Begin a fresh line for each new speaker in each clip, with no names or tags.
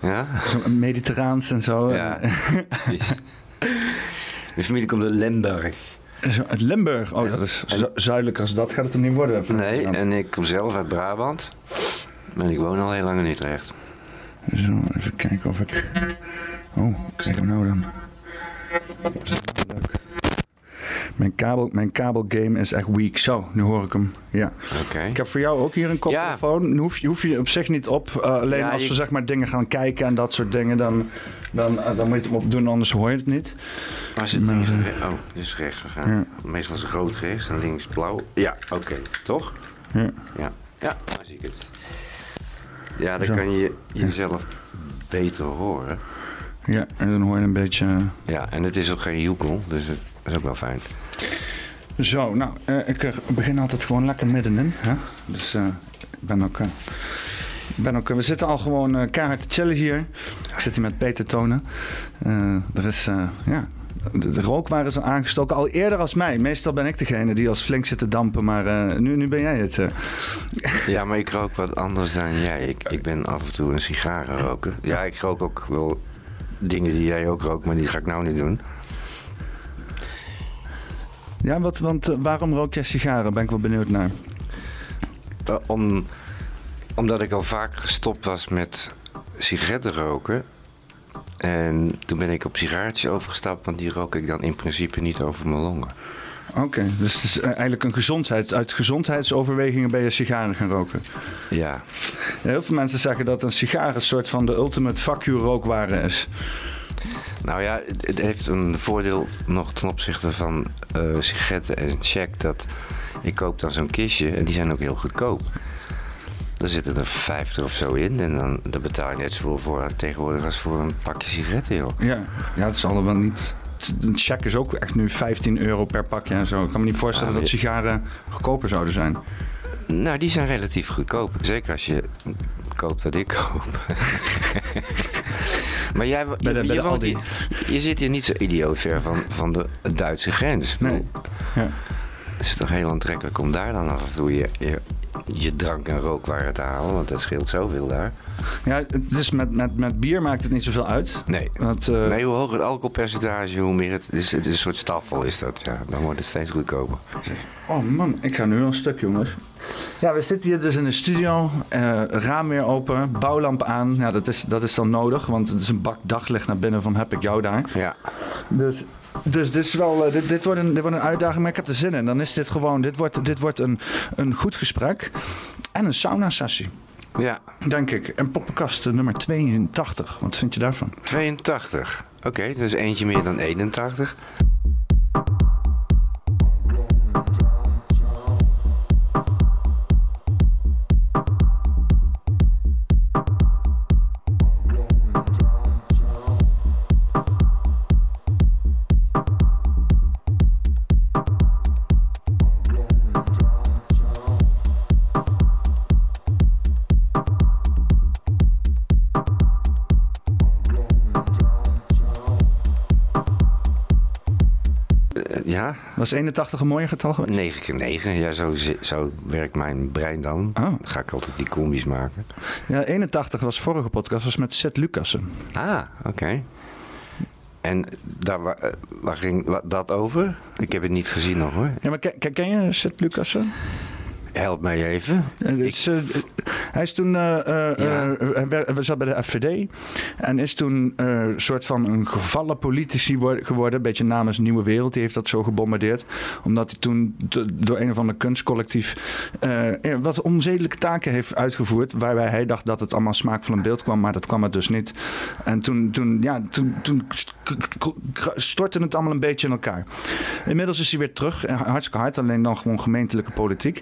Ja?
Mediterraans en zo.
Ja. precies. Mijn familie komt uit Limburg.
Uit Limburg. Oh, dat is zu- zuidelijker als dat gaat het er niet worden.
Nee, en ik kom zelf uit Brabant. En ik woon al heel lang in Utrecht.
Zo, even kijken of ik... Oh, wat krijgen we nou dan? Mijn, kabel, mijn kabelgame is echt weak. Zo, nu hoor ik hem. Ja.
Oké.
Ik heb voor jou ook hier een koptelefoon. Nu hoef je, hoef je op zich niet op. Uh, alleen
Ja,
als
je-
we zeg maar dingen gaan kijken en dat soort dingen, dan, dan, uh, dan moet je het hem op doen, anders hoor je het niet.
Waar zit
Maar,
links en
eh?
Oh, is rechts gegaan. Meestal is het rood rechts en links blauw. Ja, oké. Toch?
Ja.
Ja. Ja, daar zie ik het. Ja, dan
Zo.
kan je jezelf beter horen.
ja, en dan hoor je een beetje...
Ja, en het is ook geen joekel, dus het is ook wel fijn.
Zo, nou, eh, ik eh, begin altijd gewoon lekker middenin. Hè? Dus eh, ik ben ook... ik ben ook, we zitten al gewoon keihard te chillen hier. Ik zit hier met Peter Tonen. Er is, ja, de, de rookwaren is aangestoken. Al eerder als mij. Meestal ben ik degene die als flink zit te dampen. Maar nu, nu ben jij het.
Ja, maar ik rook wat anders dan jij. Ik, ik ben af en toe een sigarenroker. Ja, ik rook ook wel dingen die jij ook rookt, maar die ga ik nou niet doen.
Ja, wat, want eh, waarom rook jij sigaren? Ben ik wel benieuwd naar.
Eh, om, omdat ik al vaak gestopt was met sigaretten roken. En toen ben ik op sigaretjes overgestapt, want die rook ik dan in principe niet over mijn longen.
Oké, dus het is eh, eigenlijk een gezondheid. Uit gezondheidsoverwegingen ben je sigaren gaan roken.
Ja,
Heel veel mensen zeggen dat een sigaar een soort van de ultimate fuck you is.
Nou ja, het, heeft een voordeel nog ten opzichte van eh, sigaretten en check. Dat ik koop dan zo'n kistje en die zijn ook heel goedkoop. Er zitten er 50 of zo in en dan, dan betaal je net zoveel voor tegenwoordig als voor een pakje sigaretten, joh.
Ja, ja het zal er wel niet. Een check is ook echt nu 15 euro per pakje en zo. Ik kan me niet voorstellen
Ah,
dat sigaren goedkoper zouden zijn.
Nou, die zijn relatief goedkoop. Zeker als je koopt wat ik koop. maar jij,
Bij de- bij
je woont je zit hier niet zo idioot ver van, van de Duitse grens.
Nee. Ja.
Het is toch heel aantrekkelijk om daar dan af en toe je, je, drank en rookwaren te halen. Want dat scheelt zoveel daar.
Ja, het is met, met, met bier maakt het niet zoveel uit.
Nee.
Want, eh,
Nee, hoe hoger het alcoholpercentage, hoe meer het... Het is, het is een soort staffel is dat, ja. Dan wordt het steeds goedkoper.
Oh man, ik ga nu al een stuk, jongens. Ja, we zitten hier dus in de studio. eh, raam weer open, bouwlamp aan. Ja, dat is, dat is dan nodig, want het is een bak daglicht naar binnen van heb ik jou daar.
Ja.
Dus, dus dit, is wel, eh, dit, dit, wordt een, dit wordt een uitdaging, maar ik heb er zin in. Dan is dit gewoon, dit wordt, dit wordt een, een goed gesprek en een sauna-sessie,
Ja.
denk ik. En poppenkast eh, nummer 82, wat vind je daarvan?
82. Oké, dus eentje meer dan 81.
Was 81 een mooie getal geweest?
9 keer 9. Ja, zo, zo werkt mijn brein dan.
Oh.
Dan ga ik altijd die combis maken.
Ja, 81 was vorige podcast, was met Seth Lucassen.
Ah, oké. En daar, eh, waar ging dat over? Ik heb het niet gezien nog hoor.
Ja, maar ken, ken- ken je Seth Lucassen?
Help mij even.
Dus, eh, hij is toen,
Ja.
eh, hij zat bij de FVD en is toen een soort van een gevallen politici wor- geworden, een beetje namens Nieuwe Wereld. Die heeft dat zo gebombardeerd, omdat hij toen door een of ander kunstcollectief wat onzedelijke taken heeft uitgevoerd, waarbij hij dacht dat het allemaal smaakvol in beeld kwam, maar dat kwam het dus niet. En toen, toen, ja, toen, toen stortte het allemaal een beetje in elkaar. Inmiddels is hij weer terug, hartstikke hard, alleen dan gewoon gemeentelijke politiek.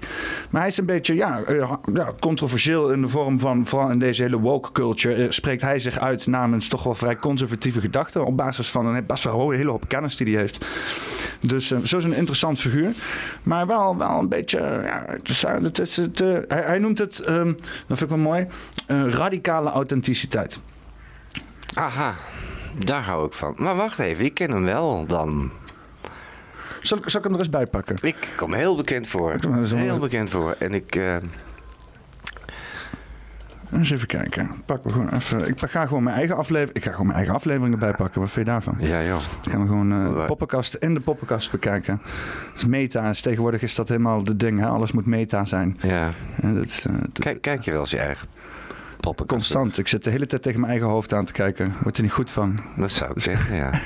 Maar hij is een beetje ja, eh, ja, controversieel in de vorm van, vooral in deze hele woke culture, eh, spreekt hij zich uit namens toch wel vrij conservatieve gedachten. Op basis van een best wel hele hoop kennis die hij heeft. Dus eh, zo is een interessant figuur. Maar wel, wel een beetje, ja, het is, het het, hij, hij noemt het, ehm, dat vind ik wel mooi, radicale authenticiteit.
Aha, daar hou ik van. Maar wacht even, ik ken hem wel dan.
Zal, ik- zal ik hem er eens bij pakken?
Ik kom heel bekend voor. Heel bekend voor. En ik... eh,
Eens even kijken. Pak gewoon even. Ik ga gewoon mijn eigen aflevering. Ik ga gewoon mijn eigen afleveringen bijpakken. Wat vind je daarvan?
Ja, joh.
Dan gaan we gewoon eh, de poppenkast in de poppenkast bekijken. Dus meta is tegenwoordig is dat helemaal de ding. Hè? Alles moet meta zijn.
Ja.
En dat is, eh,
Kijk, kijk je wel eens je eigen poppenkast?
constant. Ik zit de hele tijd tegen mijn eigen hoofd aan te kijken. Word er niet goed van.
Dat zou ik zeggen, ja.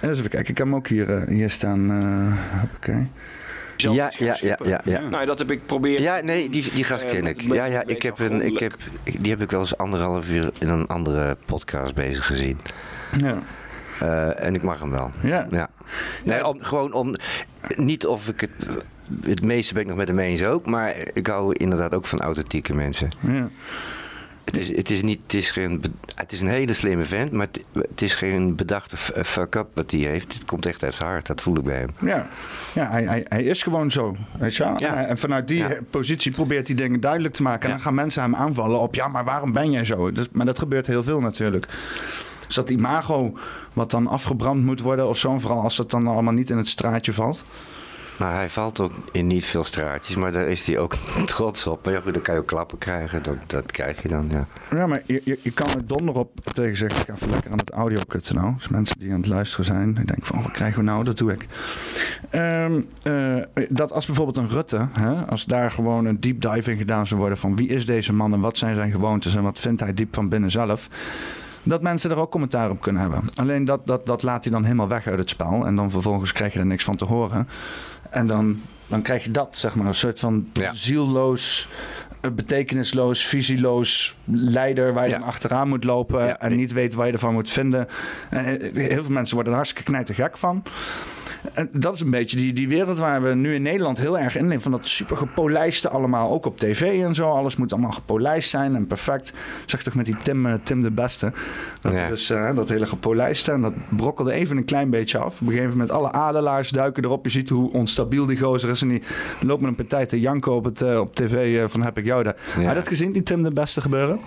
Eens even kijken. Ik heb hem ook hier, eh, hier staan. eh oké.
Ja, ja, ja, ja, ja.
Nou, dat heb ik proberen.
Ja, nee, die, die gast
Eh,
ken ik. Ja, ja, ik heb een, ik heb, die heb ik wel eens anderhalf uur in een andere podcast bezig gezien.
Ja.
Eh, en ik mag hem wel.
Ja.
Ja. Nee, om, gewoon om. Niet of ik het. Het meeste ben ik nog met hem eens ook. Maar ik hou inderdaad ook van authentieke mensen.
ja.
Het is, het is, niet, het is, geen, het is een hele slimme vent. Maar het, het is geen bedachte f- fuck-up wat hij heeft. Het komt echt uit zijn hart. Dat voel ik bij hem.
Ja, ja hij, hij, hij is gewoon zo. Weet je?
Ja.
En vanuit die
Ja.
positie probeert hij dingen duidelijk te maken. En
Ja.
dan gaan mensen hem aanvallen op... ja, maar waarom ben jij zo? Dus, maar dat gebeurt heel veel natuurlijk. Dus dat imago wat dan afgebrand moet worden of zo... vooral als het dan allemaal niet in het straatje valt.
Maar hij valt ook in niet veel straatjes. Maar daar is hij ook trots op. Maar ja, dan kan je ook klappen krijgen. Dat, dat krijg je dan, ja.
Ja, maar je, je, je kan er donder op tegen zeggen... ik ga even lekker aan het audio kutten nou. Dus mensen die aan het luisteren zijn... die denken van, wat krijgen we nou? Dat doe ik. Ehm, eh, dat als bijvoorbeeld een Rutte... Hè, als daar gewoon een deep dive in gedaan zou worden... van wie is deze man en wat zijn zijn gewoontes... en wat vindt hij diep van binnen zelf... dat mensen er ook commentaar op kunnen hebben. Alleen dat, dat, dat laat hij dan helemaal weg uit het spel... en dan vervolgens krijg je er niks van te horen... En dan, dan krijg je dat, zeg maar, een soort van
Ja.
zielloos, betekenisloos, visieloos leider waar je
Ja.
dan achteraan moet lopen
Ja.
en niet weet waar je ervan moet vinden. Eh, heel veel mensen worden er hartstikke knijtergek van. En dat is een beetje die, die wereld waar we nu in Nederland heel erg in leven. Van dat super gepolijste allemaal, ook op tv en zo. Alles moet allemaal gepolijst zijn en perfect. Zeg toch met die Tim, eh, Tim de Beste. Dat,
Ja.
dus, eh, dat hele gepolijste. En dat brokkelde even een klein beetje af. Op een gegeven moment alle adelaars duiken erop. Je ziet hoe onstabiel die gozer is. En die loopt met een partij te janken op, het, eh, op tv eh, van heb ik jou
Ja.
Heb je dat gezien, die Tim de Beste gebeuren?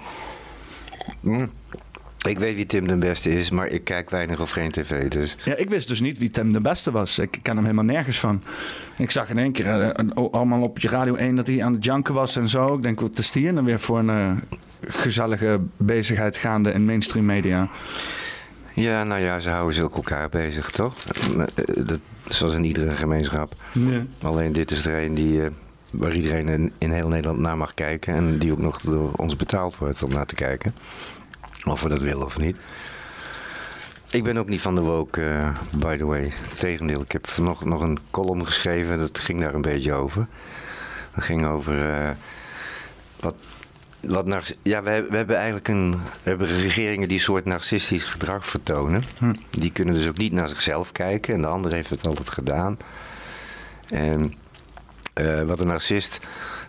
Ik weet wie Tim den Beste is, maar ik kijk weinig of geen tv. Dus
Ja, ik wist dus niet wie Tim de Beste was. Ik ken hem helemaal nergens van. Ik zag in één keer eh, een- allemaal op je Radio 1 dat hij aan het janken was en zo. Ik denk, wat is die dan weer voor een eh, gezellige bezigheid gaande in mainstream media?
ja, nou ja, ze houden ook elkaar bezig, toch? Eh, Dat, zoals in iedere gemeenschap.
Ja.
Alleen dit is er een die, waar iedereen in, in heel Nederland naar mag kijken. En die ook nog door ons betaald wordt om naar te kijken. Of we dat willen of niet. Ik ben ook niet van de woke, eh, by the way. Tegendeel, ik heb vanochtend nog een column geschreven. Dat ging daar een beetje over. Dat ging over eh, wat, wat nar- ja, we, hebben- we hebben eigenlijk een, we hebben regeringen die een soort narcistisch gedrag vertonen.
Hm.
Die kunnen dus ook niet naar zichzelf kijken. En de ander heeft het altijd gedaan. En eh, wat een narcist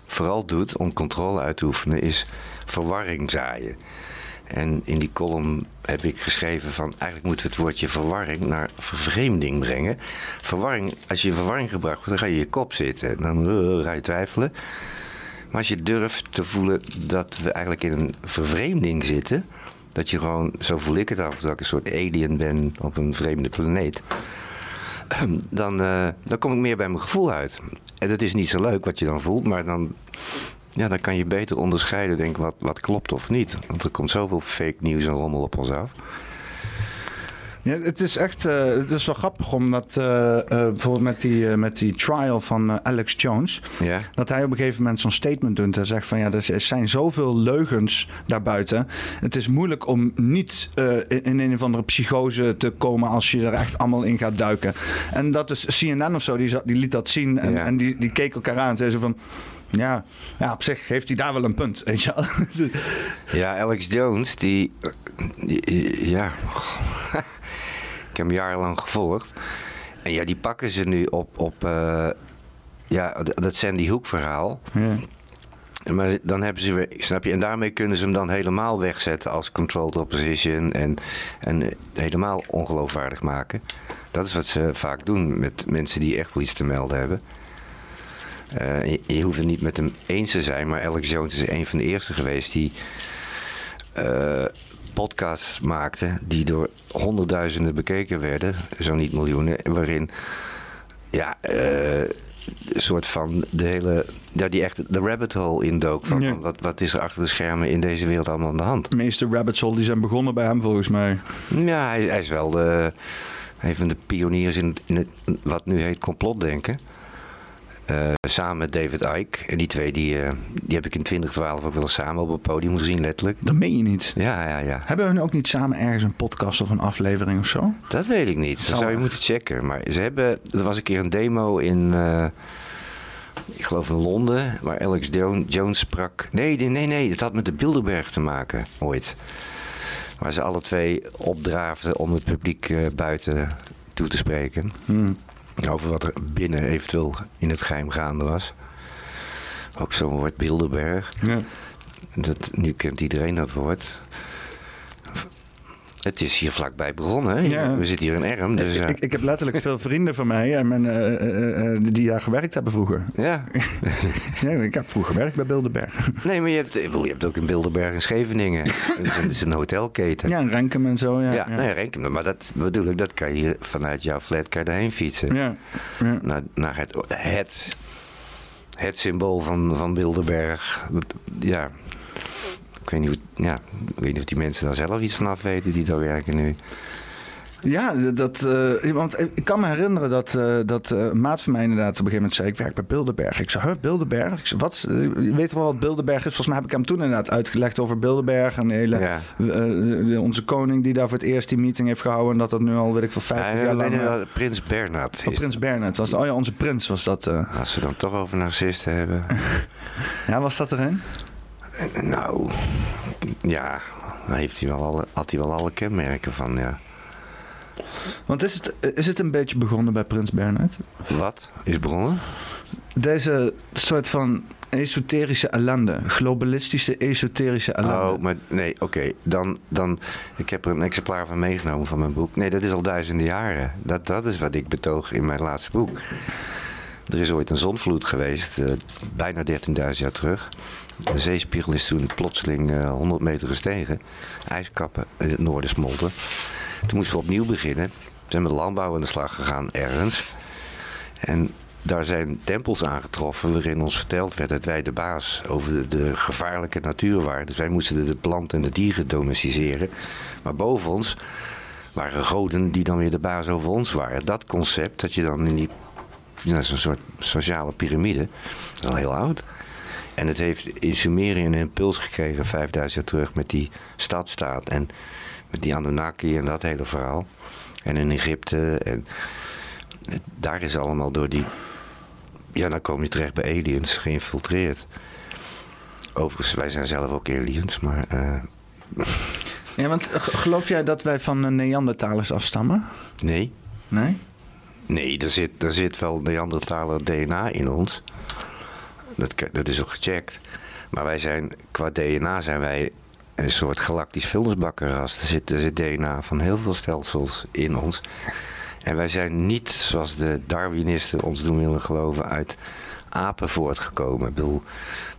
vooral doet om controle uit te oefenen, is verwarring zaaien. En in die column heb ik geschreven van eigenlijk moeten we het woordje verwarring naar vervreemding brengen. Verwarring, als je in verwarring gebracht wordt, dan ga je je kop zitten. Dan eh, ga je twijfelen. Maar als je durft te voelen dat we eigenlijk in een vervreemding zitten, dat je gewoon, zo voel ik het af, dat ik een soort alien ben op een vreemde planeet dan, eh, dan kom ik meer bij mijn gevoel uit. En dat is niet zo leuk wat je dan voelt, maar dan, ja, dan kan je beter onderscheiden denk, wat, wat klopt of niet. Want er komt zoveel fake nieuws en rommel op ons af.
Ja, het is echt eh, het is wel grappig omdat eh, eh, bijvoorbeeld met die, met die trial van Alex Jones.
Ja,
Dat hij op een gegeven moment zo'n statement doet en zegt van ja, er zijn zoveel leugens daarbuiten. Het is moeilijk om niet in, in een of andere psychose te komen als je er echt allemaal in gaat duiken. En dat is CNN of zo, die, die liet dat zien en, en die, die keek elkaar aan en zei ze van... Ja, ja, op zich heeft hij daar wel een punt, weet je wel.
ja Alex Jones, die- ja, ik heb hem jarenlang gevolgd. En ja, die pakken ze nu op, op eh, ja, dat Sandy Hook verhaal.
ja.
Maar dan hebben ze weer, snap je, en daarmee kunnen ze hem dan helemaal wegzetten als controlled opposition en, en helemaal ongeloofwaardig maken. Dat is wat ze vaak doen met mensen die echt wel iets te melden hebben. Eh, je, je hoeft het niet met hem eens te zijn, maar Alex Jones is een van de eerste geweest die eh, podcasts maakte die door honderdduizenden bekeken werden, zo niet miljoenen, waarin ja, een soort van de hele. Ja, die echt de rabbit hole indook. Van,
Ja.
van wat, wat is er achter de schermen in deze wereld allemaal aan de hand?
De meeste rabbit hole die zijn begonnen bij hem volgens mij.
Ja, hij, hij is wel de, een van de pioniers in, in het, wat nu heet complotdenken. Eh, samen met David Icke. En die twee die, eh, die heb ik in 2012 ook wel samen op het podium gezien, letterlijk.
Dat meen je niet.
Ja, ja, ja.
Hebben hun ook niet samen ergens een podcast of een aflevering of zo?
Dat weet ik niet. Dat
Zou
zou je moeten checken. Maar ze hebben. Er was een keer een demo in. eh, ik geloof in Londen. Waar Alex Jo- Jones sprak. Nee, nee, nee. Het had met de Bilderberg te maken. Ooit. Waar ze alle twee opdraafden om het publiek buiten toe te spreken.
Hmm.
Over wat er binnen eventueel in het geheim gaande was. Ook zo'n woord Bilderberg.
Ja.
Dat, nu kent iedereen dat woord. Het is hier vlakbij begonnen. Hè?
Ja.
We zitten hier in Erm. Dus,
ik,
eh,
ik, ik heb letterlijk veel vrienden van mij en mijn, eh, eh, eh, die daar gewerkt hebben vroeger.
ja.
Ja, ik heb vroeger gewerkt bij Bilderberg.
Nee, maar je hebt, je hebt ook in Bilderberg en Scheveningen. Het is een, hotelketen.
Ja, en Renkum en zo. Ja,
Ja,
ja.
nee, reken maar dat bedoel ik, dat kan je vanuit jouw flat kan je daarheen fietsen.
Ja, ja.
Naar, naar het, het, het symbool van, van Bilderberg. Dat- Ja, ik weet, niet, hoe- ja, ik weet niet of die mensen daar zelf iets van af weten die daar werken nu.
Ja, dat, eh, want ik kan me herinneren dat, eh, dat eh, een maat van mij inderdaad op een gegeven moment zei... ik werk bij Bilderberg. Ik zei, huh, Bilderberg? Ik zei, wat? Je weet wel wat Bilderberg is? Volgens mij heb ik hem toen inderdaad uitgelegd over Bilderberg... en de hele,
Ja.
de- de- onze koning die daar voor het eerst die meeting heeft gehouden... en dat dat nu al, weet ik veel, 50
Ja,
jaar lang...
nee, Prins Bernhard
oh. Prins Bernhard was Oh ja, onze prins was dat.
Als we dan toch over narcisten hebben.
Ja, was dat erin?
Nou, ja, dan heeft hij wel alle, had hij wel alle kenmerken van, ja.
Want is het, is het een beetje begonnen bij Prins Bernhard?
Wat is begonnen?
Deze soort van esoterische ellende. Globalistische esoterische ellende.
Oh, maar nee, oké. Dan, dan, ik heb er een exemplaar van meegenomen van mijn boek. Nee, dat is al duizenden jaren. Dat, dat is wat ik betoog in mijn laatste boek. Er is ooit een zonvloed geweest, eh, bijna 13.000 jaar terug. De zeespiegel is toen plotseling eh, 100 meter gestegen. IJskappen in het noorden smolten. Toen moesten we opnieuw beginnen. We zijn met landbouw aan de slag gegaan ergens. En daar zijn tempels aangetroffen waarin ons verteld werd dat wij de baas over de, gevaarlijke natuur waren. Dus wij moesten de planten en de dieren domesticeren. Maar boven ons waren goden die dan weer de baas over ons waren. Dat concept, dat je dan in die, ja, een soort sociale piramide, dat is al heel oud. En het heeft in Sumerië een impuls gekregen 5000 jaar terug met die stadstaat en met die Anunnaki en dat hele verhaal. En in Egypte en daar is allemaal door die ja, dan kom je terecht bij aliens, geïnfiltreerd. Overigens, wij zijn zelf ook aliens, maar eh,
Ja, want g- geloof jij dat wij van de Neandertalers afstammen?
nee.
Nee?
Nee, er zit, er zit wel Neandertaler DNA in ons. Dat, dat is ook gecheckt. Maar wij zijn, qua DNA zijn wij een soort galactisch vuilnisbakkenras. Er zit, er zit DNA van heel veel stelsels in ons. En wij zijn niet, zoals de Darwinisten ons doen willen geloven, uit apen voortgekomen. Ik bedoel,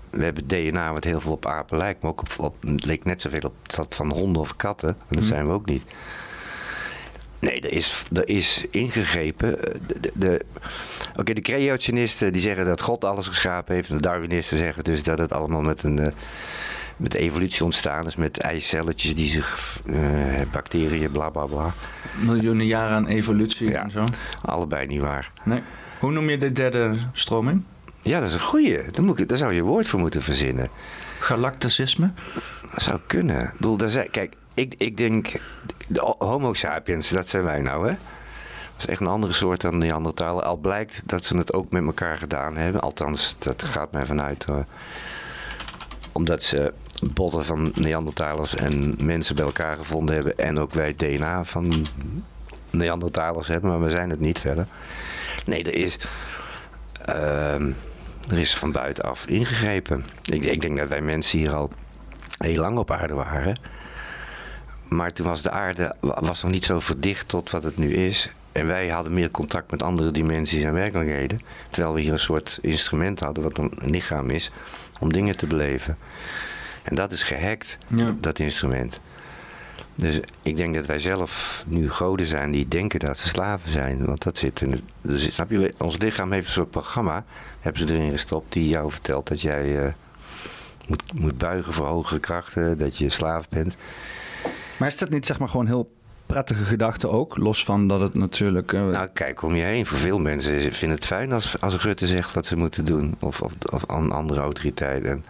we hebben DNA wat heel veel op apen lijkt, maar ook op, op, het leek net zoveel op dat van honden of katten. En dat zijn we ook niet. Nee, er is, er is ingegrepen. De, de, de- Oké, de creationisten die zeggen dat God alles geschapen heeft. En de Darwinisten zeggen dus dat het allemaal met een... eh, met evolutie ontstaan is, met eicelletjes die zich... eh, bacteriën, bla bla bla.
Miljoenen jaren aan evolutie
Ja.
en zo.
Allebei niet waar.
Nee. Hoe noem je de derde stroming?
Ja, dat is een goeie. Daar, moet ik, daar zou je woord voor moeten verzinnen.
Galacticisme?
Dat zou kunnen. Ik bedoel, daar zijn, kijk, ik, ik denk... De homo sapiens, dat zijn wij nou, hè? Dat is echt een andere soort dan Neandertalen. Al blijkt dat ze het ook met elkaar gedaan hebben. Althans, dat gaat mij vanuit. eh, omdat ze botten van Neandertalers en mensen bij elkaar gevonden hebben. En ook wij DNA van Neandertalers hebben. Maar we zijn het niet verder. Nee, er is... ehm, er is van buitenaf ingegrepen. Ik, ik denk dat wij mensen hier al heel lang op aarde waren. Maar toen was de aarde wa- was nog niet zo verdicht tot wat het nu is. En wij hadden meer contact met andere dimensies en werkelijkheden. Terwijl we hier een soort instrument hadden, wat een lichaam is, om dingen te beleven. En dat is gehackt,
Ja.
dat instrument. Dus ik denk dat wij zelf nu goden zijn die denken dat ze slaven zijn. Want dat zit in het. Dus, snap je, ons lichaam heeft een soort programma. Hebben ze erin gestopt die jou vertelt dat jij uh, moet, moet buigen voor hogere krachten. Dat je slaaf bent.
Maar is dat niet zeg maar gewoon heel prettige gedachte ook. Los van dat het natuurlijk. Uh...
Nou, kijk om je heen. Voor veel mensen vinden het fijn als, als Rutte zegt wat ze moeten doen. Of, of, of een andere autoriteit. En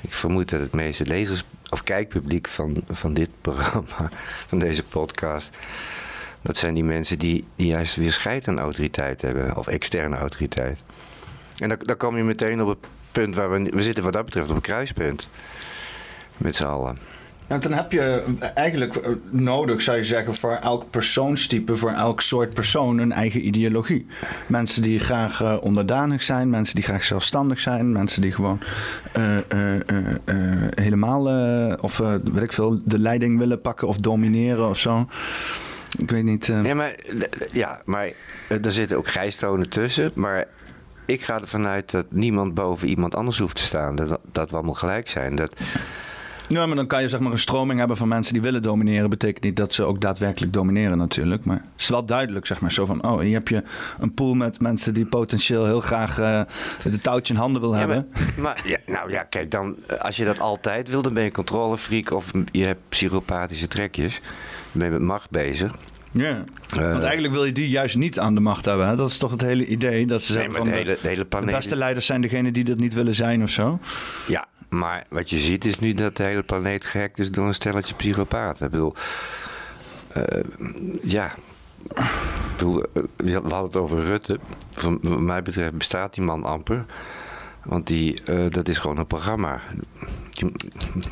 ik vermoed dat het meeste lezers of kijkpubliek van, van dit programma, van deze podcast. Dat zijn die mensen die, die juist weer scheid aan autoriteit hebben. Of externe autoriteit. En dan, dan kom je meteen op het punt waar we. We zitten wat dat betreft op een kruispunt. Met z'n allen.
Dan heb je eigenlijk eh, nodig, zou je zeggen, voor elk persoonstype, voor elk soort persoon een eigen ideologie. Mensen die graag uh, onderdanig zijn, mensen die graag zelfstandig zijn, mensen die gewoon helemaal, of weet ik veel, de leiding willen pakken of domineren of zo. Ik weet niet.
Ja, maar, ja, maar er zitten ook grijstonen tussen. Maar ik ga ervan uit dat niemand boven iemand anders hoeft te staan. Dat, dat we allemaal gelijk zijn. Dat,
ja, maar dan kan je zeg maar een stroming hebben van mensen die willen domineren. Betekent niet dat ze ook daadwerkelijk domineren natuurlijk. Maar het is wel duidelijk, zeg maar. Zo van, oh, hier heb je een pool met mensen die potentieel heel graag uh, de touwtje in handen wil hebben.
Maar, maar ja, nou ja, kijk, dan, eh, als je dat altijd wil, dan ben je controlefreak of je hebt psychopathische trekjes. Dan ben je met macht bezig.
Ja, want eigenlijk wil je die juist niet aan de macht hebben. Hè? Dat is toch het hele idee. Dat ze
zeggen van de, hele, de, hele
de beste leiders zijn degenen die dat niet willen zijn of zo.
Ja, maar wat je ziet is nu dat de hele planeet gehackt is door een stelletje psychopaten. Ik bedoel, uh, ja. Eh, we hadden het over Rutte. Van mij betreft bestaat die man amper. Want die, uh, dat is gewoon een programma.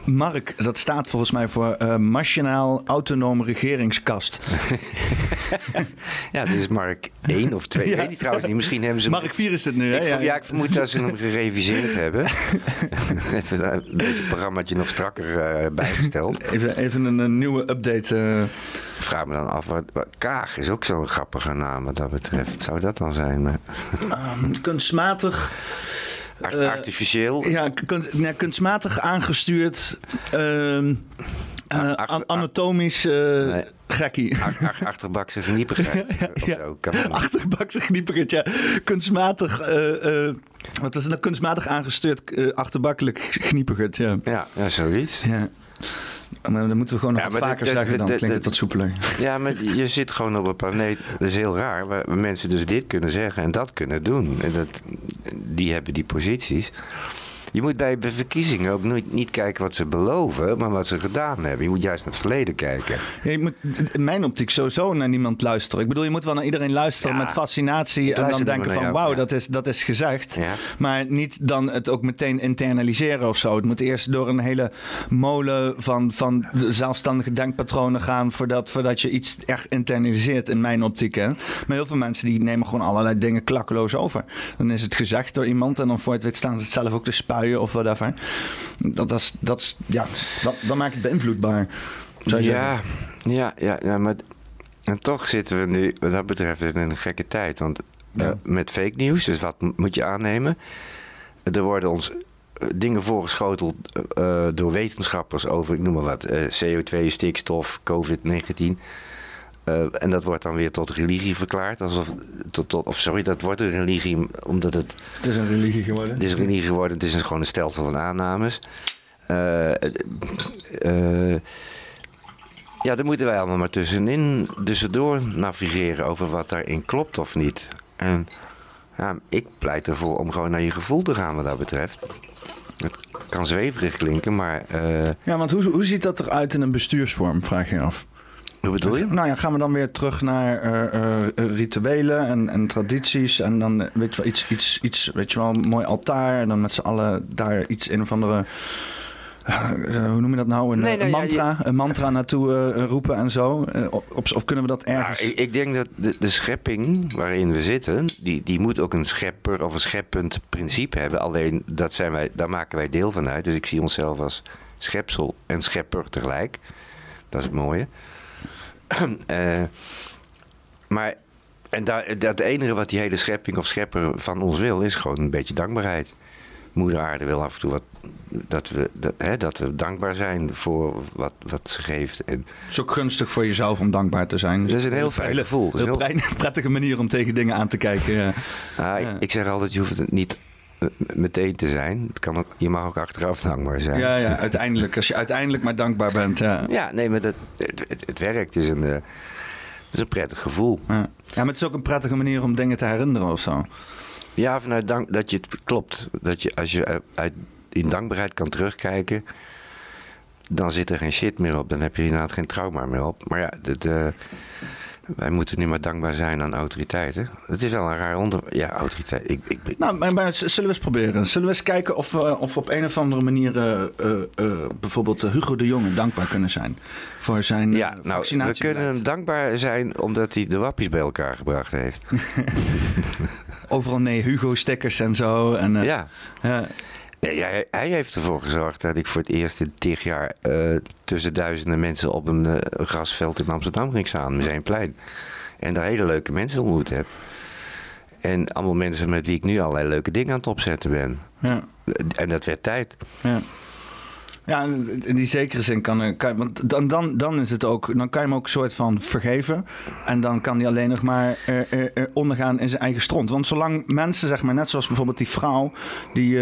Mark, dat staat volgens mij voor uh, Nationaal Autonoom Regeringskast.
ja, dit is Mark 1 of 2. Ja. weet trouwens niet. Misschien hebben ze...
Mark 4 is dit nu, hè?
Ik, ja, ja, ik vermoed dat ze hem gereviseerd hebben. even een beetje het programmaatje nog strakker uh, bijgesteld.
Even, even een, een nieuwe update. Uh...
Ik vraag me dan af, wat, wat Kaag is ook zo'n grappige naam wat dat betreft. Zou dat dan zijn?
Um, kunstmatig...
Uh, artificieel?
Ja, kunst, ja, kunstmatig aangestuurd. Uh, uh, anatomisch uh, nee. gekkie.
Ach, achterbakse ja, ja.
Achterbakse gnieperigheid, ja. Kunstmatig, wat is het nou? Kunstmatig aangestuurd achterbakkelijk gnieperigheid, ja.
Ja, ja zoiets.
Ja. Maar dan moeten we gewoon nog wat vaker zeggen, dan klinkt het wat soepeler.
Ja, maar je zit gewoon op een planeet, dat is heel raar, waar mensen dus dit kunnen zeggen en dat kunnen doen. En dat, die hebben die posities. Je moet bij verkiezingen ook niet, niet kijken wat ze beloven, maar wat ze gedaan hebben. Je moet juist naar het verleden kijken.
Ja, je moet in mijn optiek sowieso naar niemand luisteren. Ik bedoel, je moet wel naar iedereen luisteren met fascinatie en dan denken van wauw, dat, is, dat is gezegd. Maar niet dan het ook meteen internaliseren of zo. Het moet eerst door een hele molen van, van zelfstandige denkpatronen gaan voordat, voordat je iets echt internaliseert in mijn optiek. Hè. Maar heel veel mensen die nemen gewoon allerlei dingen klakkeloos over. Dan is het gezegd door iemand en dan voor het weet staan ze het zelf ook te spuien of whatever. Dat, dat, is, dat, is, ja, dat, dat maakt het beïnvloedbaar.
Ja, ja, ja, ja, maar en toch zitten we nu wat dat betreft in een gekke tijd. Want ja. uh, met fake nieuws, dus wat moet je aannemen? Er worden ons eh, dingen voorgeschoteld uh, door wetenschappers over, ik noem maar wat, CO2, stikstof, COVID-19. Uh, en dat wordt dan weer tot religie verklaard. Alsof, tot, tot, of sorry, dat wordt een religie omdat het...
Het is een religie geworden.
Het is een religie geworden. Het is een, gewoon een stelsel van aannames. Uh, uh, ja, daar moeten wij allemaal maar tussenin, tussendoor navigeren over wat daarin klopt of niet. En ja, ik pleit ervoor om gewoon naar je gevoel te gaan wat dat betreft. Het kan zweverig klinken, maar...
Ja, want hoe, hoe ziet dat eruit in een bestuursvorm, vraag je af?
Hoe bedoel je?
Nou ja, gaan we dan weer terug naar uh, uh, rituelen en, en, tradities. En dan weet je wel, iets, iets, iets, weet je wel, een mooi altaar. En dan met z'n allen daar iets in of andere. hoe noem je dat nou? Een, nee, een mantra, ja, je... een mantra naartoe roepen en zo. Of, of, kunnen we dat ergens?
Nou, ik, ik, denk dat de, de, schepping waarin we zitten, die, die moet ook een schepper of een scheppend principe hebben. Alleen dat zijn wij, daar maken wij deel van uit. Dus ik zie onszelf als schepsel en schepper tegelijk. Dat is het mooie. Uh, maar en daar, dat enige wat die hele schepping of schepper van ons wil, is gewoon een beetje dankbaarheid. moeder aarde wil af en toe wat... Dat we, dat, hè, dat we dankbaar zijn voor wat, wat ze geeft. En
Het is ook gunstig voor jezelf om dankbaar te zijn.
dat is een heel fijn gevoel. Dat is
Heel
heel-
pre- prettige manier om tegen dingen aan te kijken. ja.
Ah, ik-
Ja.
Ik zeg altijd, je hoeft het niet meteen te zijn. Het kan ook, je mag ook achteraf dankbaar zijn.
Ja, ja, uiteindelijk. Als je uiteindelijk maar dankbaar bent. Ja.
Ja, nee, maar dat, het, het, het werkt. Het is, een, eh, het is een prettig gevoel.
Ja. ja, maar het is ook een prettige manier om dingen te herinneren of zo.
Ja, vanuit dank dat je het klopt. Dat je als je uit- uit, in dankbaarheid kan terugkijken, dan zit er geen shit meer op. Dan heb je inderdaad geen trauma meer op. Maar ja, de- wij moeten nu maar dankbaar zijn aan autoriteiten. Het is wel een raar onderwerp. Ja, autoriteit. Ik, ik, ik-
Nou, maar, zullen we eens proberen? Zullen we eens kijken of we of op een of andere manier eh, eh, eh, bijvoorbeeld Hugo de Jonge dankbaar kunnen zijn voor zijn
ja, nou, we kunnen hem dankbaar zijn omdat hij de wappies bij elkaar gebracht heeft.
Overal nee, Hugo stickers en zo. En,
ja. Nee, hij, hij heeft ervoor gezorgd dat ik voor het eerst in tig jaar eh, tussen duizenden mensen op een eh, grasveld in Amsterdam ging staan, Museumplein. En daar hele leuke mensen ontmoet heb. En allemaal mensen met wie ik nu allerlei leuke dingen aan het opzetten ben.
ja.
En dat werd tijd.
Ja. Ja, in die zekere zin kan, eh, kan want dan, dan, dan is het ook, dan kan je hem ook een soort van vergeven. En dan kan hij alleen nog maar eh, eh, ondergaan in zijn eigen stront. Want zolang mensen, zeg maar, net zoals bijvoorbeeld die vrouw, die,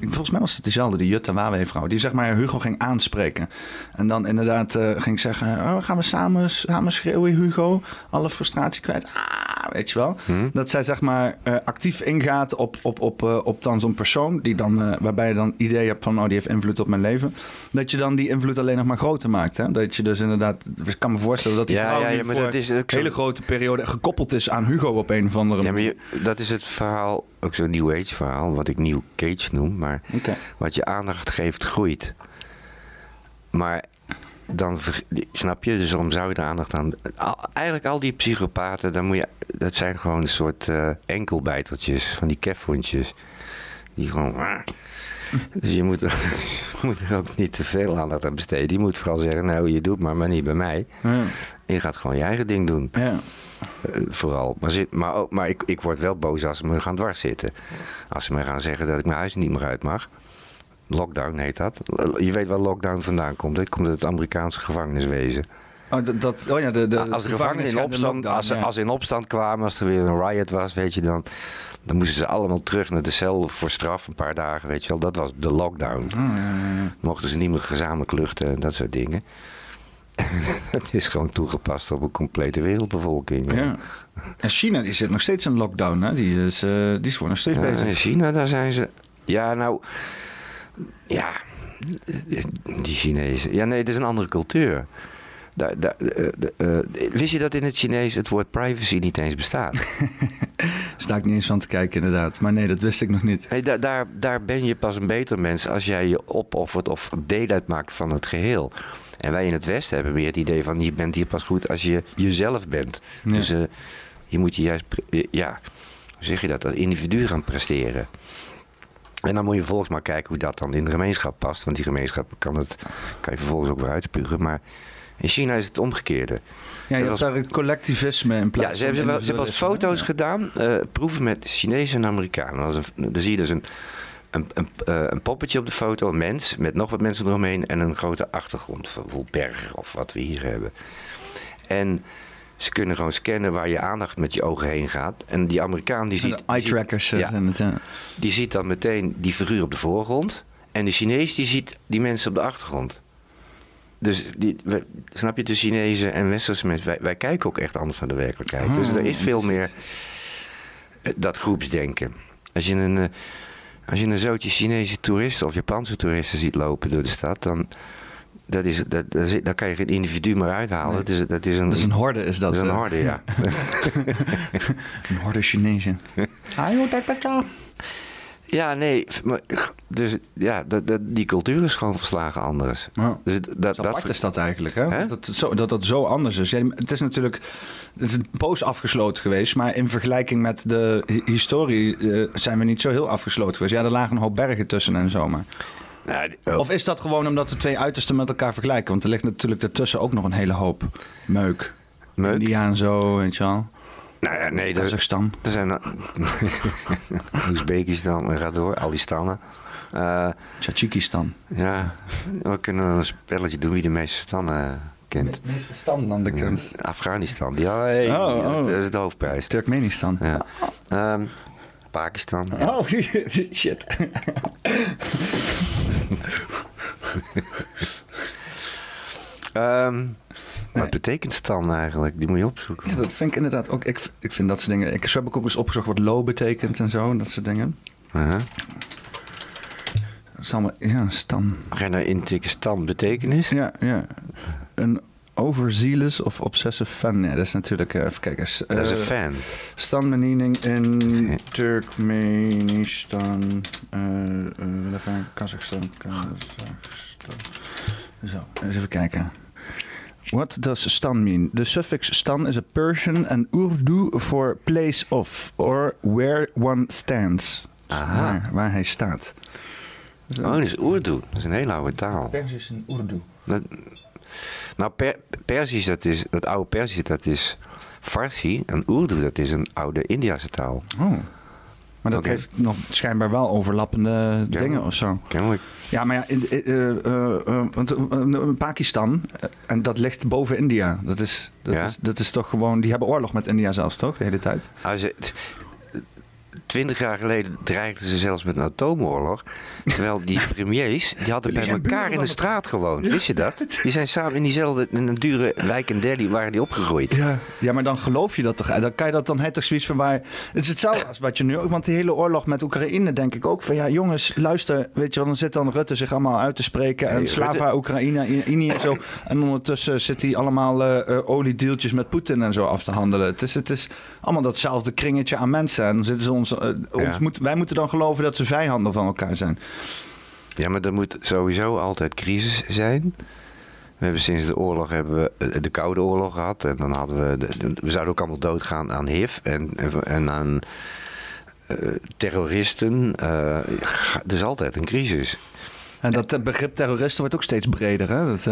volgens mij was het diezelfde, die Jutta Wawe vrouw, die zeg maar Hugo ging aanspreken. En dan inderdaad ging zeggen, oh, gaan we samen, samen schreeuwen, Hugo, alle frustratie kwijt. Ah, weet je wel. Dat zij zeg maar actief ingaat op, op, op, eh, op dan zo'n persoon, die dan, waarbij je dan idee hebt van, oh, die heeft invloed op mijn leven. Dat je dan die invloed alleen nog maar groter maakt. Hè? Dat je dus inderdaad, ik kan me voorstellen dat die
Ja,
vrouw
ja, ja, maar dat is ook
een
zo-
hele grote periode gekoppeld is aan Hugo op een of andere
Ja, maar
manier.
je- dat is het verhaal, ook zo'n New Age verhaal, wat ik New Cage noem. Maar wat je aandacht geeft, groeit. Maar dan, snap je, dus waarom zou je er aandacht aan... Al- eigenlijk al die psychopaten, dan moet je, dat zijn gewoon een soort eh, enkelbijtertjes van die kefhondjes. Die gewoon... Dus je moet, er, je moet er ook niet te veel aandacht aan besteden. Je moet vooral zeggen, nou, je doet maar, maar niet bij mij.
Ja.
Je gaat gewoon je eigen ding doen.
Ja.
Eh, vooral. Maar, zit, maar, ook, maar ik, ik word wel boos als ze me gaan dwars zitten. Als ze me gaan zeggen dat ik mijn huis niet meer uit mag. Lockdown heet dat. Je weet waar lockdown vandaan komt. Het komt uit het Amerikaanse gevangeniswezen.
Oh, dat, dat, oh ja, de, de,
als de gevangenen in opstand,
lockdown,
als,
ja.
als ze in opstand kwamen, als er weer een riot was, weet je dan. Dan moesten ze allemaal terug naar de cel voor straf, een paar dagen, weet je wel. Dat was de lockdown.
Oh, ja.
Mochten ze niet meer gezamenlijk luchten en dat soort dingen. Het is gewoon toegepast op een complete wereldbevolking.
Ja. En China die zit nog steeds in lockdown. Hè? Die, is, eh, die is gewoon nog steeds
Ja,
bezig.
in China, daar zijn ze. Ja, nou. Ja, die Chinezen. Ja, nee, het is een andere cultuur. Daar, daar, eh, eh, wist je dat in het Chinees het woord privacy niet eens bestaat?
Sta ik niet eens van te kijken, inderdaad. Maar nee, dat wist ik nog niet.
Hey, daar, daar, daar ben je pas een beter mens als jij je opoffert of deel uitmaakt van het geheel. En wij in het Westen hebben meer het idee van je bent hier pas goed als je jezelf bent.
Ja.
Dus eh, je moet je juist, ja, hoe zeg je dat, als individu gaan presteren. En dan moet je vervolgens maar kijken hoe dat dan in de gemeenschap past. Want die gemeenschap kan, het, kan je vervolgens ook weer uitspugen. Maar in China is het omgekeerde.
Ja, je hebt
was-
daar een collectivisme in plaats
Ja, ze hebben,
van
ze hebben
individualisme.
foto's gedaan, eh, proeven met Chinezen en Amerikanen. Dan zie je dus een, een, een, eh, een poppetje op de foto, een mens met nog wat mensen eromheen en een grote achtergrond, bijvoorbeeld bergen of wat we hier hebben. En ze kunnen gewoon scannen waar je aandacht met je ogen heen gaat. En die Amerikaan die ziet,
de
die ziet-
eye-trackers
ja,
ja.
die ziet dan meteen die figuur op de voorgrond. En de Chinees die ziet die mensen op de achtergrond. Dus die, we- snap je, de Chinezen en Westerse mensen, wij, wij kijken ook echt anders naar de werkelijkheid. dus
Oh,
er is veel meer eh, dat groepsdenken. Als je een, eh, als je een zootje Chinese toeristen of Japanse toeristen ziet lopen door de stad, dan dat is, dat, dat is- daar kan je geen individu meer uithalen.
Nee.
Dat, is, dat is een,
Dat is een horde, is dat.
dat is een
eh.
horde, ja.
Een horde Chinezen.
Ja, nee, maar, dus ja, dat, dat, die cultuur is gewoon verslagen anders.
Ja.
Dus dat,
apart
dat,
is dat eigenlijk, hè?
Hè?
Dat, zo, dat dat zo anders is. Ja, het is natuurlijk het is een poos afgesloten geweest, maar in vergelijking met de hi- historie eh, zijn we niet zo heel afgesloten geweest. Ja, er lagen een hoop bergen tussen en zo, maar...
Nou, die-
Of is dat gewoon omdat de twee uitersten met elkaar vergelijken? Want er ligt natuurlijk ertussen ook nog een hele hoop meuk.
Meuk?
India en zo, weet je wel.
Nou ja, nee,
Kazachstan.
er zijn... Oezbekistan, en ga door, al die stannen. Eh,
Tajikistan.
ja, we kunnen een spelletje doen wie de meeste stannen kent.
meeste stand dan de
Ja, Afghanistan, ja, hey,
Oh,
dat, is-
oh.
dat is de hoofdprijs.
Turkmenistan.
Ja. Ehm, Pakistan.
Oh, shit.
Ehm,
Nee.
Wat betekent stan eigenlijk? Die moet je opzoeken.
Ja, dat vind ik inderdaad ook. Ik, ik vind dat soort dingen. Ik, zo heb ik ook eens opgezocht wat low betekent en zo. Dat soort dingen. Dat allemaal. Ja, stan.
Ga je nou intikken stan betekenis?
Ja, ja. Een overzealous of obsessive fan. Ja, dat is natuurlijk. eh, even kijken.
Dat is een
eh,
fan.
Standbediening in. Turkmenistan, eh, even Kazachstan, Kazachstan. Zo, eens even kijken. What does stan mean? The suffix stan is a Persian and Urdu for place of or where one stands.
Aha.
Waar, waar hij staat.
Oh, dat is Urdu. Dat is een hele oude taal.
Persisch en Urdu.
Dat- nou, per, Persisch, dat is, dat oude Persisch, dat is Farsi. En Urdu, dat is een oude Indiase taal.
Oh. Maar dat heeft nog schijnbaar wel overlappende dingen of zo.
Kennelijk.
Ja, maar ja, in, eh, eh, eh, want Pakistan, en dat ligt boven India. Dat is, dat,
Ja.
is, dat is toch gewoon, die hebben oorlog met India zelfs, toch? De hele tijd.
Als je, twintig jaar geleden dreigden ze zelfs met een atoomoorlog. Terwijl die premiers, die hadden bij elkaar in de straat gewoond. Wist je dat? Die zijn samen in diezelfde, in een dure wijk in Delhi, waren die opgegroeid.
Ja. ja, maar dan geloof je dat toch? Dan kan je dat dan het toch zoiets van waar. Het is hetzelfde als wat je nu ook. Want die hele oorlog met Oekraïne, denk ik ook van ja, jongens, luister. Weet je wel, dan zit dan Rutte zich allemaal uit te spreken. En Slava, Oekraïne, Unie en zo. En ondertussen zit hij allemaal eh, oliedeeltjes met Poetin en zo af te handelen. Het is, het is allemaal datzelfde kringetje aan mensen. En dan zitten ze ons, eh, ons moet, wij moeten dan geloven dat ze vijanden van elkaar zijn.
Ja, maar er moet sowieso altijd crisis zijn. We hebben sinds de oorlog hebben we eh, de Koude Oorlog gehad. En dan hadden we. de- we zouden ook allemaal doodgaan aan HIV en, en, en aan eh, terroristen. Er is altijd een crisis.
En dat begrip terroristen wordt ook steeds breder. Hè? Dat,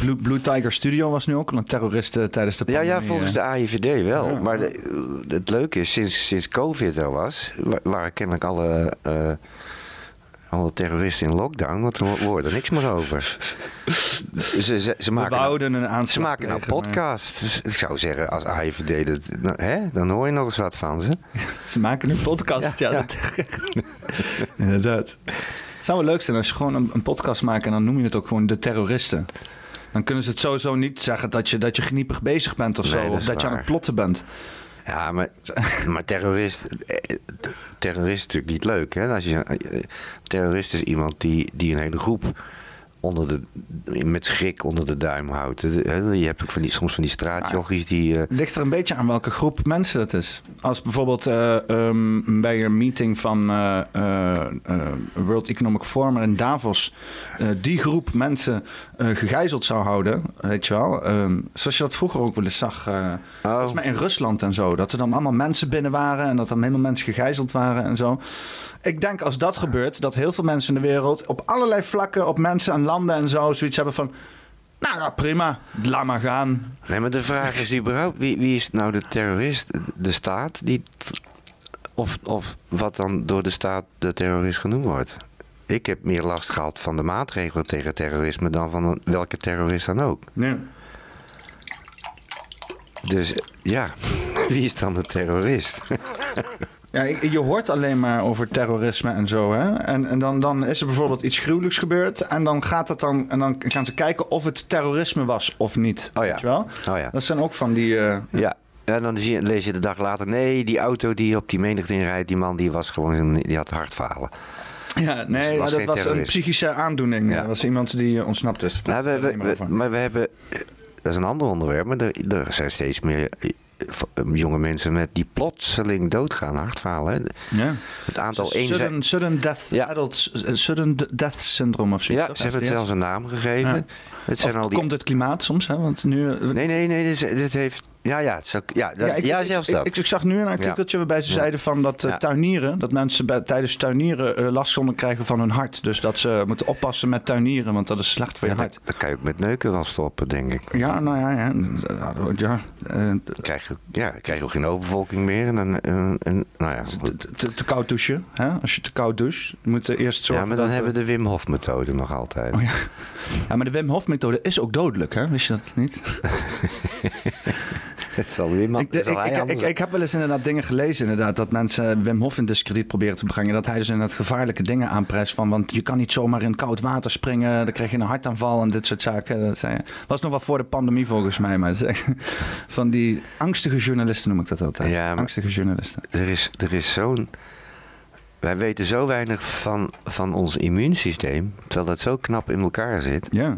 Blue, Blue Tiger Studio was nu ook een terrorist tijdens de
Ja,
pandemie.
ja, volgens
eh.
de AIVD wel.
Ja.
Maar de- het leuke is, sinds, sinds COVID er was, wa- waren kennelijk alle, eh, alle terroristen in lockdown. Want er wo- wordt er niks meer over. ze, ze, ze maken,
wouden een
ze
aanslag
maken nou podcasts. Dus ik zou zeggen, als AIVD, dat, nou, hè, dan hoor je nog eens wat van ze.
Ze maken een podcast, ja.
Ja, ja.
Inderdaad. Het zou wel leuk zijn als je gewoon een, een podcast maakt en dan noem je het ook gewoon de terroristen. Dan kunnen ze het sowieso niet zeggen dat je, dat je geniepig bezig bent of zo.
Nee, dat
of dat je aan het plotten bent.
Ja, maar, maar terrorist, terrorist is natuurlijk niet leuk. Hè? Als je, terrorist is iemand die, die een hele groep onder de, met schrik onder de duim houdt. Je hebt ook van die, soms van die straatjochies die...
Het ligt er een beetje aan welke groep mensen het is. Als bijvoorbeeld eh, ehm, bij een meeting van eh, World Economic Forum in Davos... die groep mensen gegijzeld zou houden, weet je wel. Ehm, zoals je dat vroeger ook wel eens zag... eh, Volgens mij in Rusland en zo. Dat er dan allemaal mensen binnen waren en dat er helemaal mensen gegijzeld waren en zo. Ik denk als dat gebeurt, dat heel veel mensen in de wereld op allerlei vlakken, op mensen en landen en zo, zoiets hebben van. Nou ja, prima, laat maar gaan.
Nee, maar de vraag is überhaupt, wie, wie is nou de terrorist? De staat? Die, of, of wat dan door de staat de terrorist genoemd wordt? Ik heb meer last gehad van de maatregelen tegen terrorisme dan van welke terrorist dan ook.
Nee.
Dus ja, wie is dan de terrorist?
Ja, je hoort alleen maar over terrorisme en zo. Hè? En, en dan, dan is er bijvoorbeeld iets gruwelijks gebeurd. En dan gaat het dan. En dan gaan ze kijken of het terrorisme was of niet.
Oh ja.
Weet je wel?
Oh ja.
Dat zijn ook van die. eh,
Ja. En dan zie je, lees je de dag later, nee, die auto die op die menigte inrijdt, die man die was gewoon, die had hartfalen.
Ja, nee,
was
maar dat was een psychische aandoening.
Ja.
Dat was iemand die eh, ontsnapt is.
Nou, we, we, maar we hebben, dat is een ander onderwerp, maar er, er zijn steeds meer eh, jonge mensen met die plotseling doodgaan, hartfalen. Hè.
ja.
Het aantal één
Sudden, sudden death
Ja.
adults, eh, sudden death syndrome of zoiets.
Ja, ze hebben het zelfs een naam gegeven.
Ja.
Het zijn
Of
al die
komt het klimaat soms, hè? Want nu... eh,
Nee, nee, nee. Dit heeft, Ja, ja, ja, dat, ja,
ik,
zelfs dat.
Ik, ik zag nu een artikeltje waarbij ze zeiden van dat eh, tuinieren, dat mensen bij, tijdens tuinieren eh, last konden krijgen van hun hart. Dus dat ze moeten oppassen met tuinieren, want dat is slecht voor je
dat,
hart.
dat kan je ook met neuken wel stoppen, denk ik.
Ja, nou ja, ja, ja eh,
Dan krijg je, ja, krijg je ook geen overvolking meer. En, dan, en, en, nou ja,
te, te, te koud douchen. Hè? Als je te koud doucht, moet je eerst zorgen
ja, maar dan
dat...
hebben we de Wim Hof methode nog altijd.
Oh ja. ja, maar de Wim Hof methode is ook dodelijk, hè? Wist je dat niet?
Het zal Wim
Ik, ik, ik, ik, ik heb wel eens inderdaad dingen gelezen, inderdaad, dat mensen Wim Hof in discrediet proberen te brengen. Dat hij dus inderdaad gevaarlijke dingen aanprijst van, want je kan niet zomaar in koud water springen, dan krijg je een hartaanval en dit soort zaken. Dat zijn, was nog wel voor de pandemie volgens mij, maar dat is echt van die angstige journalisten noem ik dat altijd.
Ja, maar-
Angstige journalisten.
er is, er is zo'n. Wij weten zo weinig van, van ons immuunsysteem, terwijl dat zo knap in elkaar zit.
Ja.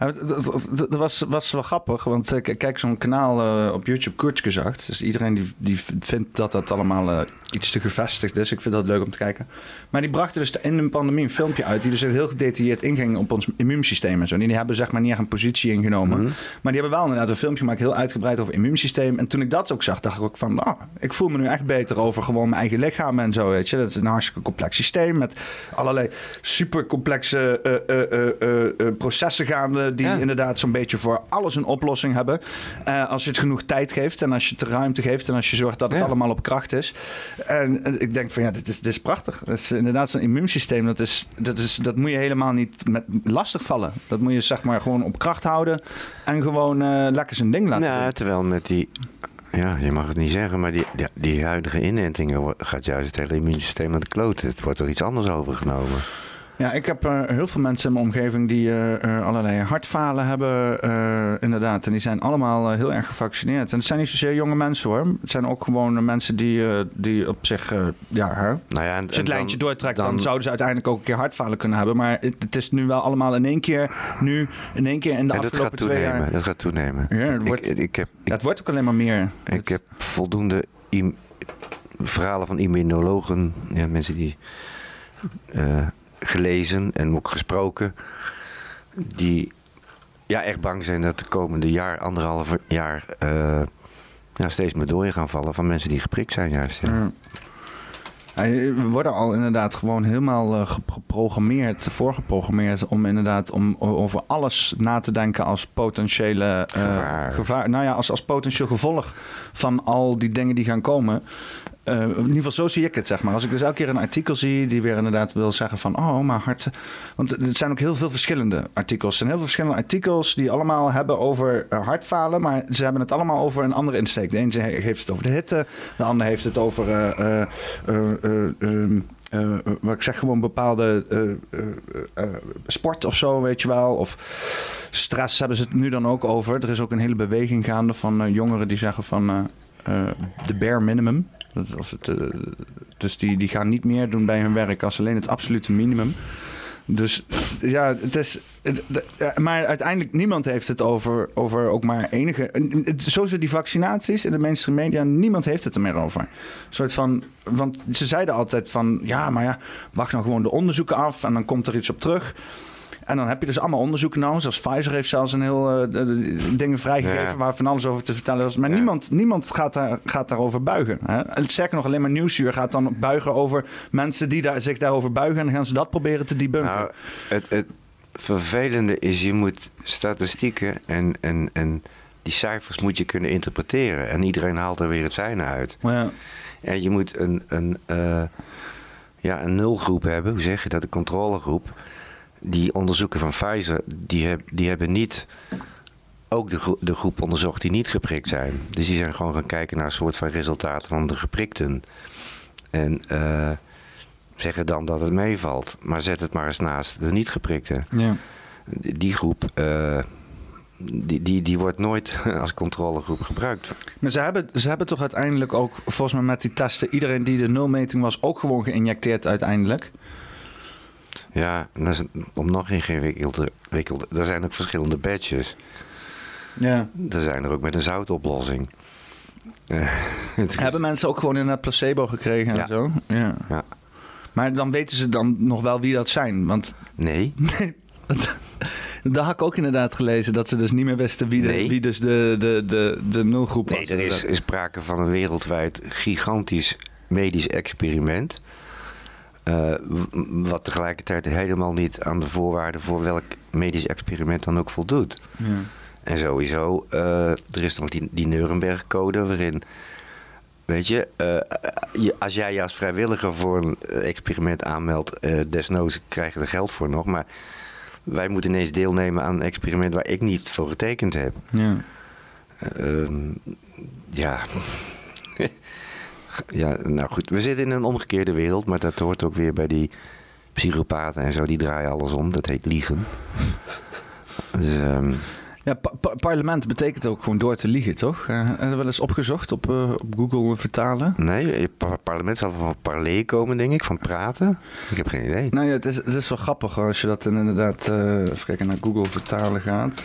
Dat- was, was wel grappig, want ik kijk zo'n kanaal eh, op YouTube, Kurzgesagt. Dus iedereen die, die vindt dat dat allemaal eh, iets te gevestigd is. Ik vind dat leuk om te kijken. Maar die brachten dus in een pandemie een filmpje uit... die dus heel gedetailleerd inging op ons immuunsysteem en zo. En die hebben zeg maar niet echt een positie ingenomen.
Mhm.
Maar die hebben wel inderdaad een filmpje gemaakt, heel uitgebreid over immuunsysteem. En toen ik dat ook zag, dacht ik ook van... ah, ik voel me nu echt beter over gewoon mijn eigen lichaam en zo, weet je. Dat is een hartstikke complex systeem met allerlei super complexe eh, eh, eh, eh, eh, processen gaande... die
Ja.
inderdaad zo'n beetje voor alles een oplossing hebben. Eh, als je het genoeg tijd geeft en als je het de ruimte geeft... en als je zorgt dat het
Ja.
allemaal op kracht is. En, ik denk van ja, dit is, dit is prachtig. Dat is inderdaad zo'n immuunsysteem. Dat, is, dat, is, dat moet je helemaal niet met lastig vallen. Dat moet je zeg maar gewoon op kracht houden... en gewoon eh, lekker zijn ding laten doen.
terwijl met die. Ja, je mag het niet zeggen, maar die, die, die huidige inentingen gaat juist het hele immuunsysteem aan de kloten. Het wordt er iets anders overgenomen.
Ja, ik heb eh, heel veel mensen in mijn omgeving die eh, eh, allerlei hartfalen hebben, inderdaad. En die zijn allemaal heel erg gevaccineerd. En het zijn niet zozeer jonge mensen hoor. Het zijn ook gewoon mensen die, die op zich, ja, hè.
Nou ja, en,
als je het lijntje
dan-
doortrekt, dan, zouden ze uiteindelijk ook een keer hartfalen kunnen hebben. Maar het, het is nu wel allemaal in één keer, nu in één keer in de
en dat
afgelopen
gaat
twee
toenemen.
jaar.
Dat gaat toenemen.
Ja, het wordt,
ik, ik, heb,
ja, het wordt ook alleen maar meer.
ik heb voldoende verhalen van immunologen, ja, mensen die gelezen en ook gesproken, die ja, echt bang zijn dat de komende jaar, anderhalf jaar, eh, ja, steeds meer doden gaan vallen van mensen die geprikt zijn juist. Ja.
Ja, We worden al inderdaad gewoon helemaal eh, gep- geprogrammeerd, voorgeprogrammeerd om inderdaad om over alles na te denken als potentiële eh,
Gevaar.
Nou ja, als, als potentieel gevolg van al die dingen die gaan komen. Eh, in ieder geval zo zie ik het, zeg maar. Als ik dus elke keer een artikel zie die weer inderdaad wil zeggen van... oh, maar hart... Want er zijn ook heel veel verschillende artikels. Er zijn heel veel verschillende artikels die allemaal hebben over eh, hartfalen... maar ze hebben het allemaal over een andere insteek. De ene heeft het over de hitte, de ander heeft het over... eh, eh, eh, eh, ehm, eh, wat ik zeg, gewoon bepaalde sport of zo, weet je wel. Of stress hebben ze het nu dan ook over. Er is ook een hele beweging gaande van jongeren die zeggen van... de bare minimum. Het, eh, dus die, die gaan niet meer doen bij hun werk als alleen het absolute minimum. Dus ja, het is. maar uiteindelijk niemand heeft het over, over ook maar enige. Het, sowieso die vaccinaties in de mainstream media, niemand heeft het er meer over. Een soort van. Want ze zeiden altijd van ja, maar ja, wacht nou gewoon de onderzoeken af en dan komt er iets op terug. En dan heb je dus allemaal onderzoeken nou. Zoals Pfizer heeft zelfs een heel eh, dingen vrijgegeven
Ja.
waar van alles over te vertellen is. Maar
Ja.
niemand, niemand gaat, daar, gaat daarover buigen. Hè? Sterker nog, alleen maar Nieuwsuur gaat dan buigen over mensen die daar, zich daarover buigen. En dan gaan ze dat proberen te debunken.
Nou, het, het vervelende is, je moet statistieken en, en, en die cijfers moet je kunnen interpreteren. En iedereen haalt er weer het zijne uit.
maar ja,
En je moet een, een, eh, ja, een nulgroep hebben, hoe zeg je dat, een controlegroep. Die onderzoeken van Pfizer, die, heb, die hebben niet ook de, gro- de groep onderzocht die niet geprikt zijn. Dus die zijn gewoon gaan kijken naar een soort van resultaten van de geprikten. En eh, zeggen dan dat het meevalt. Maar zet het maar eens naast de niet geprikten.
ja.
Die groep, eh, die, die, die wordt nooit als controlegroep gebruikt.
Maar ze hebben, ze hebben toch uiteindelijk ook, volgens mij met die testen, iedereen die de nulmeting was, ook gewoon geïnjecteerd uiteindelijk.
Ja, dat is om nog ingewikkelder. Er zijn ook verschillende batches.
Ja.
Er zijn er ook met een zoutoplossing. Eh,
Hebben mensen ook gewoon in het placebo gekregen
Ja.
en zo? Ja.
Ja.
Maar dan weten ze dan nog wel wie dat zijn. Want
nee.
Dat had ik ook inderdaad gelezen, dat ze dus niet meer wisten wie, de,
Nee.
wie dus de, de, de, de nulgroep was.
Nee, er is, is sprake van een wereldwijd gigantisch medisch experiment. Eh, wat tegelijkertijd helemaal niet aan de voorwaarden voor welk medisch experiment dan ook voldoet.
Ja.
En sowieso, eh, er is nog die, die Nuremberg-code waarin, weet je, eh, je- als jij je als vrijwilliger voor een experiment aanmeldt, desnoods krijg je er geld voor nog, maar wij moeten ineens deelnemen aan een experiment waar ik niet voor getekend heb.
Ja.
Ehm, ja. ja, nou goed. We zitten in een omgekeerde wereld, maar dat hoort ook weer bij die psychopaten en zo. Die draaien alles om. Dat heet liegen. Dus, ehm,
Ja, pa- pa- parlement betekent ook gewoon door te liegen, toch? Je wel eens opgezocht op, eh, op Google vertalen?
nee, par- parlement zal van parler komen, denk ik, van praten. Ik heb geen idee.
Nou ja, het is, het is wel grappig als je dat inderdaad, eh even kijken, naar Google vertalen gaat.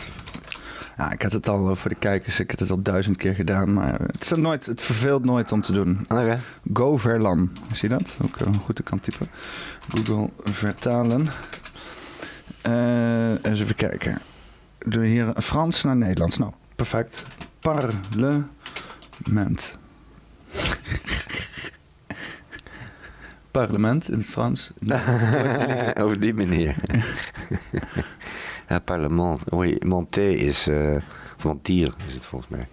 Ja, ik had het al eh, voor de kijkers, ik heb het al duizend keer gedaan, maar het, is nooit, het verveelt nooit om te doen. Go Verlan, zie je dat? Ook eh, goed te kan typen. Google vertalen. Eh, eens even kijken. Doe hier Frans naar Nederlands. Nou, perfect. Parlement. Parlement in het Frans.
Op die manier. ja, parlement. Oei, monté is... eh of mentir is het volgens mij.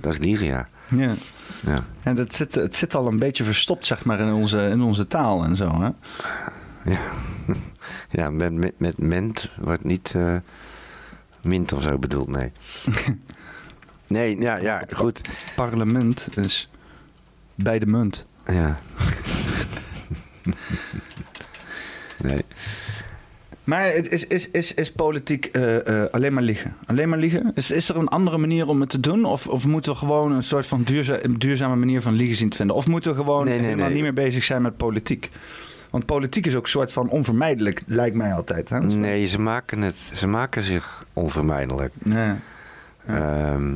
Dat is liegen, ja.
Ja.
ja.
En dat zit, het zit al een beetje verstopt, zeg maar, in onze, in onze taal en zo. Hè?
Ja, met, met, met ment wordt niet eh, mint of zo bedoeld, nee. nee, ja, ja, goed.
Parlement is bij de munt.
Ja. nee.
Maar is, is, is, is politiek eh, eh, alleen maar liegen? Alleen maar liegen? Is, is er een andere manier om het te doen? Of, of moeten we gewoon een soort van duurza duurzame manier van liegen zien te vinden? Of moeten we gewoon
Nee, nee,
helemaal
nee.
niet meer bezig zijn met politiek? Want politiek is ook een soort van onvermijdelijk, lijkt mij altijd. Hè?
Nee, ze maken, het, ze maken zich onvermijdelijk.
Ja.
Ehm,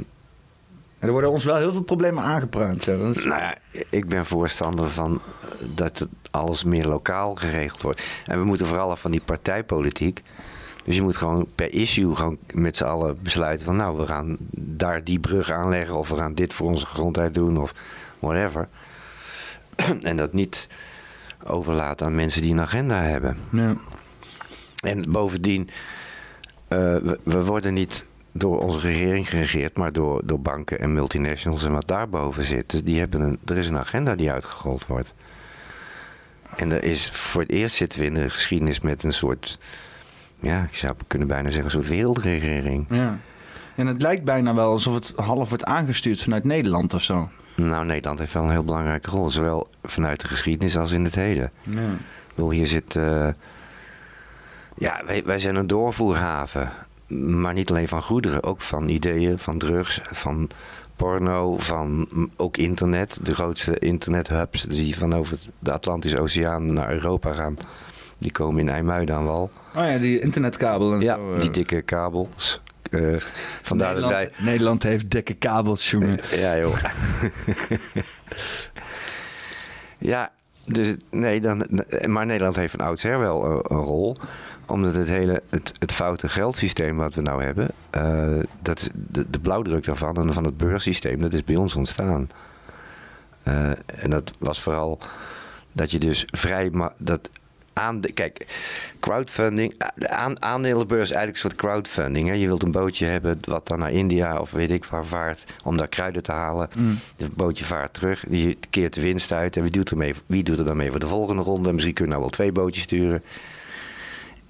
er worden ons wel heel veel problemen aangepraat. Hè? Dat is-
nou ja, ik ben voorstander van dat alles meer lokaal geregeld wordt. En we moeten vooral af van die partijpolitiek. Dus je moet gewoon per issue gewoon met z'n allen besluiten van... nou, we gaan daar die brug aanleggen... of we gaan dit voor onze gezondheid doen of whatever. en dat niet overlaten aan mensen die een agenda hebben.
Ja.
En bovendien, eh, we, we worden niet door onze regering geregeerd, maar door, door banken en multinationals en wat daarboven zit. Dus die hebben een, er is een agenda die uitgerold wordt. En er is, voor het eerst zitten we in de geschiedenis met een soort, ja, ik zou kunnen bijna zeggen, een soort wereldregering.
Ja. En het lijkt bijna wel alsof het half wordt aangestuurd vanuit Nederland of zo.
Nou, Nederland heeft wel een heel belangrijke rol, zowel vanuit de geschiedenis als in het heden.
Ja.
Ik bedoel, hier zit. eh, ja, wij, wij zijn een doorvoerhaven. Maar niet alleen van goederen, ook van ideeën, van drugs, van porno, van ook internet. De grootste internethubs die van over de Atlantische Oceaan naar Europa gaan, die komen in IJmuiden aan wal.
Oh ja, die internetkabel en
Ja,
zo. eh.
die dikke kabels. Eh, vandaar dat
Nederland,
wij.
Nederland heeft dikke kabels, jongen.
Ja, joh. ja, dus nee, dan, maar Nederland heeft van oudsher wel een, een rol. Omdat het hele het, het foute geldsysteem wat we nou hebben, eh, dat de, de blauwdruk daarvan en van het beurssysteem, dat is bij ons ontstaan. Eh, en dat was vooral dat je dus vrij, dat aan de, kijk, crowdfunding, de aan, aandelenbeurs is eigenlijk een soort crowdfunding. Hè? Je wilt een bootje hebben wat dan naar India of weet ik waar vaart om daar kruiden te halen.
Mm.
Het bootje vaart terug, die keert de winst uit en wie doet er, mee, wie doet er dan mee voor de volgende ronde? Misschien kunnen we nou wel twee bootjes sturen.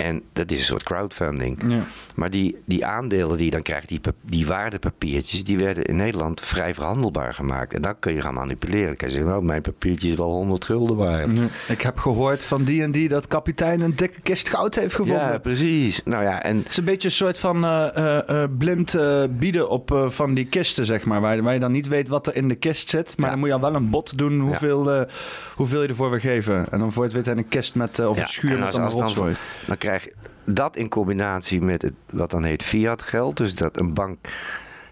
En dat is een soort crowdfunding.
Ja.
Maar die, die aandelen die je dan krijgt, die, die waardepapiertjes, die werden in Nederland vrij verhandelbaar gemaakt. En dan kun je gaan manipuleren. Dan kan je zeggen, nou, mijn papiertje is wel 100 gulden waard.
Ja. Ik heb gehoord van die en die dat kapitein een dikke kist goud heeft gevonden.
Ja, precies. Nou ja, en
Het is een beetje een soort van eh, eh, eh, blind bieden op van die kisten, zeg maar. Waar, waar je dan niet weet wat er in de kist zit. Maar
Ja.
dan moet je al wel een bod doen hoeveel, hoeveel je ervoor wil geven. En dan voor het hij een kist met, of een schuur
en
met een rotzooi.
dan krijg dat in combinatie met het, wat dan heet fiat geld. Dus dat een bank...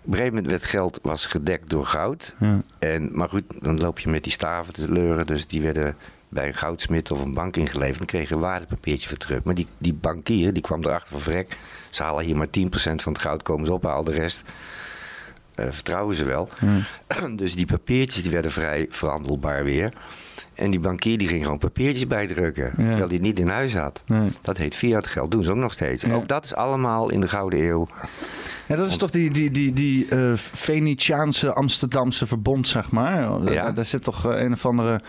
Op een gegeven moment werd geld was gedekt door goud.
Ja.
En, maar goed, dan loop je met die staven te leuren. Dus die werden bij een goudsmit of een bank ingeleverd. Dan kreeg je een waardepapiertje voor terug. Maar die, die bankier die kwam erachter van vrek. Ze halen hier maar 10% van het goud, komen ze ophalen. De rest eh, vertrouwen ze wel. Dus die papiertjes die werden vrij verhandelbaar weer. En die bankier die ging gewoon papiertjes bijdrukken. Terwijl hij het niet in huis had.
Nee.
Dat heet fiat geld. Doen ze ook nog steeds.
Ja.
Ook dat is allemaal in de Gouden Eeuw.
Ja, dat is toch die, die, die, die eh, Venetiaanse Amsterdamse verbond, zeg maar. Daar-
Ja.
Daar zit toch eh, een of andere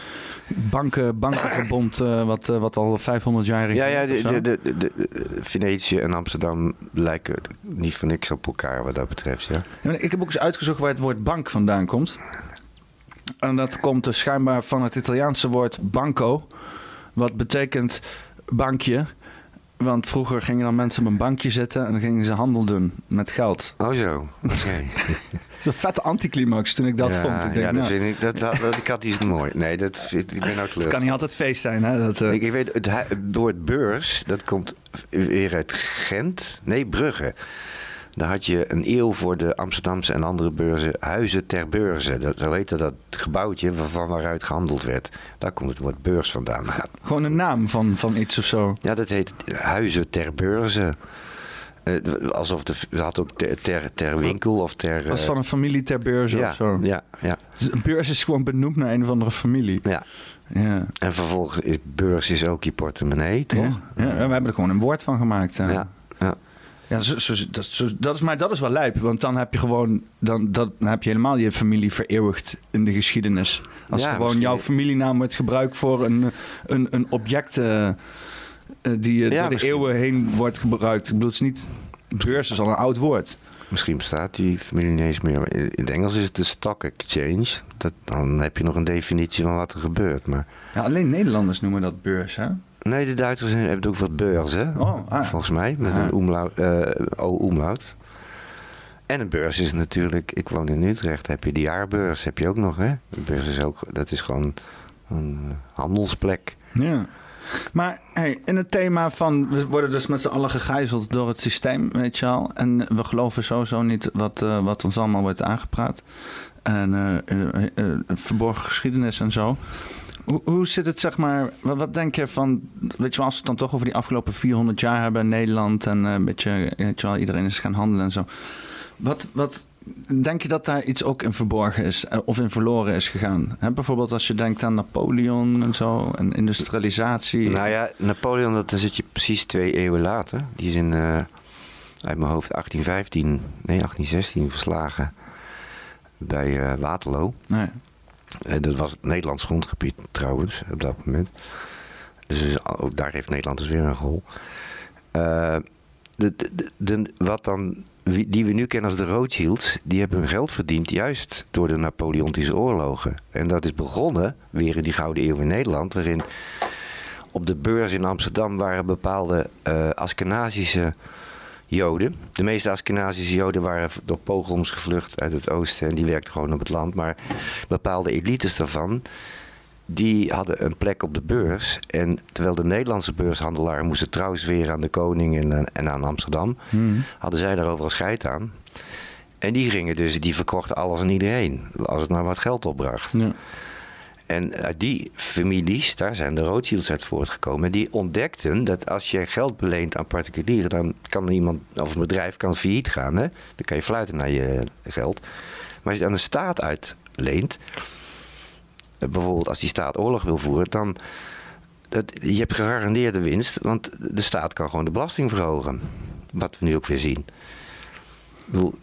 banken, bankenverbond eh, wat, wat al 500 jaar
Ja, ja, de, de, de, de- Venetië en Amsterdam lijken niet voor niks op elkaar wat dat betreft. Ja.
Ja, Ik heb ook eens uitgezocht waar het woord bank vandaan komt. En dat komt dus schijnbaar van het Italiaanse woord banco. Wat betekent bankje. Want vroeger gingen dan mensen op een bankje zitten en dan gingen ze handel doen met geld.
Oh zo, oké.
Dat is een vette anticlimax toen ik dat
ja,
vond. Ik denk,
ja, dat
nou,
vind ik, dat, dat, dat, ik had iets mooi. Nee, dat ik ben ook
het
leuk.
kan niet altijd feest zijn. Hè? Dat, eh,
Ik, ik weet, het, het woord beurs, dat komt weer uit Gent. Nee, Brugge. Daar had je een eeuw voor de Amsterdamse en andere beurzen huizen ter beurze. Dat, zo heette dat gebouwtje waarvan waaruit gehandeld werd. Daar komt het woord beurs vandaan.
Gewoon een naam van, van iets of zo.
Ja, dat heet huizen ter beurze. Eh, alsof de, ze had ook ter, ter, ter winkel of ter...
Was
eh,
van een familie ter beurs
ja,
of zo.
ja, ja,
Dus Een beurs is gewoon benoemd naar een of andere familie.
ja.
Ja.
En vervolgens is beurs is ook je portemonnee, toch?
Ja. ja, we hebben er gewoon een woord van gemaakt. Ja.
Ja, ja.
Zo, zo, dat, zo- dat is, maar dat is wel lijp. Want dan heb je gewoon... Dan, dat, dan heb je helemaal je familie vereeuwigd in de geschiedenis. Als
Ja,
gewoon
misschien-
jouw familienaam wordt gebruikt voor een, een, een object... eh, die eh,
Ja,
door de eeuwen heen wordt gebruikt. Ik bedoel, het is niet... Beurs is al een oud woord.
Misschien bestaat die familie niet eens meer. In in het Engels is het de stock exchange. Dat, dan heb je nog een definitie van wat er gebeurt. Maar
Ja, alleen Nederlanders noemen dat beurs, hè?
Nee, de Duitsers hebben ook voor beurs, hè?
Oh, ah.
Volgens mij, met
Ah.
een umlaut, eh, O-umlaut. En een beurs is natuurlijk, ik woon in Utrecht, heb je de jaarbeurs, heb je ook nog, hè? De beurs is ook, dat is gewoon een eh, handelsplek.
Ja. Maar hey, in het thema van we worden dus met z'n allen gegijzeld door het systeem, weet je al. En we geloven sowieso niet wat, eh, wat ons allemaal wordt aangepraat. En verborgen geschiedenis en zo. Hoe, hoe zit het, zeg maar, wat, wat denk je van, weet je wel, als we het dan toch over die afgelopen 400 jaar hebben in Nederland en eh, een beetje, weet je wel, iedereen is gaan handelen en zo. Wat, wat denk je dat daar iets ook in verborgen is eh, of in verloren is gegaan? Hè, bijvoorbeeld als je denkt aan Napoleon en zo en industrialisatie.
Nou ja, Napoleon, dat, dan zit je precies twee eeuwen later. Die is in, eh, uit mijn hoofd, 1815, nee, 1816 verslagen bij eh, Waterloo.
Nee.
En dat was het Nederlands grondgebied trouwens, op dat moment. Dus ook daar heeft Nederland dus weer een rol. Eh, de, wat dan, die we nu kennen als de Rothschilds, die hebben hun geld verdiend juist door de Napoleontische oorlogen. En dat is begonnen weer in die Gouden Eeuw in Nederland, waarin op de beurs in Amsterdam waren bepaalde eh Askenazische Joden. De meeste Askenazische Joden waren door pogroms gevlucht uit het oosten en die werkten gewoon op het land. Maar bepaalde elites daarvan, die hadden een plek op de beurs. En terwijl de Nederlandse beurshandelaren moesten trouwens weer aan de koning en, aan- en aan Amsterdam,
Hmm.
hadden zij daar overal scheid aan. En die gingen dus, die verkochten alles aan iedereen, als het maar wat geld opbracht.
Ja.
En uit die families, daar zijn de Rothschilds uit voortgekomen. En die ontdekten dat als je geld beleent aan particulieren, dan kan iemand of een bedrijf kan failliet gaan. Hè? Dan kan je fluiten naar je geld. Maar als je het aan de staat uitleent, eh, bijvoorbeeld als die staat oorlog wil voeren, dan. Dat, je hebt gegarandeerde winst, want de staat kan gewoon de belasting verhogen. Wat we nu ook weer zien. Bedoel,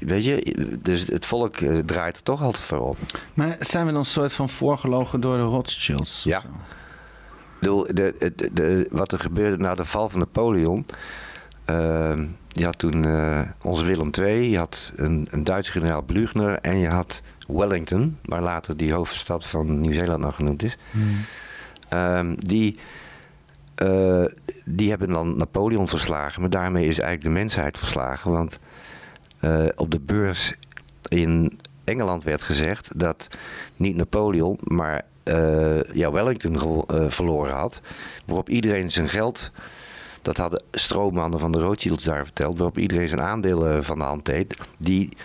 weet je, dus het volk eh, draait er toch altijd voor op.
Maar zijn we dan een soort van voorgelogen door de Rothschilds?
Ja. Ik bedoel, de, de, de- wat er gebeurde na de val van Napoleon. ehm, je had toen eh, onze Willem II, je had een, een Duitse generaal Blüchner en je had Wellington, waar later die hoofdstad van Nieuw-Zeeland nog genoemd is.
Hmm.
Ehm, die, eh, die hebben dan Napoleon verslagen, maar daarmee is eigenlijk de mensheid verslagen. Want eh, op de beurs in Engeland werd gezegd dat niet Napoleon, maar eh, ja, Wellington eh, verloren had. Waarop iedereen zijn geld, dat hadden stroommannen van de Rothschilds daar verteld, waarop iedereen zijn aandelen van de hand deed. Die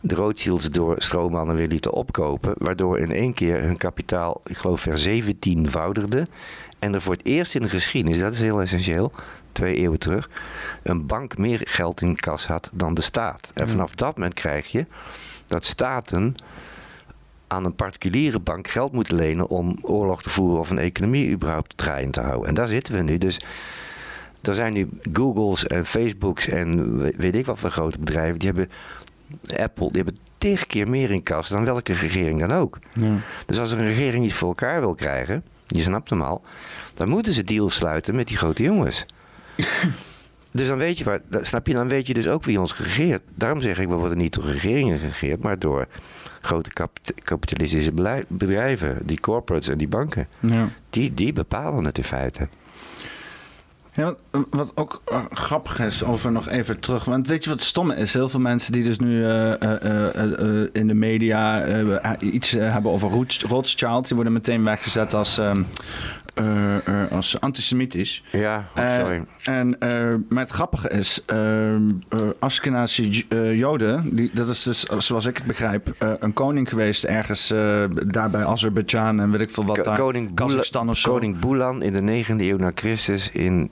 de Rothschilds door stroommannen weer lieten opkopen. Waardoor in één keer hun kapitaal, ik geloof, ver 17voudigde. En er voor het eerst in de geschiedenis, dat is heel essentieel, twee eeuwen terug, een bank meer geld in kas had dan de staat. En vanaf dat moment krijg je dat staten aan een particuliere bank geld moeten lenen om oorlog te voeren of een economie überhaupt draaiend te houden. En daar zitten we nu. Dus er zijn nu Googles en Facebooks en weet ik wat voor grote bedrijven. Die hebben Apple, die hebben tig keer meer in kas dan welke regering dan ook.
Ja.
Dus als een regering iets voor elkaar wil krijgen, je snapt hem al, dan moeten ze deals sluiten met die grote jongens. Dus dan weet je waar, snap je, dan weet je dus ook wie ons regeert. Daarom zeg ik, we worden niet door regeringen geregeerd, maar door grote kapit- kapitalistische bedrijven, die corporates en die banken.
Ja.
Die, die bepalen het in feite.
Ja, wat- wat ook eh, grappig is, over nog even terug. Want weet je wat stomme is? Heel veel mensen die dus nu eh, eh, in de media iets hebben over Roths- Rothschild, die worden meteen weggezet als, ehm, eh, eh, als antisemitisch.
Ja, oh,
Eh,
sorry.
En, maar het grappige is, ehm eh Ashkenazi eh, Joden, die, dat is dus, zoals ik het begrijp, een koning geweest ergens daar bij Azerbeidzjan en weet ik veel wat daar.
koning,
Kazachstan of zo.
koning Bulan in de 9e eeuw na Christus in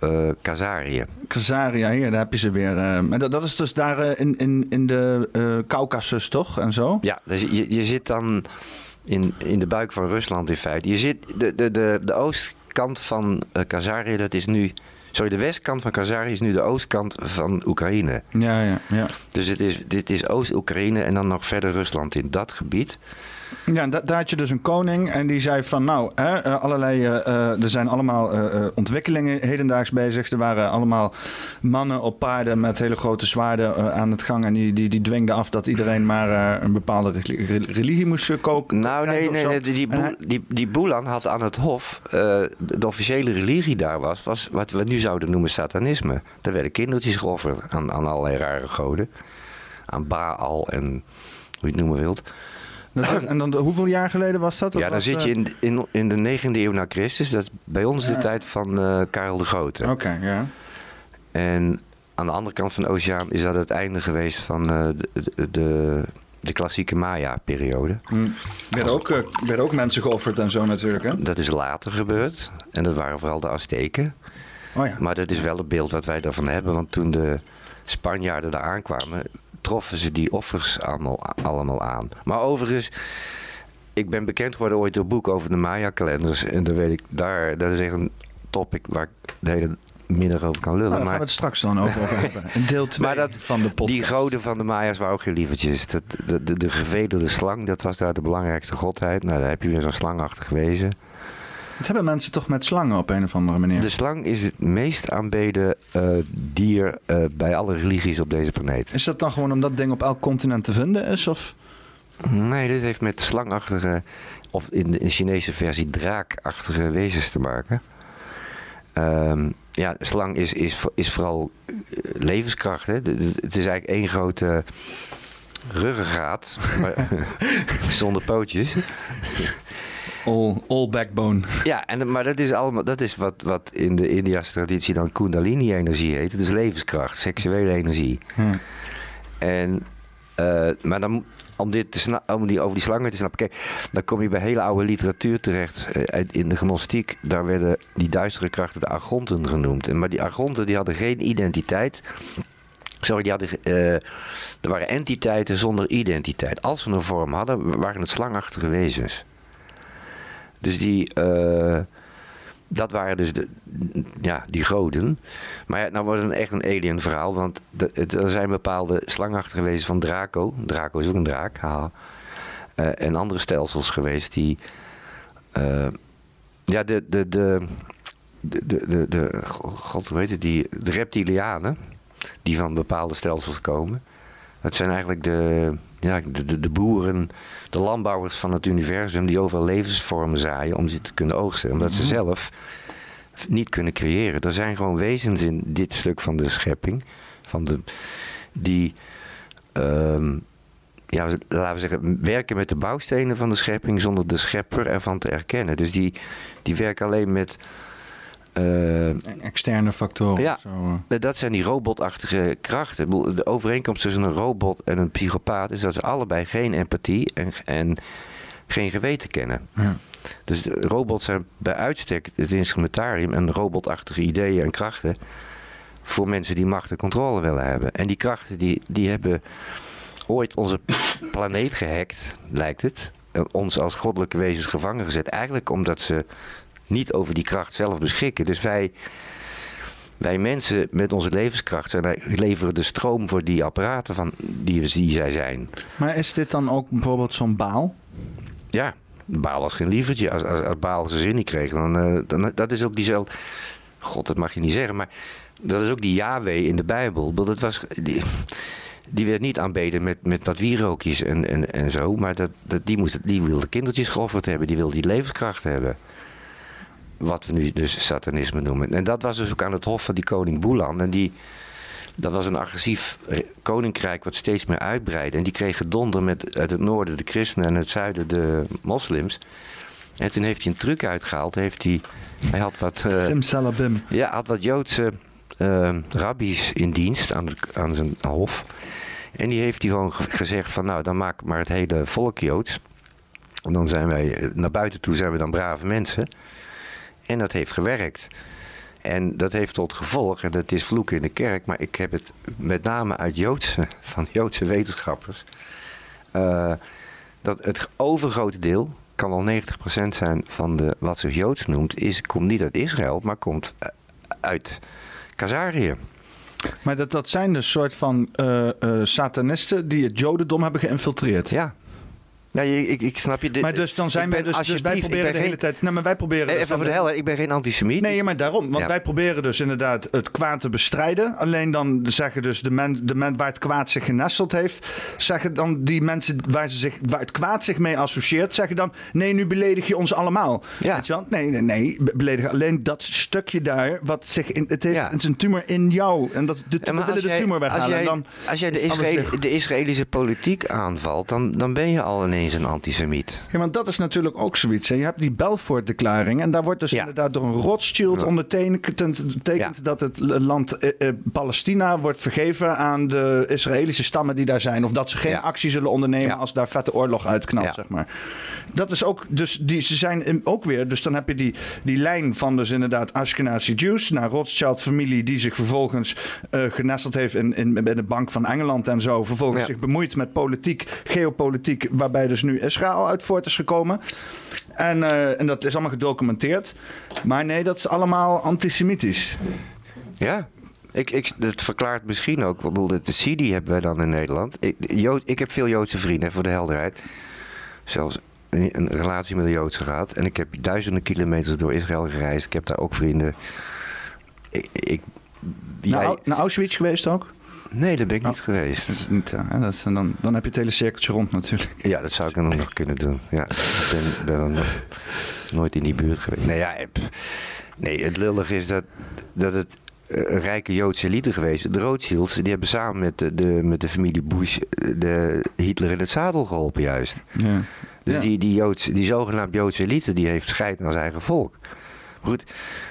eh, Kazarië.
Khazaria, hier, daar heb je ze weer. eh. maar dat, dat is dus daar eh, in, in, in de eh Caucasus, toch? En zo?
Ja, dus je, je zit dan in, in de buik van Rusland in feite. Je zit, de, de, de, de oostkant van Kazarië, dat is nu... Sorry, de westkant van Kazarië is nu de oostkant van Oekraïne.
Ja, ja, ja.
Dus het is, dit is Oost-Oekraïne en dan nog verder Rusland in dat gebied.
Ja, da- daar had je dus een koning en die zei van nou, hè, eh, allerlei, eh, eh, er zijn allemaal ontwikkelingen hedendaags bezig. Er waren allemaal mannen op paarden met hele grote zwaarden aan het gang. En die, die, die dwingden af dat iedereen maar een bepaalde re- re- religie moest koken.
Nou, nee, nee, die, die,
hij-
die, die Boelan had aan het hof, de, de officiële religie daar was, was wat we nu zouden noemen satanisme. Daar werden kindertjes geofferd aan, aan allerlei rare goden. Aan Baal en hoe je het noemen wilt.
Dat en dan, hoeveel jaar geleden was dat? Dat
ja, dan
was,
zit
eh,
je in, in, in de 9e eeuw na Christus. Dat is bij ons de tijd van eh, Karel de Grote.
Oké, ja.
En aan de andere kant van de oceaan is dat het einde geweest van eh, de, de, klassieke Maya-periode.
Hm. Werden ook, eh, werden ook mensen geofferd en zo natuurlijk, hè?
Dat is later gebeurd. En dat waren vooral de Azteken.
Oh ja.
Maar dat is wel het beeld wat wij daarvan hebben. Want toen de Spanjaarden daar aankwamen, troffen ze die offers allemaal, allemaal aan. Maar overigens, ik ben bekend geworden ooit door een boek over de Maya-kalenders. En daar weet ik, daar, dat is echt een topic waar ik de hele middag over kan lullen.
Nou, daar gaan we het straks dan ook over hebben. In deel 2
Maar dat-
van de podcast.
die goden van de Maya's waren ook geen lievertjes. Dat, de, de, de gevederde slang, dat was daar de belangrijkste godheid. Nou, daar heb je weer zo'n slangachtig wezen.
Dat hebben mensen toch met slangen op een of andere manier.
De slang is het meest aanbeden eh, dier eh, bij alle religies op deze planeet.
Is dat dan gewoon omdat dat ding op elk continent te vinden is? Of?
Nee, dit heeft met slangachtige, of in de in Chinese versie draakachtige wezens te maken. Ehm, ja, slang is, is, is vooral eh, levenskracht. Hè? Het is eigenlijk één grote ruggengraat, maar zonder pootjes.
All, all backbone.
Ja, en, maar dat is, allemaal, dat is wat, wat in de Indiase traditie dan Kundalini-energie heet. Het is levenskracht, seksuele energie. En, eh, maar dan, om, dit te om die, over die slangen te snappen, kijk, dan kom je bij hele oude literatuur terecht. Eh, in de gnostiek, daar werden die duistere krachten de argonten genoemd. En, maar die argonten die hadden geen identiteit. Sorry, die hadden, eh, er waren entiteiten zonder identiteit. Als ze een vorm hadden, waren het slangachtige wezens. Dus die, eh, dat waren dus de, ja, die goden. Maar ja, nou wordt het echt een alien verhaal. Want er zijn bepaalde slangachtige wezens van Draco. Draco is ook een draak. haha. Eh, en andere stelsels geweest die... eh, ja, de... de, de de, de, de, de, god, hoe heet het, die, de reptilianen, die van bepaalde stelsels komen. Dat zijn eigenlijk de, ja, de, de, de boeren, de landbouwers van het universum... die overal levensvormen zaaien om ze te kunnen oogsten. Omdat ze zelf niet kunnen creëren. Er zijn gewoon wezens in dit stuk van de schepping... Van de, die, ehm, ja, laten we zeggen, werken met de bouwstenen van de schepping... zonder de schepper ervan te erkennen. Dus die, die werken alleen met
Externe factoren.
Ja.
Zo. eh.
dat zijn die robotachtige krachten. De overeenkomst tussen een robot en een psychopaat is dat ze allebei geen empathie en, en geen geweten kennen.
Ja.
Dus robots zijn bij uitstek het instrumentarium en robotachtige ideeën en krachten voor mensen die macht en controle willen hebben. En die krachten die, die hebben ooit onze planeet gehackt, lijkt het. En ons als goddelijke wezens gevangen gezet. Eigenlijk omdat ze niet over die kracht zelf beschikken. Dus wij, wij mensen met onze levenskracht zijn, leveren de stroom voor die apparaten van die, die zij zijn.
Maar is dit dan ook bijvoorbeeld zo'n baal?
Ja, Baal was geen lievertje. Als, als, als Baal zijn zin niet kreeg, dan, eh, dan... Dat is ook diezelfde... God, dat mag je niet zeggen, maar... Dat is ook die Yahweh in de Bijbel. Dat was, die, die werd niet aanbeden met, met wat wierookjes en, en, en zo. Maar dat, dat, die, moest, die wilde kindertjes geofferd hebben. Die wilde die levenskracht hebben. Wat we nu dus satanisme noemen. En dat was dus ook aan het hof van die koning Boelan. En die... Dat was een agressief eh, koninkrijk wat steeds meer uitbreidde. En die kregen donder met uit het noorden de christenen en het zuiden de moslims. En toen heeft hij een truc uitgehaald. Heeft hij, hij had wat, eh,
Simsalabim.
ja, had wat Joodse eh, rabbies in dienst aan, de- aan zijn hof. En die heeft hij gewoon ge- gezegd van nou, dan maak maar het hele volk Joods. En dan zijn wij, naar buiten toe zijn we dan brave mensen. En dat heeft gewerkt. En dat heeft tot gevolg, en dat is vloeken in de kerk, maar ik heb het met name uit Joodse, van Joodse wetenschappers. eh, dat het overgrote deel, kan wel 90% zijn van de, wat zich Joods noemt, is, komt niet uit Israël, maar komt eh, uit Kazarië.
Maar dat, dat zijn dus soort van eh, satanisten die het jodendom hebben geïnfiltreerd.
Ja. Je- ik, ik snap je.
Maar dus dan zijn
ik
wij
ben
dus, dus wij proberen de
ben
hele
geen-
tijd. Nee, maar wij proberen.
Eh,
dus
Even voor de hel, ik ben geen antisemiet.
Nee, maar daarom. Want
Ja.
wij proberen dus inderdaad het kwaad te bestrijden. Alleen dan zeggen dus de mensen de men waar het kwaad zich genesteld heeft... zeggen dan die mensen waar, ze zich, waar het kwaad zich mee associeert... zeggen dan, nee, nu beledig je ons allemaal.
Ja.
Weet je wel? Nee, nee, nee. be- Beledigen alleen dat stukje daar... wat zich in, het heeft
Ja.
het is een tumor in jou. En dat, de, we
maar
willen de
jij-
tumor
als
weghalen.
jij,
en dan
als jij de, de Israëlische politiek aanvalt, dan, dan ben je al ineens een antisemiet.
Ja, want dat is natuurlijk ook zoiets. Hè. Je hebt die Belfort-declaring. En daar wordt dus
Ja.
inderdaad door een Rothschild
Ja.
ondertekend
Ja.
dat het land eh, eh, Palestina wordt vergeven aan de Israëlische stammen die daar zijn. Of dat ze geen actie zullen ondernemen als daar vette oorlog uitknalt,
Ja.
zeg maar. Dat is ook, dus die, ze zijn in- ook weer, dus dan heb je die, die lijn van dus inderdaad Ashkenazi Jews naar Rothschild-familie die zich vervolgens eh genesteld heeft in, in, bij de Bank van Engeland en zo. Vervolgens zich bemoeit met politiek, geopolitiek, waarbij dus nu Israël uit voort is gekomen. En, eh, en dat is allemaal gedocumenteerd. Maar nee, dat is allemaal antisemitisch.
Ja. Ik, ik, dat verklaart misschien ook. Ik bedoel, de Sidi hebben wij dan in Nederland. Ik, Jood, ik heb veel Joodse vrienden, voor de helderheid. Zelfs een, een relatie met een Joodse gehad. En ik heb duizenden kilometers door Israël gereisd. Ik heb daar ook vrienden. Ik, ik,
Naar,
jij-
Au- naar Auschwitz geweest ook?
Nee, daar ben ik niet
Oh.
geweest.
Dat is niet, eh, hè, dat is, dan, dan heb je het hele cirkeltje rond natuurlijk.
Ja, dat zou ik dan nog kunnen doen. Ja, ik ben, ben dan nog nooit in die buurt geweest. Nee, ja, pff. nee het lullig is dat, dat het eh, rijke Joodse elite geweest. De Rothschilds, die hebben samen met de, de, met de familie Bush eh, de Hitler in het zadel geholpen juist.
Ja.
Dus
Ja.
die, die, Joodse, die zogenaamd Joodse elite, die heeft scheid aan zijn eigen volk. Maar goed,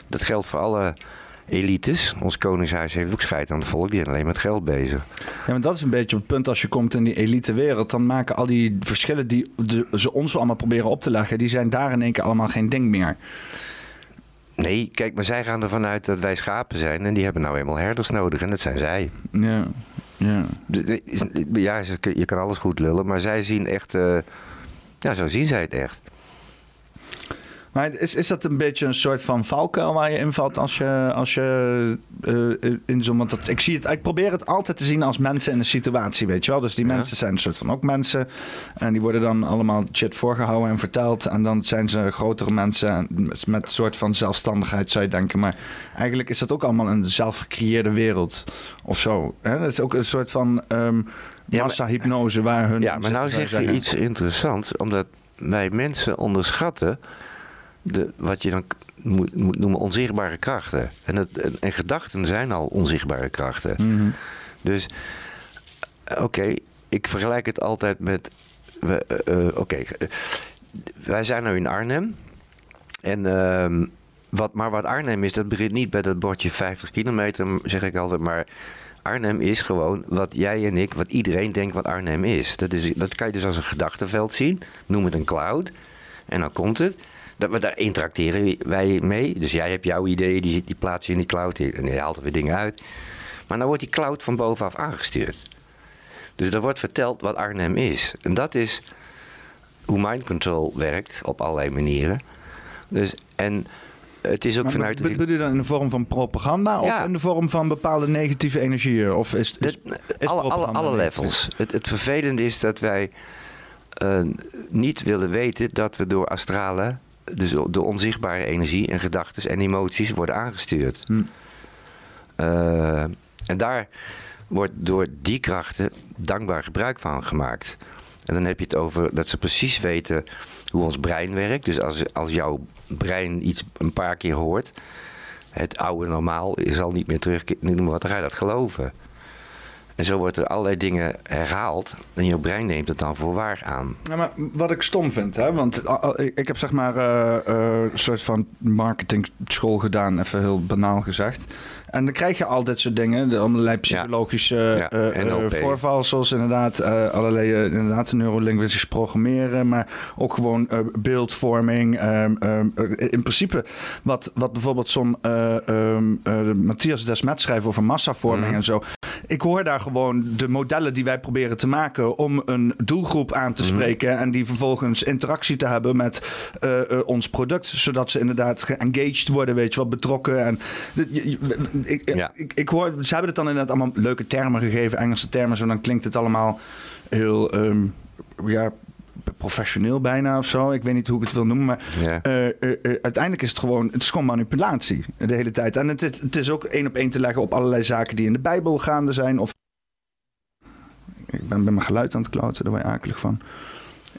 dat geldt voor alle elites. Ons koningshuis heeft ook scheid aan het volk. Die zijn alleen met geld bezig.
Ja, maar dat is een beetje het punt als je komt in die elite wereld. Dan maken al die verschillen die ze ons allemaal proberen op te leggen, die zijn daar in één keer allemaal geen ding meer.
Nee, kijk, maar zij gaan ervan uit dat wij schapen zijn. En die hebben nou eenmaal herders nodig. En dat zijn zij.
Ja, ja.
Ja, je kan alles goed lullen, maar zij zien echt. eh, ja, zo zien zij het echt.
Maar is, is dat een beetje een soort van valkuil waar je invalt als je, als je eh, in zo'n... Want dat, ik, zie het, ik probeer het altijd te zien als mensen in een situatie, weet je wel. Dus die
Ja.
mensen zijn een soort van ook mensen. En die worden dan allemaal shit voorgehouden en verteld. En dan zijn ze grotere mensen met, een soort van zelfstandigheid, zou je denken. Maar eigenlijk is dat ook allemaal een zelfgecreëerde wereld of zo. Hè? Dat is ook een soort van
maar-
massa-hypnose waar hun...
Ja, maar nou zeg je
zeggen.
iets interessants, omdat wij mensen onderschatten. De, wat je dan moet, moet noemen onzichtbare krachten. En, het, en, en gedachten zijn al onzichtbare krachten.
Mhm.
Dus, eh, oké, ik vergelijk het altijd met. eh, eh, oké, wij zijn nu in Arnhem. En ehm, wat, maar wat Arnhem is, dat begint niet bij dat bordje 50 kilometer, zeg ik altijd. Maar Arnhem is gewoon wat jij en ik, wat iedereen denkt wat Arnhem is. Dat, is, dat kan je dus als een gedachtenveld zien. Noem het een cloud. En dan komt het. Dat we daar interacteren wij mee. Dus jij hebt jouw ideeën, die, die plaats je in die cloud. En je haalt er weer dingen uit. Maar dan wordt die cloud van bovenaf aangestuurd. Dus er wordt verteld wat Arnhem is. En dat is hoe mind control werkt op allerlei manieren. Dus, en het is ook
Maar
vanuit...
Bedoel je dan in de vorm van propaganda of
Ja.
in de vorm van bepaalde negatieve energieën? Of is, is,
Dat-
is
alle, alle, alle levels. Het, het vervelende is dat wij eh, niet willen weten dat we door astrale, dus de onzichtbare energie en gedachten en emoties worden aangestuurd.
Hm.
Eh, en daar wordt door die krachten dankbaar gebruik van gemaakt. En dan heb je het over dat ze precies weten hoe ons brein werkt. Dus als, als jouw brein iets een paar keer hoort, het oude normaal zal niet meer terug, noem maar wat, dan ga je dat geloven. En zo wordt er allerlei dingen herhaald en je brein neemt het dan voor waar aan.
Ja, maar wat ik stom vind, hè? want uh, uh, ik heb zeg maar eh, eh, een soort van marketing school gedaan, even heel banaal gezegd. En dan krijg je al dit soort dingen, de allerlei psychologische
Ja,
eh, eh, voorvalsels, inderdaad, eh, allerlei inderdaad neurolinguistisch programmeren, maar ook gewoon beeldvorming. ehm, ehm, eh, in principe, wat, wat bijvoorbeeld zo'n eh, ehm, eh, Matthias Desmet schrijft over massavorming
Mhm.
en zo. Ik hoor daar gewoon de modellen die wij proberen te maken om een doelgroep aan te
Mhm.
spreken en die vervolgens interactie te hebben met ons product, zodat ze inderdaad geengaged worden, weet je wel, betrokken. En de- je- je- ik,
Ja.
ik, ik hoor, ze hebben het dan inderdaad allemaal leuke termen gegeven, Engelse termen, zo dan klinkt het allemaal heel ehm, ja, professioneel bijna of zo. Ik weet niet hoe ik het wil noemen, maar
Ja.
eh, eh, eh, uiteindelijk is het gewoon, het is gewoon manipulatie de hele tijd. En het, is- het is ook één op één te leggen op allerlei zaken die in de Bijbel gaande zijn. Of ik ben bij mijn geluid aan het kloten, daar word je akelig van.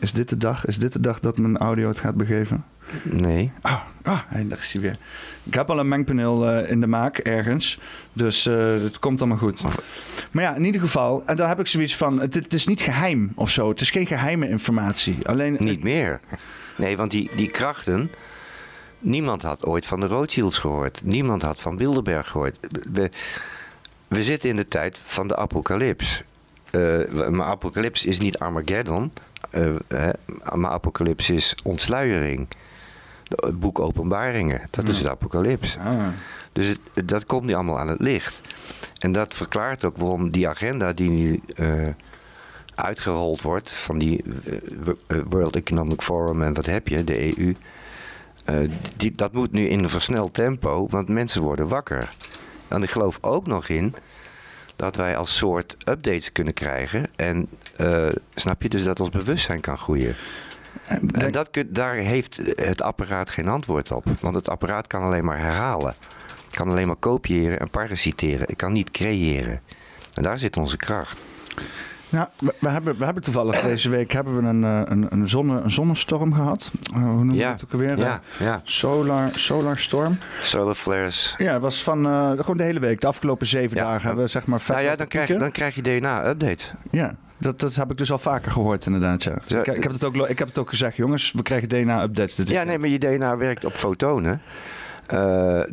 Is dit de dag? Is dit de dag dat mijn audio het gaat begeven?
Nee.
Ah, ah daar is hij weer. Ik heb al een mengpaneel eh, in de maak ergens. Dus eh, het komt allemaal goed. Maar ja, in ieder geval, en daar heb ik zoiets van: het, het is niet geheim of zo. Het is geen geheime informatie. Alleen
Niet meer. Nee, want die, die krachten. Niemand had ooit van de Rothschilds gehoord. Niemand had van Bilderberg gehoord. We, we zitten in de tijd van de apocalyps. Eh, maar apocalyps is niet Armageddon. Hè, maar apocalyps is ontsluiering. Het boek Openbaringen, dat is apocalyps.
Ah,
Dus het- dat komt nu allemaal aan het licht. En dat verklaart ook waarom die agenda die nu eh, uitgerold wordt van die World Economic Forum en wat heb je, de EU. die, dat moet nu in een versneld tempo, want mensen worden wakker. En ik geloof ook nog in dat wij als soort updates kunnen krijgen. En eh, snap je dus dat ons bewustzijn kan groeien.
en
dat, kun- daar heeft het apparaat geen antwoord op. Want het apparaat kan alleen maar herhalen. Het kan alleen maar kopiëren en parasiteren. Het kan niet creëren. En daar zit onze kracht.
Ja, we, we hebben, we hebben toevallig deze week hebben we een, eh, een, een, zonne, een zonnestorm gehad. Eh, hoe noemen we
Ja,
het ook alweer?
Ja, ja.
Solar, solar storm.
Solar flares.
Ja, het was van eh, gewoon de hele week. De afgelopen zeven dagen hebben we zeg maar vijf
Nou ja, dan krijg, je- dan krijg je DNA-update.
Ja, dat, dat heb ik dus al vaker gehoord inderdaad. Ja. Ik, ik, heb het ook, ik heb het ook gezegd, jongens, we krijgen DNA-updates.
Ja, nee, maar je DNA werkt op fotonen.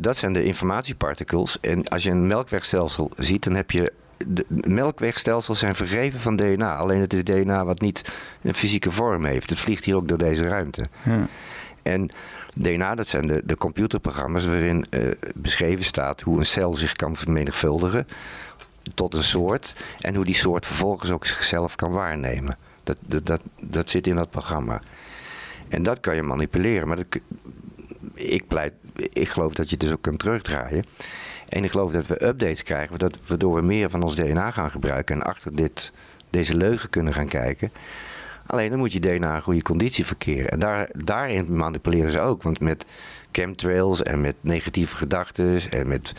Dat zijn de informatieparticles. En als je een melkwegstelsel ziet, dan heb je. De melkwegstelsels zijn vergeven van DNA. Alleen het is DNA wat niet een fysieke vorm heeft. Het vliegt hier ook door deze ruimte.
Ja.
En DNA, dat zijn de, de computerprogramma's waarin eh, beschreven staat hoe een cel zich kan vermenigvuldigen tot een soort. En hoe die soort vervolgens ook zichzelf kan waarnemen. Dat, dat, dat, dat zit in dat programma. En dat kan je manipuleren. Maar dat, ik, pleit, ik geloof dat je het dus ook kan terugdraaien. En ik geloof dat we updates krijgen, dat, waardoor we meer van ons DNA gaan gebruiken. En achter dit, deze leugen kunnen gaan kijken. Alleen dan moet je DNA in goede conditie verkeren. En daar, daarin manipuleren ze ook. Want met chemtrails en met negatieve gedachten en met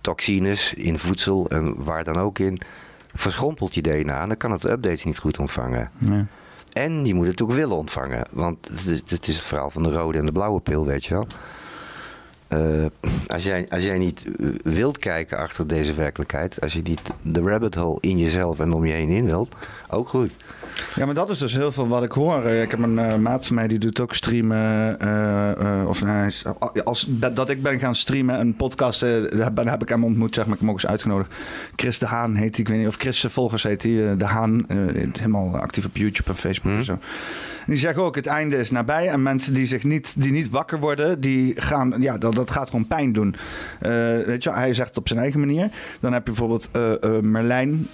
toxines in voedsel en waar dan ook in, verschrompelt je DNA en dan kan het updates niet goed ontvangen. En je moet het ook willen ontvangen. Want het is het, is het verhaal van de rode en de blauwe pil, weet je wel. Eh, als, jij, als jij niet eh, wilt kijken achter deze werkelijkheid, als je niet de rabbit hole in jezelf en om je heen in wilt, ook goed.
Ja, maar dat is dus heel veel wat ik hoor. Eh, Ik heb een eh, maat van mij die doet ook streamen. eh, of hij is- als, dat, dat ik ben gaan streamen, een podcast, eh, daar heb, heb ik hem ontmoet, zeg maar. Ik heb hem ook eens uitgenodigd. Chris de Haan heet hij. Ik weet niet of Chris volgers heet hij. de Haan, helemaal actief op YouTube en Facebook en zo. En die zeggen ook, het einde is nabij. En mensen die zich niet, die niet wakker worden, die gaan, ja, dat, dat gaat gewoon pijn doen. Weet je, hij zegt het op zijn eigen manier. Dan heb je bijvoorbeeld Merlijn,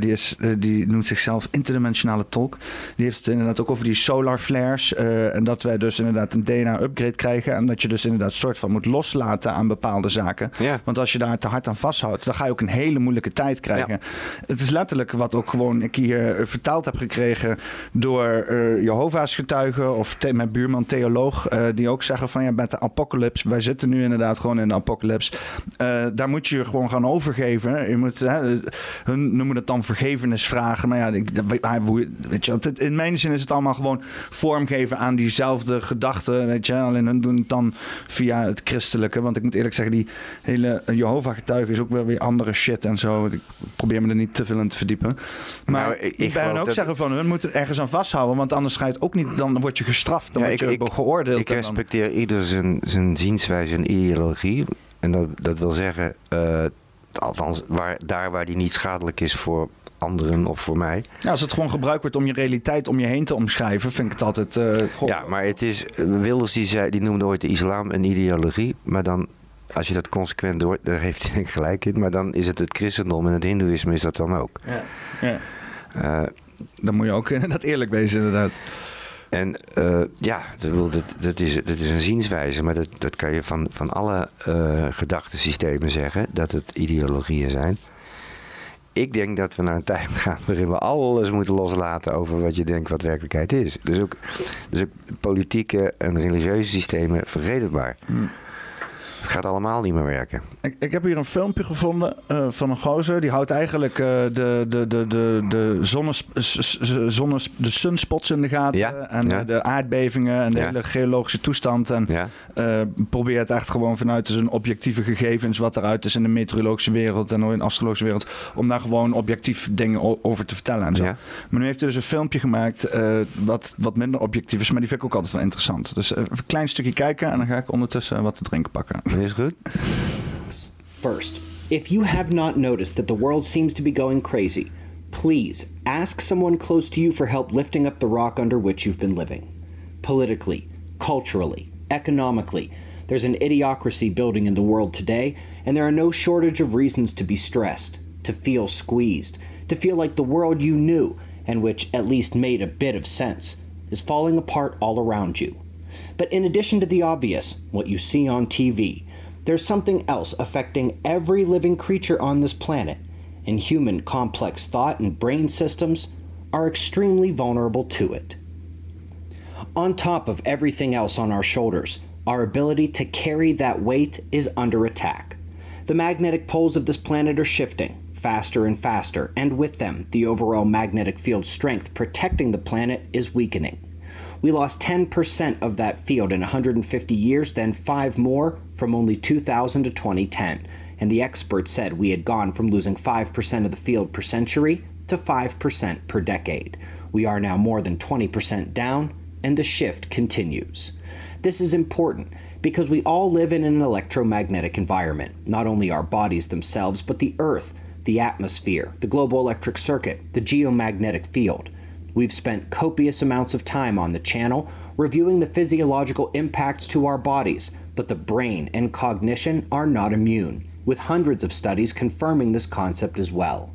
die, is, die noemt zichzelf interdimensionale tolk. Die heeft het inderdaad ook over die solar flares. eh, en dat wij dus inderdaad een DNA-upgrade krijgen. En dat je dus inderdaad soort van moet loslaten aan bepaalde zaken.
Ja.
Want als je daar te hard aan vasthoudt, dan ga je ook een hele moeilijke tijd krijgen. Het is letterlijk wat ook gewoon ik hier eh, vertaald heb gekregen door eh, Jehovah's getuigen of mijn buurman theoloog, die ook zeggen van ja, met de apocalypse, wij zitten nu inderdaad gewoon in de apocalypse. Daar moet je je gewoon gaan overgeven. Je moet, hè, hun noemen het dan vergevenis vragen, maar ja, ik, weet- je, het- in mijn zin is het allemaal gewoon vormgeven aan diezelfde gedachten, weet je. Alleen hun doen het dan via het christelijke, want ik moet eerlijk zeggen, die hele Jehovah-getuigen is ook wel weer andere shit en zo. Ik probeer me er niet te veel in te verdiepen. Maar
Nou, ik-
ik, ben ook
dat-
zeggen van hun moeten ergens aan vasthouden, want anders ga je het ook niet, dan word je gestraft, dan
Ja,
word je
ik-
geoordeeld.
Ik
en dan-
respecteer ieder zijn, zijn zienswijze en ideologie. En dat, dat wil zeggen, eh, althans, waar, daar waar die niet schadelijk is voor anderen of voor mij.
Ja, als het gewoon gebruikt wordt om je realiteit om je heen te omschrijven, vind ik het altijd. eh.
Ja, maar het is. Wilders die, zei, die noemde ooit de islam een ideologie. Maar dan, als je dat consequent doort, daar heeft hij gelijk in. Maar dan is het het christendom en het hindoeïsme is dat dan ook.
Ja. Ja.
Eh,
Dan moet je ook inderdaad eerlijk wezen, inderdaad.
En eh, ja, dat, dat, dat, is, dat is een zienswijze, maar dat, dat kan je van, van alle eh gedachtensystemen zeggen, dat het ideologieën zijn. Ik denk dat we naar een tijd gaan waarin we alles moeten loslaten over wat je denkt wat werkelijkheid is. Dus ook, dus ook politieke en religieuze systemen, vergeet maar. Het gaat allemaal niet meer werken.
Ik, ik heb hier een filmpje gevonden eh, van een gozer. Die houdt eigenlijk eh, de, de, de, de, de, zonnes, zonnes, de sunspots in de gaten.
Ja,
En
ja.
de aardbevingen en de
Ja.
hele geologische toestand. En eh, probeert echt gewoon vanuit zijn objectieve gegevens... wat eruit is in de meteorologische wereld en in de astrologische wereld... om daar gewoon objectief dingen over te vertellen en zo. Maar nu heeft hij dus een filmpje gemaakt wat, wat minder objectief is... maar die vind ik ook altijd wel interessant. Dus een klein stukje kijken en dan ga ik ondertussen wat te drinken pakken.
Is goed?
First, if you have not noticed that the world seems to be going crazy, please ask someone close to you for help lifting up the rock under which you've been living. Politically, culturally, economically, there's an idiocracy building in the world today, and there are no shortage of reasons to be stressed, to feel squeezed, to feel like the world you knew, and which at least made a bit of sense, is falling apart all around you. But in addition to the obvious, what you see on TV, there's something else affecting every living creature on this planet, and human complex thought and brain systems are extremely vulnerable to it. On top of everything else on our shoulders, our ability to carry that weight is under attack. The magnetic poles of this planet are shifting faster and faster, and with them, the overall magnetic field strength protecting the planet is weakening. We lost 10% of that field in 150 years, then 5 more from only 2000 to 2010. And the experts said we had gone from losing 5% of the field per century to 5% per decade. We are now more than 20% down, and the shift continues. This is important because we all live in an electromagnetic environment, not only our bodies themselves, but the Earth, the atmosphere, the global electric circuit, the geomagnetic field. We've spent copious amounts of time on the channel reviewing the physiological impacts to our bodies, but the brain and cognition are not immune, with hundreds of studies confirming this concept as well.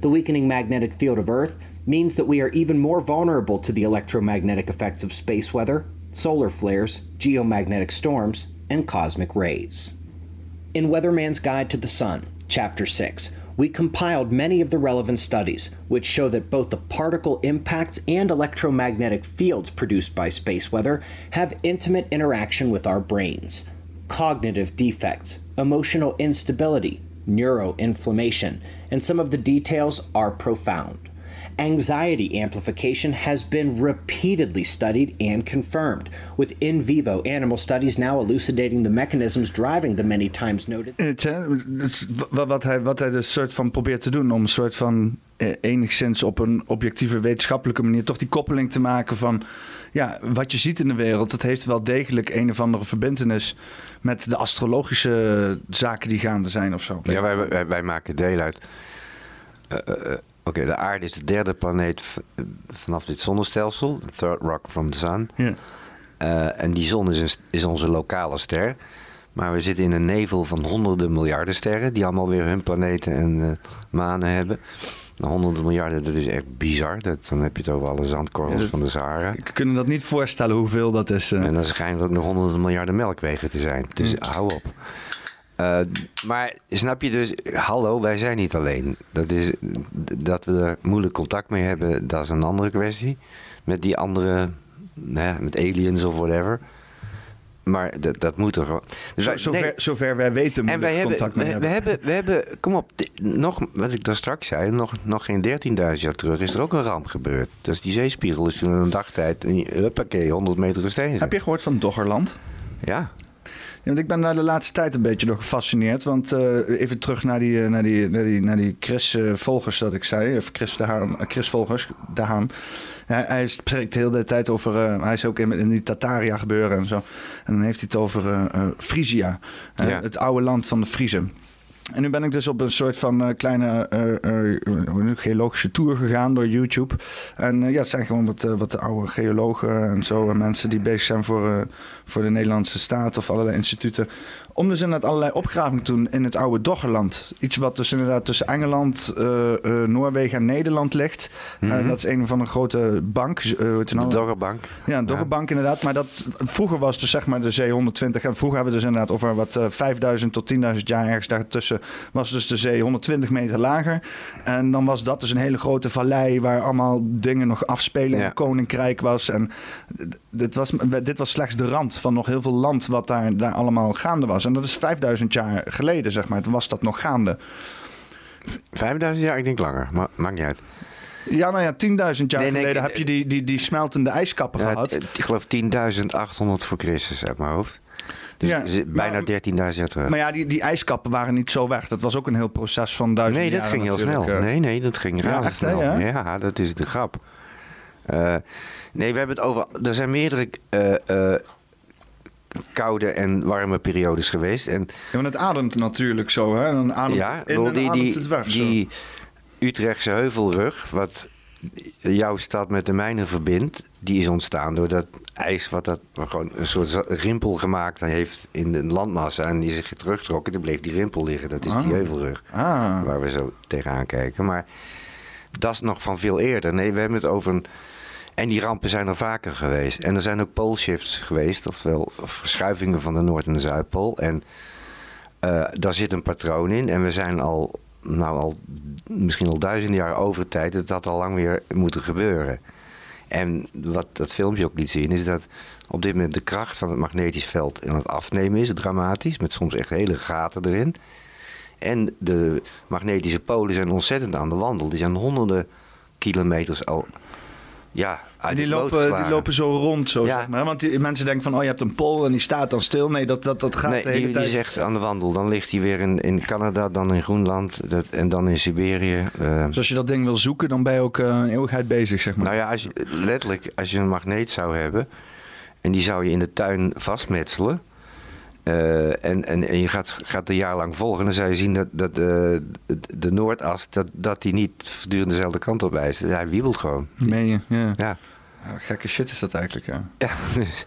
The weakening magnetic field of Earth means that we are even more vulnerable to the electromagnetic effects of space weather, solar flares, geomagnetic storms, and cosmic rays. In Weatherman's Guide to the Sun, Chapter 6, we compiled many of the relevant studies, which show that both the particle impacts and electromagnetic fields produced by space weather have intimate interaction with our brains. Cognitive defects, emotional instability, neuroinflammation, and some of the details are profound. Anxiety amplification has been repeatedly studied and confirmed, with in vivo animal studies now elucidating the mechanisms driving the many times noted.
Wa- wat hij, wat hij dus soort van probeert te doen om een soort van eh, enigszins op een objectieve wetenschappelijke manier toch die koppeling te maken van ja, wat je ziet in de wereld, dat heeft wel degelijk een of andere verbindenis met de astrologische zaken die gaande zijn of zo.
Ja, wij, wij, wij maken deel uit. Eh, Oké, de aarde is de derde planeet vanaf dit zonnestelsel. The third rock from the sun.
Ja.
Eh, en die zon is, een, is onze lokale ster. Maar we zitten in een nevel van honderden miljarden sterren... die allemaal weer hun planeten en eh, manen hebben. Nou, honderden miljarden, dat is echt bizar. Dat, dan heb je het over alle zandkorrels
Ja,
van de Sahara.
Ik kan me dat niet voorstellen hoeveel dat is. eh.
En dan schijnen er ook nog honderden miljarden melkwegen te zijn. Dus
Mm.
hou op. Eh, maar snap je dus, hallo, wij zijn niet alleen. Dat, is, dat we er moeilijk contact mee hebben, dat is een andere kwestie. Met die andere, met aliens of whatever. Maar dat, dat moet er gewoon. Dus
Zo,
wij-
zover,
nee.
zover wij weten
En wij
ik
hebben,
contact mee
we, we
hebben.
hebben, we hebben, kom op, nog, wat ik daar straks zei, nog, nog geen 13.000 jaar terug is er ook een ramp gebeurd. Dus die zeespiegel is toen in een dagtijd, huppakee, 100 meter gestegen.
Heb je gehoord van Doggerland?
Ja.
Want ik ben daar de laatste tijd een beetje door gefascineerd. Want eh, even terug naar die, eh, naar die, naar die, naar die Chris eh, Volgers dat ik zei. Of Chris, de Haan, eh, Chris Volgers, de Haan. Hij, hij spreekt de hele tijd over... eh, hij is ook in, in die Tataria gebeuren en zo. En dan heeft hij het over eh eh, Frisia. eh,
Ja.
Het oude land van de Friezen. En nu ben ik dus op een soort van eh, kleine eh, eh, geologische tour gegaan door YouTube. En ja, het zijn gewoon wat, wat de oude geologen en zo. En mensen die bezig zijn voor, voor de Nederlandse staat of allerlei instituten. Om dus inderdaad allerlei opgravingen te doen in het oude Doggerland. Iets wat dus inderdaad tussen Engeland, eh, eh, Noorwegen en Nederland ligt. En dat is een van de grote bank. eh, het
De
nou?
Doggerbank.
Ja, een doggerbank inderdaad. Maar dat, vroeger was dus zeg maar de zee 120. En vroeger hebben we dus inderdaad over wat eh, 5000 tot 10.000 jaar ergens daartussen. Was dus de zee 120 meter lager. En dan was dat dus een hele grote vallei waar allemaal dingen nog afspelen.
Ja.
Een koninkrijk was. En dit was, dit was slechts de rand van nog heel veel land wat daar, daar allemaal gaande was. En dat is 5000 jaar geleden zeg maar. Toen was dat nog gaande.
5000 jaar, ik denk langer. Maar maakt niet uit.
Ja, nou ja, 10.000 jaar
Nee, nee,
geleden
ik-
heb je die, die, die smeltende ijskappen
Ja,
gehad.
ik geloof 10.800 voor Christus uit mijn hoofd. Dus
Ja,
bijna
maar-
13.000 jaar terug.
Maar ja, die, die ijskappen waren niet zo weg. Dat was ook een heel proces van duizend
nee, dat ging heel
natuurlijk,
snel.
eh.
Nee, nee, dat ging
Ja,
razendsnel.
echt, hè, ja?
ja, dat is de grap. Eh, nee, we hebben het over... Er zijn meerdere eh, koude en warme periodes geweest. En
Ja, want het ademt natuurlijk zo, hè? Dan ademt
ja,
het in
lol,
en
die,
ademt het weg. zo.
die Utrechtse heuvelrug, wat jouw stad met de mijne verbindt, die is ontstaan door dat ijs wat dat gewoon een soort rimpel gemaakt heeft in de landmassa en die zich terugtrokken. Toen bleef die rimpel liggen. Dat is die
Ah.
heuvelrug
Ah,
waar we zo tegenaan kijken. Maar dat is nog van veel eerder. Nee, we hebben het over een. En die rampen zijn er vaker geweest. En er zijn ook poolshifts geweest, oftewel verschuivingen van de Noord- en de Zuidpool. En eh, daar zit een patroon in. En we zijn al, nou al misschien al duizenden jaar over tijd dat dat al lang weer moet gebeuren. En wat dat filmpje ook liet zien, is dat op dit moment de kracht van het magnetisch veld aan het afnemen is, dramatisch, met soms echt hele gaten erin. En de magnetische polen zijn ontzettend aan de wandel. Die zijn honderden kilometers al ja,
die lopen, die lopen zo rond, zo,
Ja.
zeg maar. Want die, mensen denken van, oh, je hebt een pool en die staat dan stil. Nee, dat, dat, dat gaat
Nee,
de hele
die, die
tijd...
is echt aan de wandel. Dan ligt hij weer in, in Canada, dan in Groenland dat, en dan in Siberië. Eh,
Dus als je dat ding wil zoeken, dan ben je ook eh, een eeuwigheid bezig, zeg maar.
nou ja, als je, letterlijk, als je een magneet zou hebben en die zou je in de tuin vastmetselen. Eh, en, en, en je gaat, gaat een jaar lang volgen. Dan zou je zien dat, dat eh, de, de Noordas dat, dat die niet voortdurend dezelfde kant op wijst. Hij wiebelt gewoon.
Meen je? Ja.
Ja.
Ja, Gekke shit is dat eigenlijk, ja.
ja dus-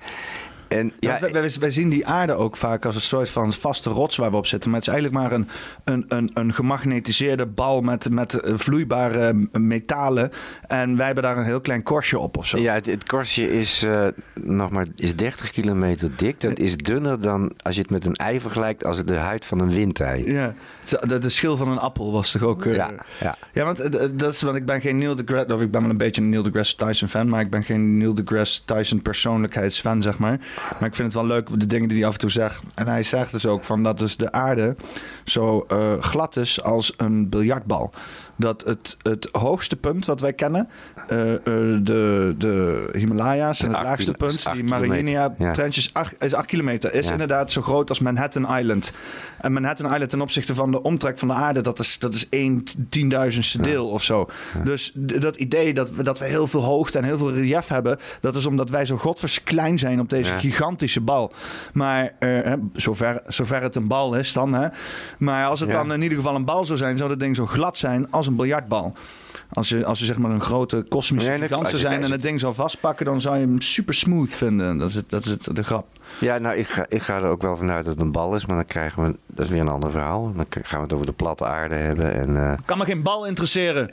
en
Ja, wij, wij, wij zien die aarde ook vaak als een soort van vaste rots waar we op zitten. Maar het is eigenlijk maar een, een, een, een gemagnetiseerde bal met, met eh, vloeibare metalen. En wij hebben daar een heel klein korstje op of zo.
Ja, het, het korstje is, eh, nog maar, is 30 kilometer dik. Dat is dunner dan als je het met een ei vergelijkt als de huid van een windei.
Ja, de, de schil van een appel was toch ook... eh,
Ja, ja.
Ja, want dat is, want ik ben geen Neil deGrasse, of ik ben wel een beetje een Neil deGrasse Tyson fan, maar ik ben geen Neil deGrasse Tyson persoonlijkheidsfan, zeg maar. Maar ik vind het wel leuk, de dingen die hij af en toe zegt. En hij zegt dus ook van dat dus de aarde zo uh, glad is als een biljartbal dat het, het hoogste punt wat wij kennen, uh, uh, de, de Himalaya's, en het laagste punt, die Mariana-trenches, ja. is 8 kilometer, is inderdaad zo groot als Manhattan Island. En Manhattan Island ten opzichte van de omtrek van de aarde, dat is, dat is 1 tienduizendste deel of zo. Dus dat idee dat we, dat we heel veel hoogte en heel veel relief hebben, dat is omdat wij zo godvers klein zijn op deze gigantische bal. Maar uh, zover, zover het een bal is dan. Hè. Maar als het dan in ieder geval een bal zou zijn, zou dat ding zo glad zijn als een biljartbal. Als je, als je zeg maar een grote kosmische nee, zijn en het ding zou vastpakken, dan zou je hem super smooth vinden. Dat is, het, dat is het, de grap.
Ja, nou, ik ga, ik ga er ook wel vanuit dat het een bal is, maar dan krijgen we, dat is weer een ander verhaal. Dan gaan we het over de platte aarde hebben. En, uh...
Kan me geen bal interesseren.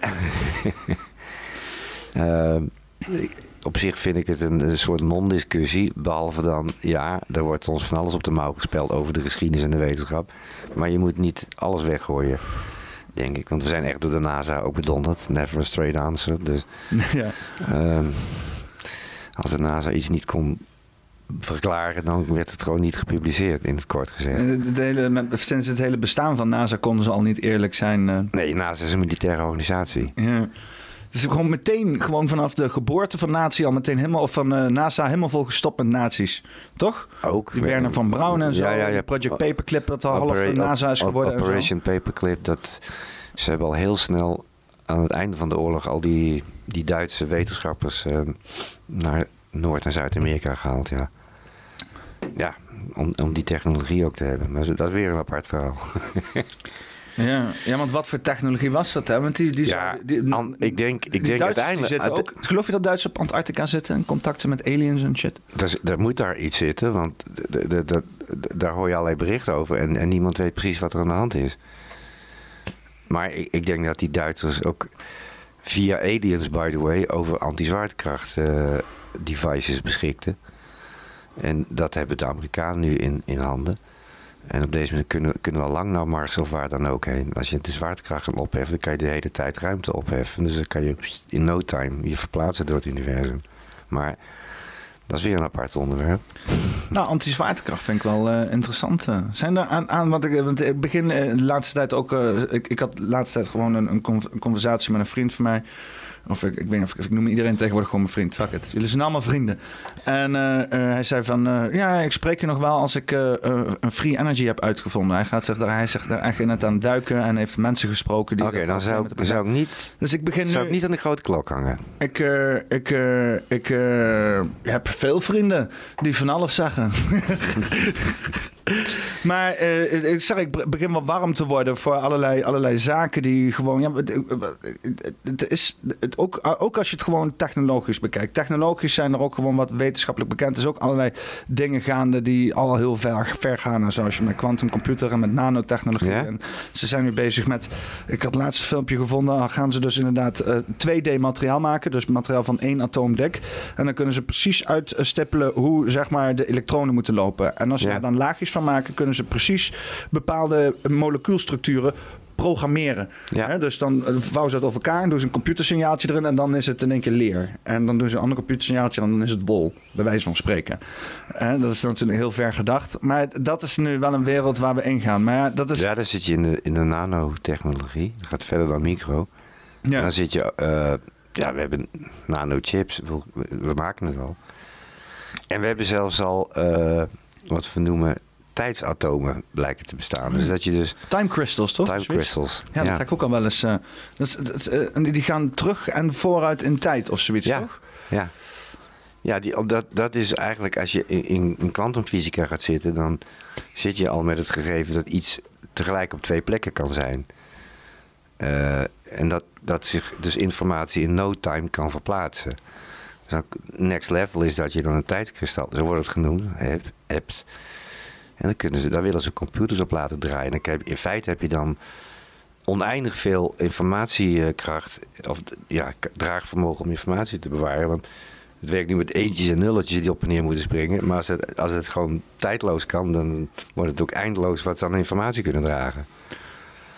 uh, op zich vind ik het een, een soort non-discussie. Behalve dan, ja, er wordt ons van alles op de mouw gespeld over de geschiedenis en de wetenschap. Maar je moet niet alles weggooien denk ik. Want we zijn echt door de NASA ook bedonderd. Never a straight answer. Dus ja. um, als de NASA iets niet kon verklaren, dan werd het gewoon niet gepubliceerd, in het kort gezegd.
Het hele, sinds het hele bestaan van NASA konden ze al niet eerlijk zijn. Uh...
Nee, NASA is een militaire organisatie.
Ja. Dus gewoon meteen, gewoon vanaf de geboorte van nazi al meteen helemaal, of van uh, NASA helemaal vol gestopt met nazi's. Toch?
Ook.
Die Werner van Braun en zo. Ja, ja, ja. Project Paperclip, dat al half NASA is geworden.
Operation Paperclip, dat, ze hebben al heel snel aan het einde van de oorlog al die, die Duitse wetenschappers uh, naar Noord- en Zuid-Amerika gehaald. Ja, ja om, om die technologie ook te hebben. Maar dat is weer een apart verhaal.
Ja, ja, want wat voor technologie was dat? Hè? Want die, die,
ja, die, ik denk, ik denk uiteindelijk...
Zitten ook, geloof je dat Duitsers op Antarctica zitten en contacten met aliens en shit?
Er, er moet daar iets zitten, want de, de, daar hoor je allerlei berichten over en, en niemand weet precies wat er aan de hand is. Maar ik, ik, denk dat die Duitsers ook via aliens, by the way, over anti-zwaartekracht uh, devices beschikten. En dat hebben de Amerikanen nu in, in handen. En op deze manier kunnen, kunnen we al lang naar Mars of waar dan ook heen. Als je de zwaartekracht kan opheffen, dan kan je de hele tijd ruimte opheffen. Dus dan kan je in no time je verplaatsen door het universum. Maar dat is weer een apart onderwerp.
Nou, anti-zwaartekracht vind ik wel uh, interessant. Eh. Zijn er aan, aan want, ik, want ik begin de laatste tijd ook. ik, ik had de laatste tijd gewoon een, een conversatie met een vriend van mij. Of ik, ik weet niet of ik, noem iedereen tegenwoordig gewoon mijn vriend. Fuck it. Jullie zijn allemaal vrienden. En uh, uh, hij zei van, uh, ja, ik spreek je nog wel als ik een free energy heb uitgevonden. Hij, gaat zich daar, hij zegt daar echt in het aan duiken en heeft mensen gesproken.
Oké, dan zou, ik, zou ik niet, dus ik begin zou ik niet aan de grote klok hangen.
Ik, ik, ik heb veel vrienden die van alles zeggen. maar uh, ik zeg, ik begin wel warm te worden voor allerlei, allerlei zaken die gewoon. Ja, het, het is het, ook, ook als je het gewoon technologisch bekijkt. Technologisch zijn er ook gewoon wat wetenschappelijk bekend. Er is ook allerlei dingen gaande die al heel ver, ver gaan. Zoals je met quantumcomputer en met nanotechnologie. En ze zijn nu bezig met. Ik had laatst een filmpje gevonden. Dan gaan ze dus inderdaad uh, eh, 2D materiaal maken. Dus materiaal van één atoom dik. En dan kunnen ze precies uitstippelen hoe zeg maar, de elektronen moeten lopen. En als ze dan laagjes van maken, kunnen ze precies bepaalde molecuulstructuren programmeren. Ja. dus dan vouwen ze het over elkaar, doen ze een computersignaaltje erin en dan is het in één keer leer. En dan doen ze een ander computersignaaltje en dan is het wol, bij wijze van spreken. dat is natuurlijk heel ver gedacht. Maar dat is nu wel een wereld waar we ingaan. Maar ja, dat is...
ja daar zit je in de, in de nanotechnologie. Dat gaat verder dan micro. Ja. En dan zit je... Uh, ja, we hebben nanochips. We, we maken het al. En we hebben zelfs al... Uh, wat we noemen tijdsatomen blijken te bestaan. Dus dat je dus...
Time crystals, toch?
Time crystals.
Ja, dat ga ik ook al wel eens... Uh, dat, dat, uh, die gaan terug en vooruit in tijd of zoiets,
ja.
toch?
Ja. Ja, die, dat, dat is eigenlijk als je in, in kwantumfysica gaat zitten... dan zit je al met het gegeven dat iets tegelijk op twee plekken kan zijn. Uh, en dat, dat zich dus informatie in no time kan verplaatsen. Dus next level is dat je dan een tijdskristal, zo wordt het genoemd, hebt en dan kunnen ze, daar willen ze computers op laten draaien. En dan heb, in feite heb je dan oneindig veel informatiekracht. Of ja, draagvermogen om informatie te bewaren. Want het werkt nu met eentjes en nulletjes die op en neer moeten springen. Maar als het, als het gewoon tijdloos kan, dan wordt het ook eindeloos wat ze aan informatie kunnen dragen.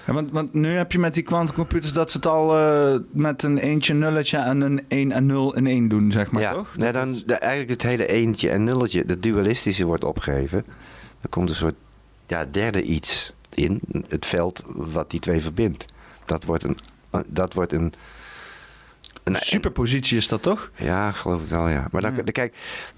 Ja, want, want nu heb je met die quantumcomputers dat ze het al eh, met een eentje, nulletje en een 1 en 0 in 1 doen, zeg maar,
ja,
toch?
nee, dan, de, eigenlijk het hele eentje en nulletje, het dualistische wordt opgegeven. Er komt een soort ja, derde iets in, het veld wat die twee verbindt. Dat wordt een... Dat wordt een
een superpositie is dat toch?
Ja, geloof ik wel, ja. Maar dan, kijk,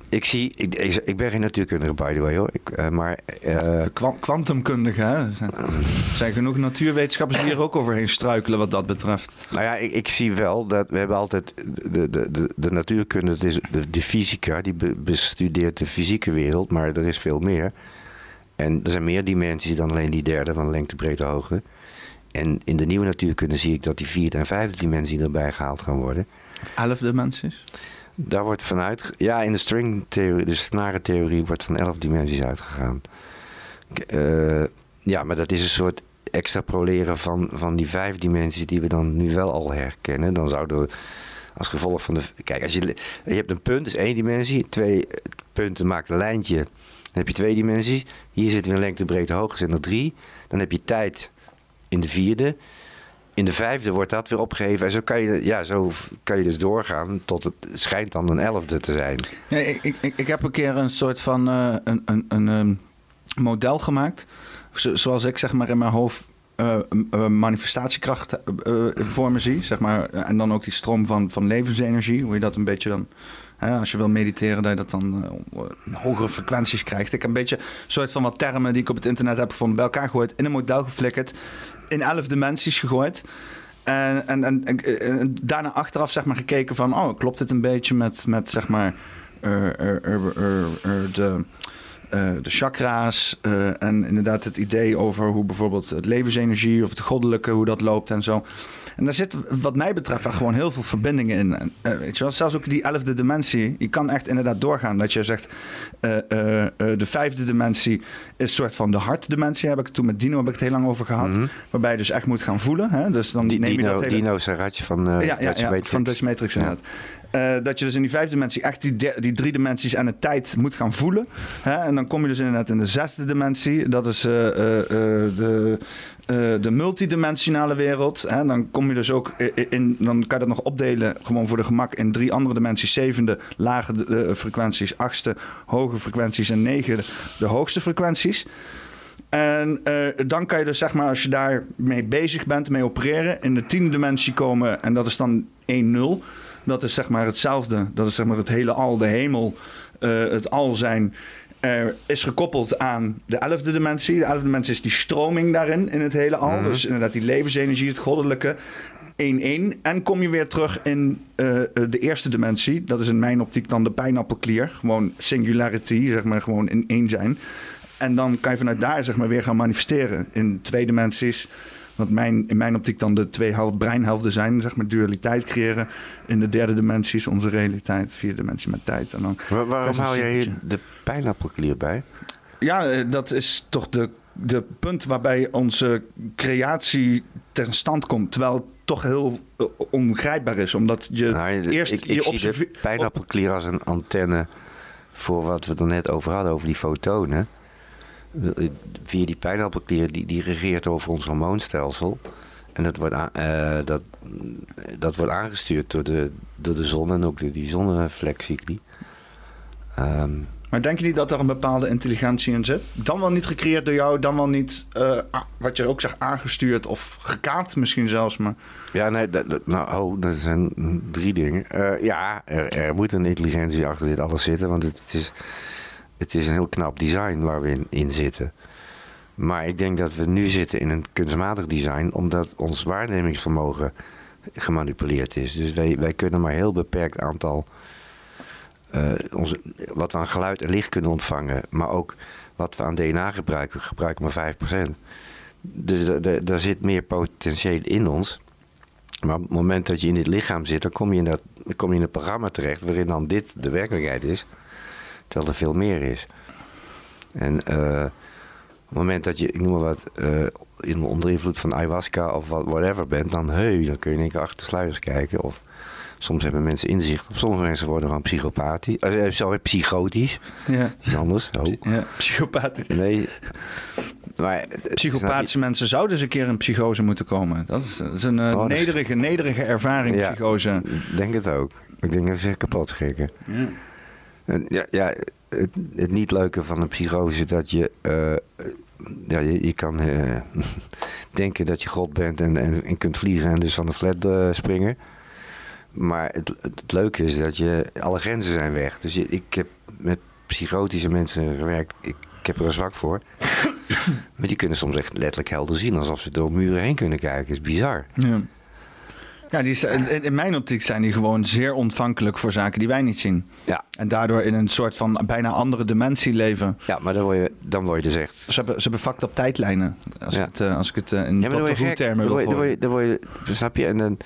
ik zie, ik, ik, ben geen natuurkundige, by the way, hoor. Ik, uh, maar...
Uh, Kwantumkundige, hè? Er zijn, er genoeg natuurwetenschappers die hier ook overheen struikelen wat dat betreft.
Nou ja, ik, ik zie wel dat we hebben altijd... De, de, de, de natuurkunde, de, de fysica, die bestudeert de fysieke wereld, maar er is veel meer. En er zijn meer dimensies dan alleen die derde van lengte, breedte, hoogte. En in de nieuwe natuurkunde zie ik dat die vierde en vijfde dimensie erbij gehaald gaan worden.
Elf dimensies?
Daar wordt vanuit, ja, in de stringtheorie, de snarentheorie, wordt van elf dimensies uitgegaan. Uh, ja, maar dat is een soort extrapoleren van, van die vijf dimensies die we dan nu wel al herkennen. Dan zouden we als gevolg van de. Kijk, als je, je hebt een punt, is één dimensie. Twee punten maakt een lijntje. Dan heb je twee dimensies. Hier zit weer lengte, breedte, hoogte, zijn er drie. Dan heb je tijd in de vierde. In de vijfde wordt dat weer opgegeven. En zo kan je, ja, zo kan je dus doorgaan tot het schijnt dan een elfde te zijn.
Ja, ik, ik, ik heb een keer een soort van uh, een, een, een, een, model gemaakt. zoals ik zeg maar in mijn hoofd uh, voor zie. Zeg maar. En dan ook die stroom van, van levensenergie. Hoe je dat een beetje dan als je wil mediteren, dat je dat dan uh, hogere frequenties krijgt. Ik heb een beetje soort van wat termen die ik op het internet heb gevonden, bij elkaar gegooid, in een model geflikkerd, in elf dimensies gegooid. En, en, en, daarna achteraf zeg maar gekeken van, oh, klopt dit een beetje met, met zeg maar uh, de, de chakra's en inderdaad het idee over hoe bijvoorbeeld het levensenergie of het goddelijke, hoe dat loopt en zo. En daar zit wat mij betreft gewoon heel veel verbindingen in. Uh, weet je wel, zelfs ook die elfde dimensie. Je kan echt inderdaad doorgaan. Dat je zegt, uh, de vijfde dimensie is een soort van de hartdimensie. Heb ik toen met Dino heb ik het heel lang over gehad. Mhm. Waarbij je dus echt moet gaan voelen. Hè? Dus dan
die,
neem je
Dino,
dat hele...
Dino Sarratje van ja, ja, ja,
van Dutch Matrix inderdaad. Uh, dat je dus in die vijfde dimensie echt die, die drie dimensies en de tijd moet gaan voelen. Hè? En dan kom je dus inderdaad in de zesde dimensie. Dat is uh, de uh, de multidimensionale wereld. Hè, dan kom je dus ook in, dan kan je dat nog opdelen, gewoon voor de gemak, in drie andere dimensies. Zevende, lage uh, frequenties, achtste, hoge frequenties en negen, de hoogste frequenties. En uh, dan kan je dus, zeg maar, als je daarmee bezig bent, mee opereren, in de tiende dimensie komen, en dat is dan 1-0. Dat is zeg maar hetzelfde. Dat is zeg maar het hele al, de hemel, het al zijn uh, is gekoppeld aan de elfde dimensie. De elfde dimensie is die stroming daarin, in het hele al. Mhm. Dus inderdaad die levensenergie, het goddelijke. 1-1. En kom je weer terug in uh, de eerste dimensie. Dat is in mijn optiek dan de pijnappelklier. Gewoon singularity, zeg maar, gewoon in één zijn. En dan kan je vanuit daar zeg maar, weer gaan manifesteren in twee dimensies. Wat mijn, in mijn optiek dan de twee helft breinhelften zijn, zeg maar dualiteit creëren. In de derde dimensie is onze realiteit, vierde dimensie met tijd. En dan
waarom hou jij hier de pijnappelklier bij?
Ja, eh, dat is toch de, de punt waarbij onze creatie ten stand komt. Terwijl het toch heel uh, ongrijpbaar is, omdat je nou, eerst...
Ik, ik
je
zie de pijnappelklier als een antenne voor wat we er net over hadden, over die fotonen via die pijnappelklier, die, die regeert over ons hormoonstelsel. En dat wordt, uh, dat, dat wordt aangestuurd door de, door de zon en ook door die zonnevlekcycli. Um,
maar denk je niet dat er een bepaalde intelligentie in zit? Dan wel niet gecreëerd door jou, dan wel niet, uh, wat je ook zegt, aangestuurd of gekaapt misschien zelfs. Maar...
Ja, nee, dat, nou, oh, dat zijn drie dingen. Uh, ja, er, er, moet een intelligentie achter dit alles zitten, want het, het is het is een heel knap design waar we in, zitten. Maar ik denk dat we nu zitten in een kunstmatig design, omdat ons waarnemingsvermogen gemanipuleerd is. Dus wij, wij kunnen maar een heel beperkt aantal. Uh, onze, wat we aan geluid en licht kunnen ontvangen, maar ook wat we aan DNA gebruiken, we gebruiken maar 5%. Dus daar zit meer potentieel in ons. Maar op het moment dat je in dit lichaam zit, dan kom je in, dat, kom je in een programma terecht waarin dan dit de werkelijkheid is. Terwijl er veel meer is. En uh, op het moment dat je, ik noem maar wat, uh, in onder invloed van ayahuasca of wat, whatever bent, dan, hey, dan kun je in één keer achter de sluiers kijken. Of Soms hebben mensen inzicht. Of soms mensen worden gewoon psychopathisch. Uh, sorry, psychotisch.
Ja.
Iets anders. Oh.
Ja, psychopathisch.
Nee. Maar,
Psychopathische mensen zouden eens een keer in psychose moeten komen. Dat is, dat is een uh,
Oh,
nederige, nederige ervaring,
Ja.
psychose.
Ik denk het ook. Ik denk dat ze kapot schrikken.
Ja.
Ja, ja het, het niet leuke van een psychose is dat je... eh, ja, je, je kan eh, denken dat je God bent en, en, en kunt vliegen en dus van de flat eh, springen. Maar het, het, leuke is dat je alle grenzen zijn weg. Dus je, ik heb met psychotische mensen gewerkt. Ik, ik heb er een zwak voor. maar die kunnen soms echt letterlijk helder zien. Alsof ze door muren heen kunnen kijken. is bizar.
Ja. Ja, die, in- mijn optiek zijn die gewoon zeer ontvankelijk voor zaken die wij niet zien.
Ja,
En daardoor in een soort van bijna andere dimensie leven.
ja maar dan word, je, dan word je dus echt
Ze hebben, ze hebben up tijdlijnen. Als,
Ja.
ik het, eh, als ik het eh, in
Ja, dan
termen
Dan
wil
word je, dan word je, dan word je, snap je? En dan,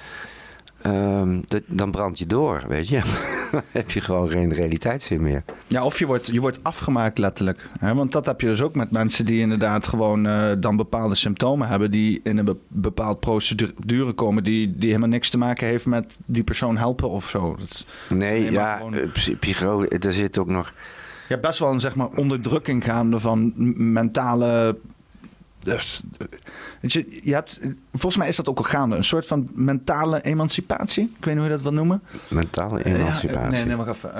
ehm, dat, dan brand je door, weet je. dan heb je gewoon geen realiteitszin meer.
Ja, of je wordt, je wordt afgemaakt letterlijk. Hè? Want dat heb je dus ook met mensen die inderdaad gewoon eh, dan bepaalde symptomen hebben... die in een be- bepaald procedure komen... Die, die helemaal niks te maken heeft met die persoon helpen of zo. Dat
Nee, ja,
gewoon-
eh, psycho, er zit ook nog...
je hebt best wel een zeg maar, onderdrukking gaande van mentale... Dus, je, je hebt, volgens mij is dat ook al gaande. Een soort van mentale emancipatie. Ik weet niet hoe je dat wil noemen.
Mentale emancipatie.
Nee, nee, maar even.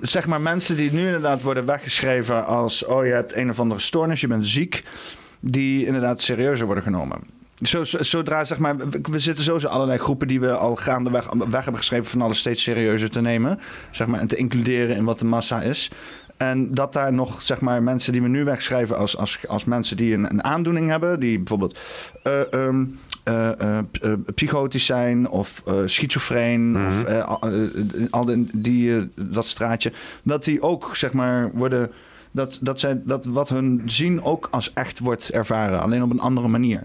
Zeg maar mensen die nu inderdaad worden weggeschreven als... oh, je hebt een of andere stoornis, je bent ziek... die inderdaad serieuzer worden genomen. Zo, zodra, zeg maar, we zitten sowieso allerlei groepen die we al gaandeweg weg hebben geschreven van alles steeds serieuzer te nemen. Zeg maar, en te includeren in wat de massa is. En dat daar nog, zeg maar, mensen die we nu wegschrijven als, als, als mensen die een, een aandoening hebben, die bijvoorbeeld eh, ehm, eh, eh, psychotisch zijn of schizofreen of eh, al- die, eh, dat straatje, dat die ook, zeg maar, worden. Dat, dat, zij, dat wat hun zien ook als echt wordt ervaren, alleen op een andere manier.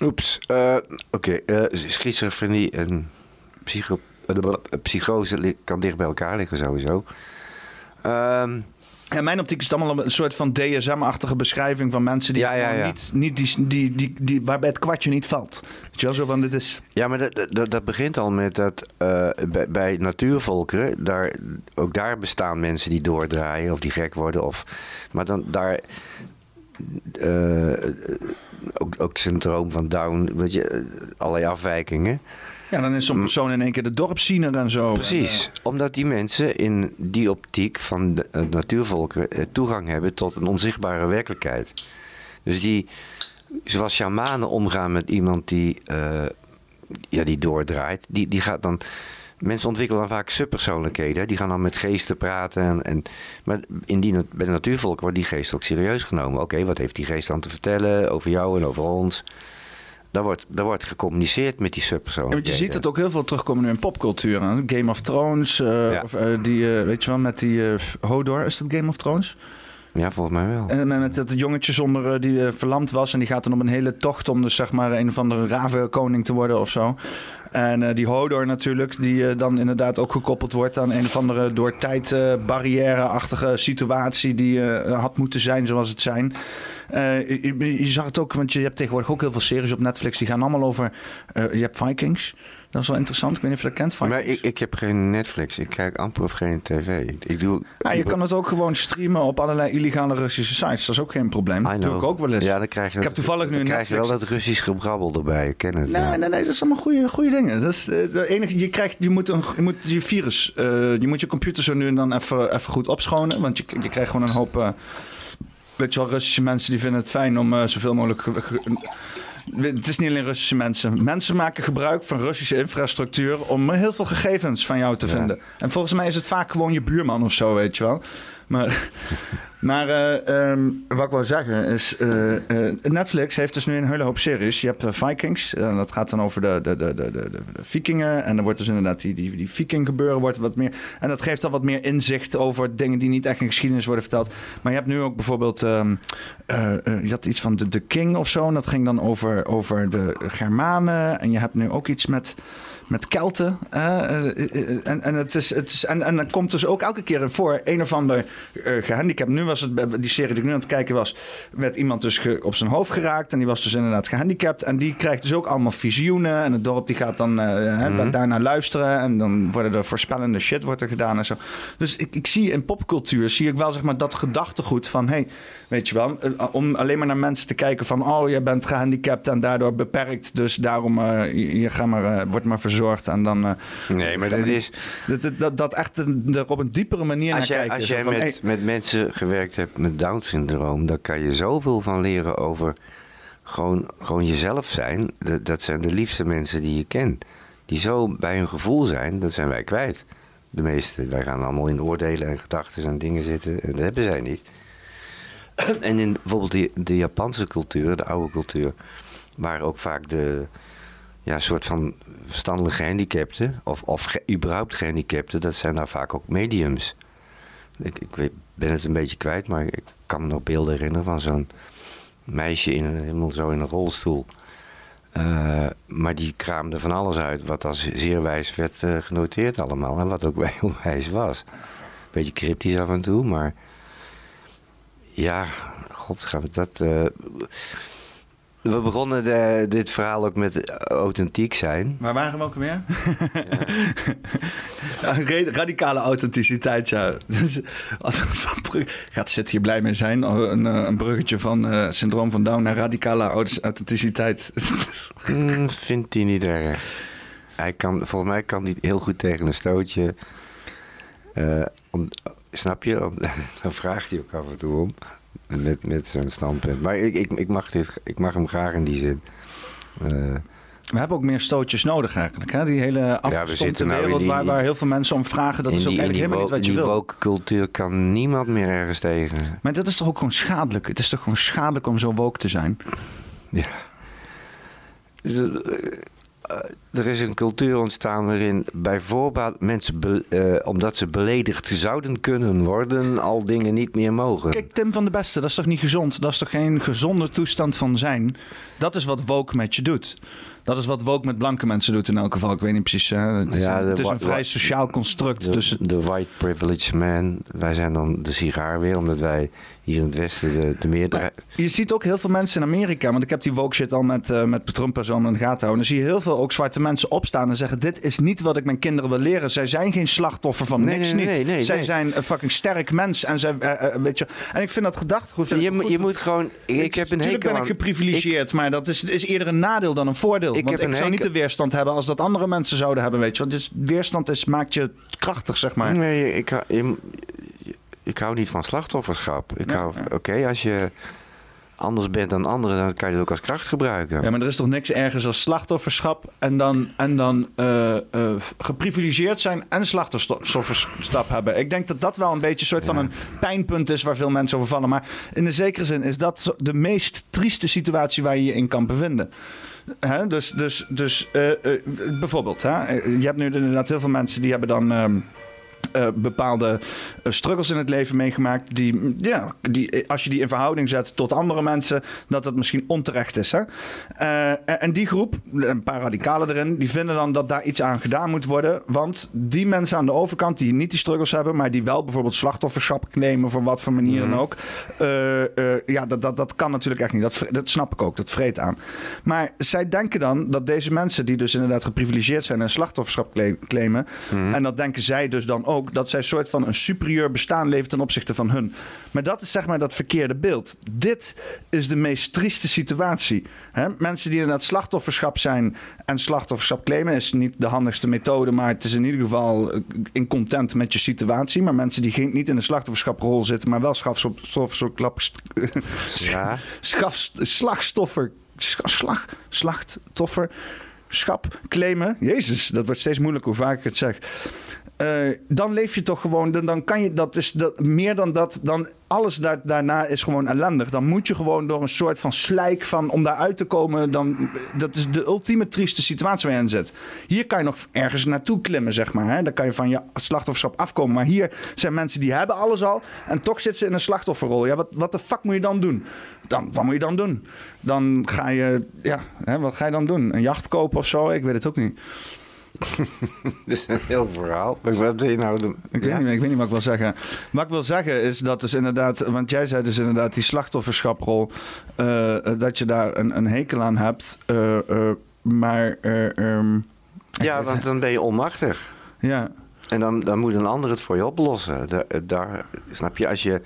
Oeps. Oké, eh, schizofrenie en psycho, psychose kan dicht bij elkaar liggen sowieso. Ehm,
Ja, in mijn optiek is het allemaal een soort van DSM-achtige beschrijving van mensen die
Ja, ja,
gewoon
ja.
niet, niet die, die, die, die, waarbij het kwartje niet valt. Weet je wel, zo van dit is.
Ja, maar dat, dat, dat begint al met dat eh, bij, bij natuurvolkeren, daar, ook daar bestaan mensen die doordraaien of die gek worden. Of, maar dan daar. eh, ook, ook het syndroom van Down, weet je, allerlei afwijkingen.
Ja, dan is zo'n persoon in één keer de dorpsziener en zo.
Mm. Precies, omdat die mensen in die optiek van de eh, natuurvolkeren eh, toegang hebben tot een onzichtbare werkelijkheid. Dus die, zoals shamanen omgaan met iemand die, eh, ja, die doordraait, die, die gaat dan. Mensen ontwikkelen dan vaak subpersoonlijkheden. hè. Die gaan dan met geesten praten. En, en, maar in die, bij de natuurvolk wordt die geest ook serieus genomen. Oké, wat heeft die geest dan te vertellen over jou en over ons? Daar wordt, daar wordt gecommuniceerd met die
Ja,
subpersoonlijkheden.
want je ziet het ook heel veel terugkomen nu in popcultuur. Game of Thrones, eh,
Ja.
of, eh, die, eh, weet je wel, met die Hodor, is dat Game of Thrones?
Ja, volgens mij wel.
En met- dat jongetje zonder die verlamd was en die gaat dan op een hele tocht om dus zeg maar een of andere ravenkoning te worden of zo. En die Hodor natuurlijk, die dan inderdaad ook gekoppeld wordt aan een of andere door tijd barrière-achtige situatie die had moeten zijn zoals het zijn. Eh, je, je- zag het ook, want je hebt tegenwoordig ook heel veel series op Netflix die gaan allemaal over. eh, je hebt Vikings, dat is wel interessant. Ik weet niet of je dat kent. Vikings.
Maar ik, ik heb geen Netflix. Ik kijk amper of geen tv. Ik doe...
Ja, je kan het ook gewoon streamen op allerlei illegale Russische sites. Dat is ook geen probleem. Dat doe ik ook wel eens.
Ja, dan krijg je
Ik heb toevallig nu een
krijg je wel dat Russisch gebrabbel erbij. Ik ken het.
Nee,
ja.
nee, nee, dat is allemaal goede, goede dingen. Dat is, eh, de enige, je, krijgt, je, moet een, je moet je virus, je moet je computer zo nu en dan even, even goed opschonen. Want je, je krijgt gewoon een hoop, weet je wel, Russische mensen die vinden het fijn om eh, zoveel mogelijk... ge- ge- het is niet alleen Russische mensen. Mensen maken gebruik van Russische infrastructuur om heel veel gegevens van jou te
Ja.
vinden. En volgens mij is het vaak gewoon je buurman of zo, weet je wel. Maar, maar eh, ehm, wat ik wil zeggen is, eh, eh, Netflix heeft dus nu een hele hoop series. Je hebt Vikings, en dat gaat dan over de, de, de, de, de, vikingen. En dan wordt dus inderdaad die, die, die viking gebeuren wordt wat meer. En dat geeft dan wat meer inzicht over dingen die niet echt in geschiedenis worden verteld. Maar je hebt nu ook bijvoorbeeld, ehm, eh, eh, je had iets van de King of zo. En dat ging dan over, over de Germanen. En je hebt nu ook iets met met Kelten. eh, eh, eh, en, en, het is, het is, en, en dan komt dus ook elke keer voor een of ander eh, gehandicapt. Nu was het, bij die serie die ik nu aan het kijken was, werd iemand dus op zijn hoofd geraakt. En die was dus inderdaad gehandicapt. En die krijgt dus ook allemaal visioenen. En het dorp die gaat dan eh, hè, daarnaar luisteren. En dan worden er voorspellende shit wordt er gedaan en zo. Dus ik, ik zie in popcultuur, zie ik wel zeg maar dat gedachtegoed van... Hey, weet je wel, om alleen maar naar mensen te kijken van... Oh, jij bent gehandicapt en daardoor beperkt. Dus daarom, je, je ga maar, eh, word maar verzorgd. En dan... eh,
Nee, maar dat is...
dat, dat- dat, echt er op een diepere manier
Als
naar
jij,
kijken.
als jij
van,
met,
hey,
met mensen gewerkt hebt met Down-syndroom, dan kan je zoveel van leren over gewoon, gewoon jezelf zijn. Dat, dat zijn de liefste mensen die je kent. Die zo bij hun gevoel zijn, dat zijn wij kwijt. De meeste, wij gaan allemaal in oordelen en gedachten en dingen zitten. En dat hebben zij niet. En in bijvoorbeeld de, de Japanse cultuur, de oude cultuur, waren ook vaak de ja, soort van verstandelijke gehandicapten, of, of überhaupt gehandicapten, dat zijn daar vaak ook mediums. Ik, ben het een beetje kwijt, maar ik kan me nog beelden herinneren van zo'n meisje in helemaal zo in een rolstoel. Eh, maar die kraamde van alles uit wat als zeer wijs werd eh, genoteerd allemaal. En wat ook wel heel wijs was. Beetje cryptisch af en toe, maar... Ja, god, gaan we dat... eh, we begonnen de- dit verhaal ook met authentiek zijn.
Waar waren we ook weer? Ja, ra- radicale authenticiteit, ja. Dus als, gaat Zit hier blij mee zijn. Oh, Een, eh, een bruggetje van eh, syndroom van Down naar radicale aut- authenticiteit.
Hmm, vindt hij niet erg. Hij kan, volgens mij kan hij heel goed tegen een stootje. Eh, om, snap je? Om, dan vraagt hij ook af en toe om. Met, met zijn standpunt. Maar ik, ik, ik, mag dit, ik mag hem graag in die zin. Eh,
We hebben ook meer stootjes nodig eigenlijk. Hè? Die hele afgestompte
zitten nou in
wereld
die-
waar,
die-
waar heel veel mensen om vragen. Dat is ook
die,
eigenlijk
die,
helemaal niet wat je
die
wil.
woke cultuur kan niemand meer ergens tegen.
Maar dat is toch ook gewoon schadelijk? Het is toch gewoon schadelijk om zo woke te zijn?
Ja. Eh, Er is een cultuur ontstaan waarin bij voorbaat mensen, be- eh, omdat ze beledigd zouden kunnen worden, al dingen niet meer mogen.
Kijk, Tim van de Beste, dat is toch niet gezond? Dat is toch geen gezonde toestand van zijn? Dat is wat woke met je doet. Dat is wat woke met blanke mensen doet in elk geval. Ik weet niet precies. hè. Het is,
Ja,
een, het is een vrij sociaal construct.
De,
dus het-
de white privileged man. Wij zijn dan de sigaar weer, omdat wij hier in het Westen de, de meerderheid.
je ziet ook heel veel mensen in Amerika, want ik heb die woke shit al met, eh met Trump en zo in de gaten houden. Dan zie je heel veel ook zwarte mensen opstaan en zeggen: Dit is niet wat ik mijn kinderen wil leren. Zij zijn geen slachtoffer van
Nee,
niks
nee,
niet.
nee, nee,
zij zijn een fucking sterk mens. En, zij, eh, eh, weet je, en ik vind dat gedachtegoed.
Je,
goed.
je moet gewoon. Ik, ik heb een
Tuurlijk
hekel
ben ik geprivilegeerd, maar dat is, is eerder een nadeel dan een voordeel.
Ik
Want ik zou niet de weerstand hebben als dat andere mensen zouden hebben, weet je. Want dus weerstand is, maakt je krachtig, zeg maar.
Nee, ik, je- ik hou niet van slachtofferschap. Ik
Ja,
hou,
ja.
Oké, als je anders bent dan anderen, dan kan je het ook als kracht gebruiken.
Ja, maar er is toch niks ergers als slachtofferschap en dan, en dan eh, eh, geprivilegeerd zijn en slachtofferschap hebben. Ik denk dat dat wel een beetje een soort van een pijnpunt is waar veel mensen over vallen. Maar in de zekere zin is dat de meest trieste situatie waar je je in kan bevinden. Hè? Dus, dus, dus eh, bijvoorbeeld, hè? je hebt nu inderdaad heel veel mensen die hebben dan. ehm, eh, bepaalde eh, struggles in het leven meegemaakt. Die, mm, ja, die, eh, als je die in verhouding zet tot andere mensen, dat het misschien onterecht is. Hè? En- die groep, een paar radicalen erin, die vinden dan dat daar iets aan gedaan moet worden. Want die mensen aan de overkant die niet die struggles hebben, maar die wel bijvoorbeeld slachtofferschap nemen voor wat voor manier dan ook. eh, eh, ja, dat, dat, dat kan natuurlijk echt niet. Dat, dat snap ik ook. Dat vreet aan. Maar zij denken dan dat deze mensen, die dus inderdaad geprivilegeerd zijn en slachtofferschap cla- claimen. En dat denken zij dus dan ook, dat zij een soort van een superieur bestaan leven ten opzichte van hun. Maar dat is zeg maar dat verkeerde beeld. Dit is de meest trieste situatie. Hè? Mensen die inderdaad slachtofferschap zijn en slachtofferschap claimen, is niet de handigste methode, maar het is in ieder geval eh, in content met je situatie. Maar mensen die geen, niet in de slachtofferschaprol zitten, maar wel slachtofferschap.
Ja.
Schaf, slagstoffer, sch- slag, slachtofferschap claimen. Jezus, dat wordt steeds moeilijker hoe vaak ik het zeg. Eh, dan leef je toch gewoon, dan, dan kan je, dat is dat, meer dan dat, dan alles daar, daarna is gewoon ellendig. Dan moet je gewoon door een soort van slijk van, om daaruit te komen, dan, dat is de ultieme trieste situatie waar je in zit. Hier kan je nog ergens naartoe klimmen, zeg maar. Hè? Dan kan je van je slachtofferschap afkomen. Maar hier zijn mensen die hebben alles al en toch zitten ze in een slachtofferrol. Ja, wat, wat de fuck moet je dan doen? Dan, wat moet je dan doen? Dan ga je, ja, hè, wat ga je dan doen? Een jacht kopen of zo? Ik weet het ook niet.
Dat is een heel verhaal. Maar wat wil je nou doen?
Ik,
Ja?
weet niet, ik weet niet wat ik wil zeggen. Wat ik wil zeggen is dat dus inderdaad, want jij zei dus inderdaad die slachtofferschaprol, eh, eh, dat je daar een, een hekel aan hebt. eh, maar, eh, ehm,
Ja, want dan ben je onmachtig.
ja,
En dan, dan moet een ander het voor je oplossen. Daar, daar, snap je, als je,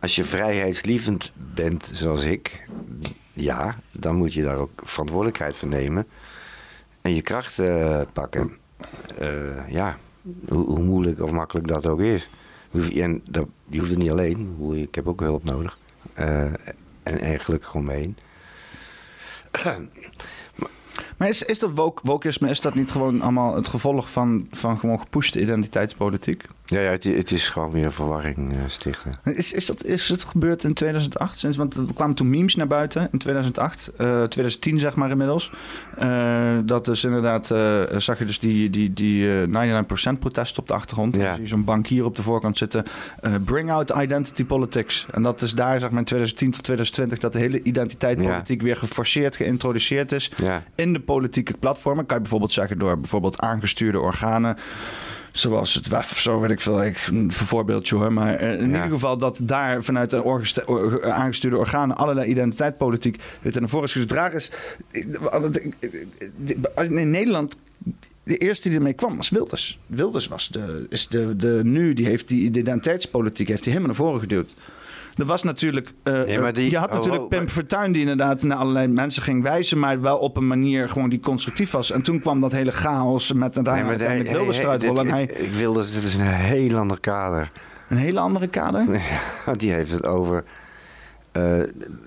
als je vrijheidslievend bent zoals ik, ja, dan moet je daar ook verantwoordelijkheid voor nemen. En je kracht eh, pakken. Eh, ja, hoe, hoe moeilijk of makkelijk dat ook is. En dat, je hoeft het niet alleen. Ik heb ook hulp nodig. Eh, en, en gelukkig omheen.
Maar is, is dat woke, wokeisme, is dat niet gewoon allemaal het gevolg van, van gewoon gepushte identiteitspolitiek?
Ja, ja het, het is gewoon weer verwarring eh, stichten.
Is, is, dat, is het gebeurd in 2008? Sinds, want er kwamen toen memes naar buiten in 2008, eh 2010 zeg maar inmiddels. Eh, dat dus inderdaad, eh, zag je dus die, die, die eh 99% protest op de achtergrond.
Ja.
Je zo'n bankier op de voorkant zitten. eh, bring out identity politics. En dat is daar zeg maar in 2010 tot 2020 dat de hele identiteitspolitiek weer geforceerd geïntroduceerd is
Ja,
in de politieke platformen. Kan je bijvoorbeeld zeggen door bijvoorbeeld aangestuurde organen. Zoals het WEF of zo, weet ik veel. Ik, een voorbeeldje hoor. Maar eh, in
Ja.
ieder geval dat daar vanuit de or- aangestuurde organen allerlei identiteitspolitiek dit naar voren is gedragen is. ik- ik- In Nederland. De eerste die ermee kwam was Wilders. Wilders was de, is de, de nu, die heeft die identiteitspolitiek heeft hij helemaal naar voren geduwd. Er was natuurlijk. eh,
Nee, die-
je had
oh,
natuurlijk
oh,
Pim
maar-
Fortuyn die inderdaad naar allerlei mensen ging wijzen, maar wel op een manier gewoon die constructief was. En toen kwam dat hele chaos met
Nee,
uiteindelijk
maar
uiteindelijk Wilders eruit rollen. Hij
Ik wil dat dit is een heel ander kader.
een hele andere kader.
Die heeft het over eh,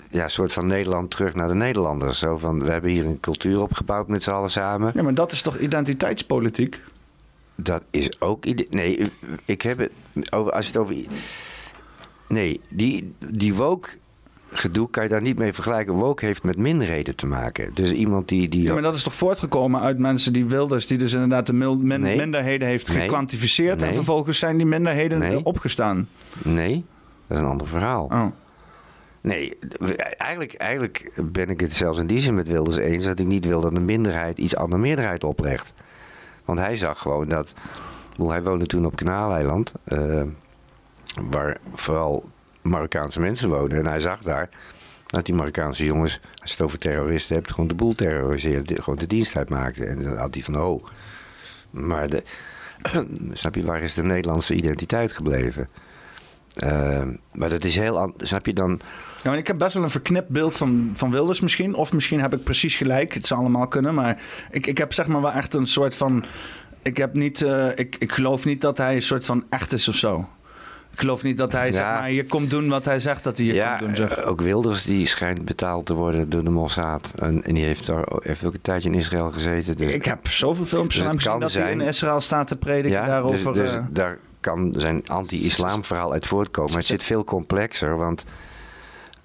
ja, een soort van Nederland terug naar de Nederlanders. Zo van, we hebben hier een cultuur opgebouwd met z'n allen samen.
Ja, maar dat is toch identiteitspolitiek?
Dat is ook... Nee, ik heb het over... Als je het over... Nee, die, die woke gedoe kan je daar niet mee vergelijken. Woke heeft met minderheden te maken. Dus iemand die... die
Ja, maar dat is toch voortgekomen uit mensen die Wilders, die dus inderdaad de mil- min-
Nee.
minderheden heeft
Nee.
gekwantificeerd. En vervolgens zijn die minderheden
Nee.
opgestaan.
Nee, dat is een ander verhaal.
Oh.
Nee, eigenlijk, eigenlijk ben ik het zelfs in die zin met Wilders eens dat ik niet wil dat een minderheid iets aan de meerderheid oplegt. Want hij zag gewoon dat. Hij woonde toen op Kanaaleiland, eh, waar vooral Marokkaanse mensen woonden. En hij zag daar dat die Marokkaanse jongens, als je het over terroristen hebt, gewoon de boel terroriseerden, gewoon de dienst uitmaakten. En dan had hij van, oh. Maar de, snap je, waar is de Nederlandse identiteit gebleven? Eh, maar dat is heel. Snap je dan?
Ik heb best wel een verknipt beeld van, van Wilders misschien. Of misschien heb ik precies gelijk. Het zou allemaal kunnen. Maar ik, ik heb zeg maar wel echt een soort van... Ik, heb niet, eh, ik, ik geloof niet dat hij een soort van echt is of zo. Ik geloof niet dat hij zeg maar, hier komt doen wat hij zegt dat hij
ja,
komt doen. Zeg.
eh, ook Wilders die schijnt betaald te worden door de Mossad. En, en die heeft, daar, heeft ook een tijdje in Israël gezeten. Dus,
Ik heb zoveel filmpjes
Dus
gezien dat hij
zijn-
in Israël staat te prediken
ja,
daarover.
dus, dus
eh,
daar kan zijn anti-islam verhaal uit voortkomen. Maar het zit veel complexer, want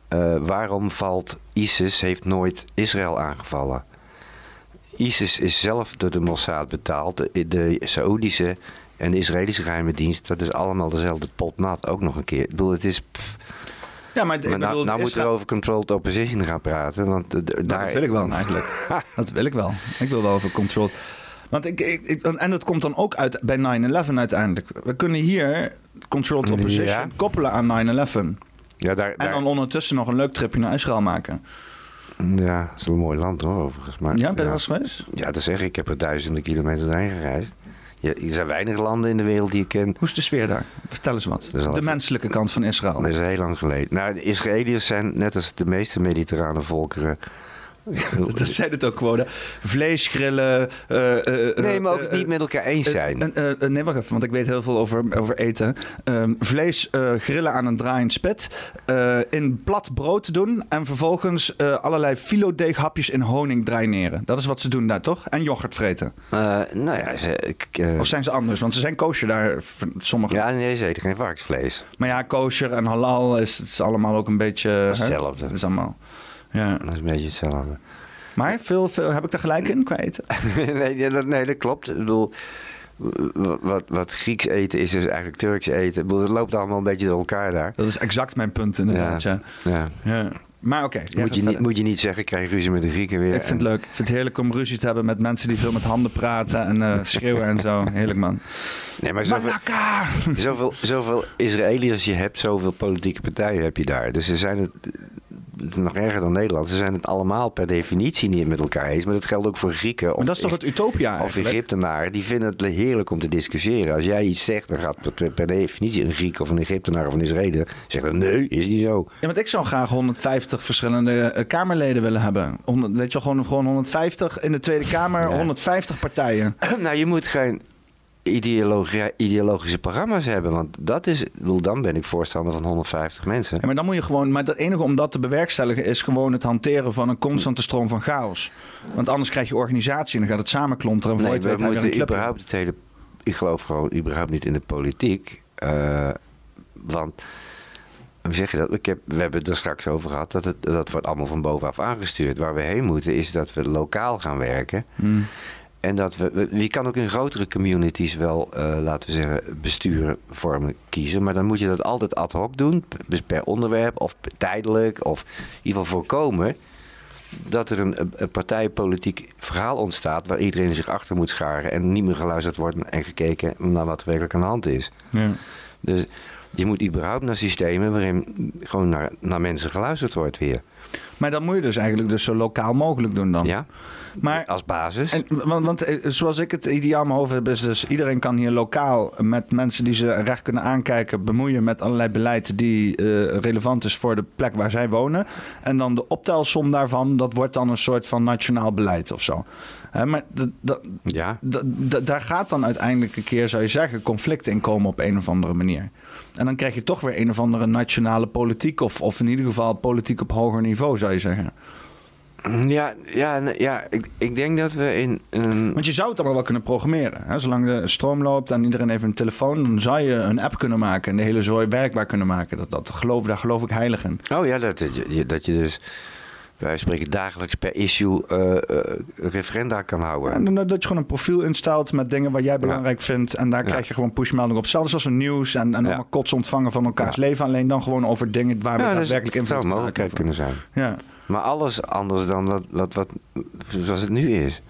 eh, waarom valt ISIS heeft nooit Israël aangevallen? ISIS is zelf door de Mossad betaald. De, de Saoedische en de Israëlische geheime dienst, dat is allemaal dezelfde pot nat. Ook nog een keer. Ik bedoel, het is... pff,
ja, maar,
maar nou,
bedoel,
nou moeten we over controlled opposition gaan praten. Want
Nou,
daar,
dat wil ik wel eigenlijk. dat wil ik wel. Ik wil wel over control. Want ik, ik, ik- en dat komt dan ook uit bij 9-11 uiteindelijk. We kunnen hier controlled opposition
Ja.
koppelen aan 9-11.
ja, daar,
En
daar-
dan ondertussen nog een leuk tripje naar Israël maken.
ja, dat is een mooi land hoor, overigens. Maar,
Ja, ben je wel eens geweest?
Ja, dat zeg ik. Ik heb er duizenden kilometers heen gereisd. Ja, er zijn weinig landen in de wereld die ik ken.
Hoe is de sfeer daar? Vertel eens wat. De
even-
menselijke kant van Israël.
Dat is heel lang geleden. Nou, de Israëliërs zijn net als de meeste mediterrane volkeren.
Dat zei het ook gewoon. Vlees grillen. eh, eh, eh,
Nee, maar ook het niet met elkaar eens zijn.
nee, wacht even, want ik weet heel veel over, over eten. Ehm, vlees grillen aan een draaiend spit. eh, in plat brood doen. En vervolgens allerlei filodeeghapjes in honing draineren. Dat is wat ze doen daar, toch? En yoghurt vreten.
Nou ja, ze, ik,
Of zijn ze anders? Want ze zijn kosher daar, sommige.
ja, nee, ze eten geen varkensvlees.
Maar ja, kosher en halal is, is allemaal ook een beetje...
hetzelfde.
Het is allemaal... Ja.
Dat is een beetje hetzelfde.
Maar veel, veel, heb ik daar gelijk in qua eten?
nee, dat, nee, dat klopt. Ik bedoel, wat, wat, Grieks eten is dus eigenlijk Turks eten. Ik bedoel, het loopt allemaal een beetje door elkaar daar.
Dat is exact mijn punt inderdaad, ja.
Ja.
ja. Maar oké.
Moet je, niet, moet je niet zeggen, ik krijg ruzie met de Grieken weer.
Ik vind het leuk. Ik vind het heerlijk om ruzie te hebben met mensen die veel met handen praten en eh, schreeuwen en zo. Heerlijk man.
Nee, maar zoveel,
Malaka!
zoveel, zoveel Israëliërs je hebt, zoveel politieke partijen heb je daar. Dus ze zijn het, het is nog erger dan Nederland. Ze zijn het allemaal per definitie niet met elkaar eens. Maar dat geldt ook voor Grieken. Of,
Maar dat is toch het utopia
of
eigenlijk?
Egyptenaren. Die vinden het heerlijk om te discussiëren. Als jij iets zegt, dan gaat per, per definitie een Griek of een Egyptenaar of een Israëliër zeggen: nee, is niet zo.
Ja, want ik zou graag 150 verschillende eh, Kamerleden willen hebben. 100, weet je gewoon, gewoon 150 in de Tweede Kamer,
Ja.
150 partijen.
nou, je moet geen ideologische programma's hebben. Want dat is, bedoel, dan ben ik voorstander van 150 mensen.
Ja, maar dan moet je gewoon. Maar het enige om dat te bewerkstelligen is gewoon het hanteren van een constante stroom van chaos. Want anders krijg je organisatie en dan gaat het samenklonteren. En
Nee, we moeten überhaupt het hele... Ik geloof gewoon überhaupt niet in de politiek. eh, want, hoe zeg je dat? Ik heb, we hebben het er straks over gehad. Dat, het, dat wordt allemaal van bovenaf aangestuurd. Waar we heen moeten is dat we lokaal gaan werken.
Hmm.
En dat we, je kan ook in grotere communities wel, eh, laten we zeggen, besturen vormen kiezen. Maar dan moet je dat altijd ad hoc doen. Dus per onderwerp of tijdelijk. Of in ieder geval voorkomen dat er een, een partijpolitiek verhaal ontstaat... waar iedereen zich achter moet scharen... en niet meer geluisterd wordt en gekeken naar wat er werkelijk aan de hand is.
Ja.
Dus je moet überhaupt naar systemen waarin gewoon naar, naar mensen geluisterd wordt weer.
Maar dan moet je dus eigenlijk dus zo lokaal mogelijk doen dan.
Ja?
Maar
Als basis.
En, want, want eh, zoals ik het ideaal in mijn hoofd heb, is dus iedereen kan hier lokaal met mensen die ze recht kunnen aankijken, bemoeien met allerlei beleid die eh, relevant is voor de plek waar zij wonen. En dan de optelsom daarvan, dat wordt dan een soort van nationaal beleid of zo. Maar
ja.
daar gaat dan uiteindelijk een keer, zou je zeggen, conflict in komen op een of andere manier. En dan krijg je toch weer een of andere nationale politiek, of, of in ieder geval politiek op hoger niveau, zou je zeggen.
Ja, ja, ja ik, ik denk dat we in.
Want je zou het allemaal wel kunnen programmeren. Hè? Zolang de stroom loopt en iedereen heeft een telefoon, dan zou je een app kunnen maken en de hele zooi werkbaar kunnen maken. Dat, dat geloof, daar geloof ik heilig in.
Oh ja, dat, dat, je, dat je dus... Wij spreken dagelijks per issue eh, eh, referenda kan houden.
En dan, dat je gewoon een profiel instelt met dingen wat jij belangrijk vindt. En daar
Ja.
krijg je gewoon pushmeldingen op. Zelfs als een nieuws en, en allemaal kots ontvangen van elkaars leven. Alleen dan gewoon over dingen waar we
ja, dus
daadwerkelijk
dat
invloed
zou een mogelijkheid kunnen zijn.
Ja.
Maar alles anders dan wat, wat, wat, zoals het nu is.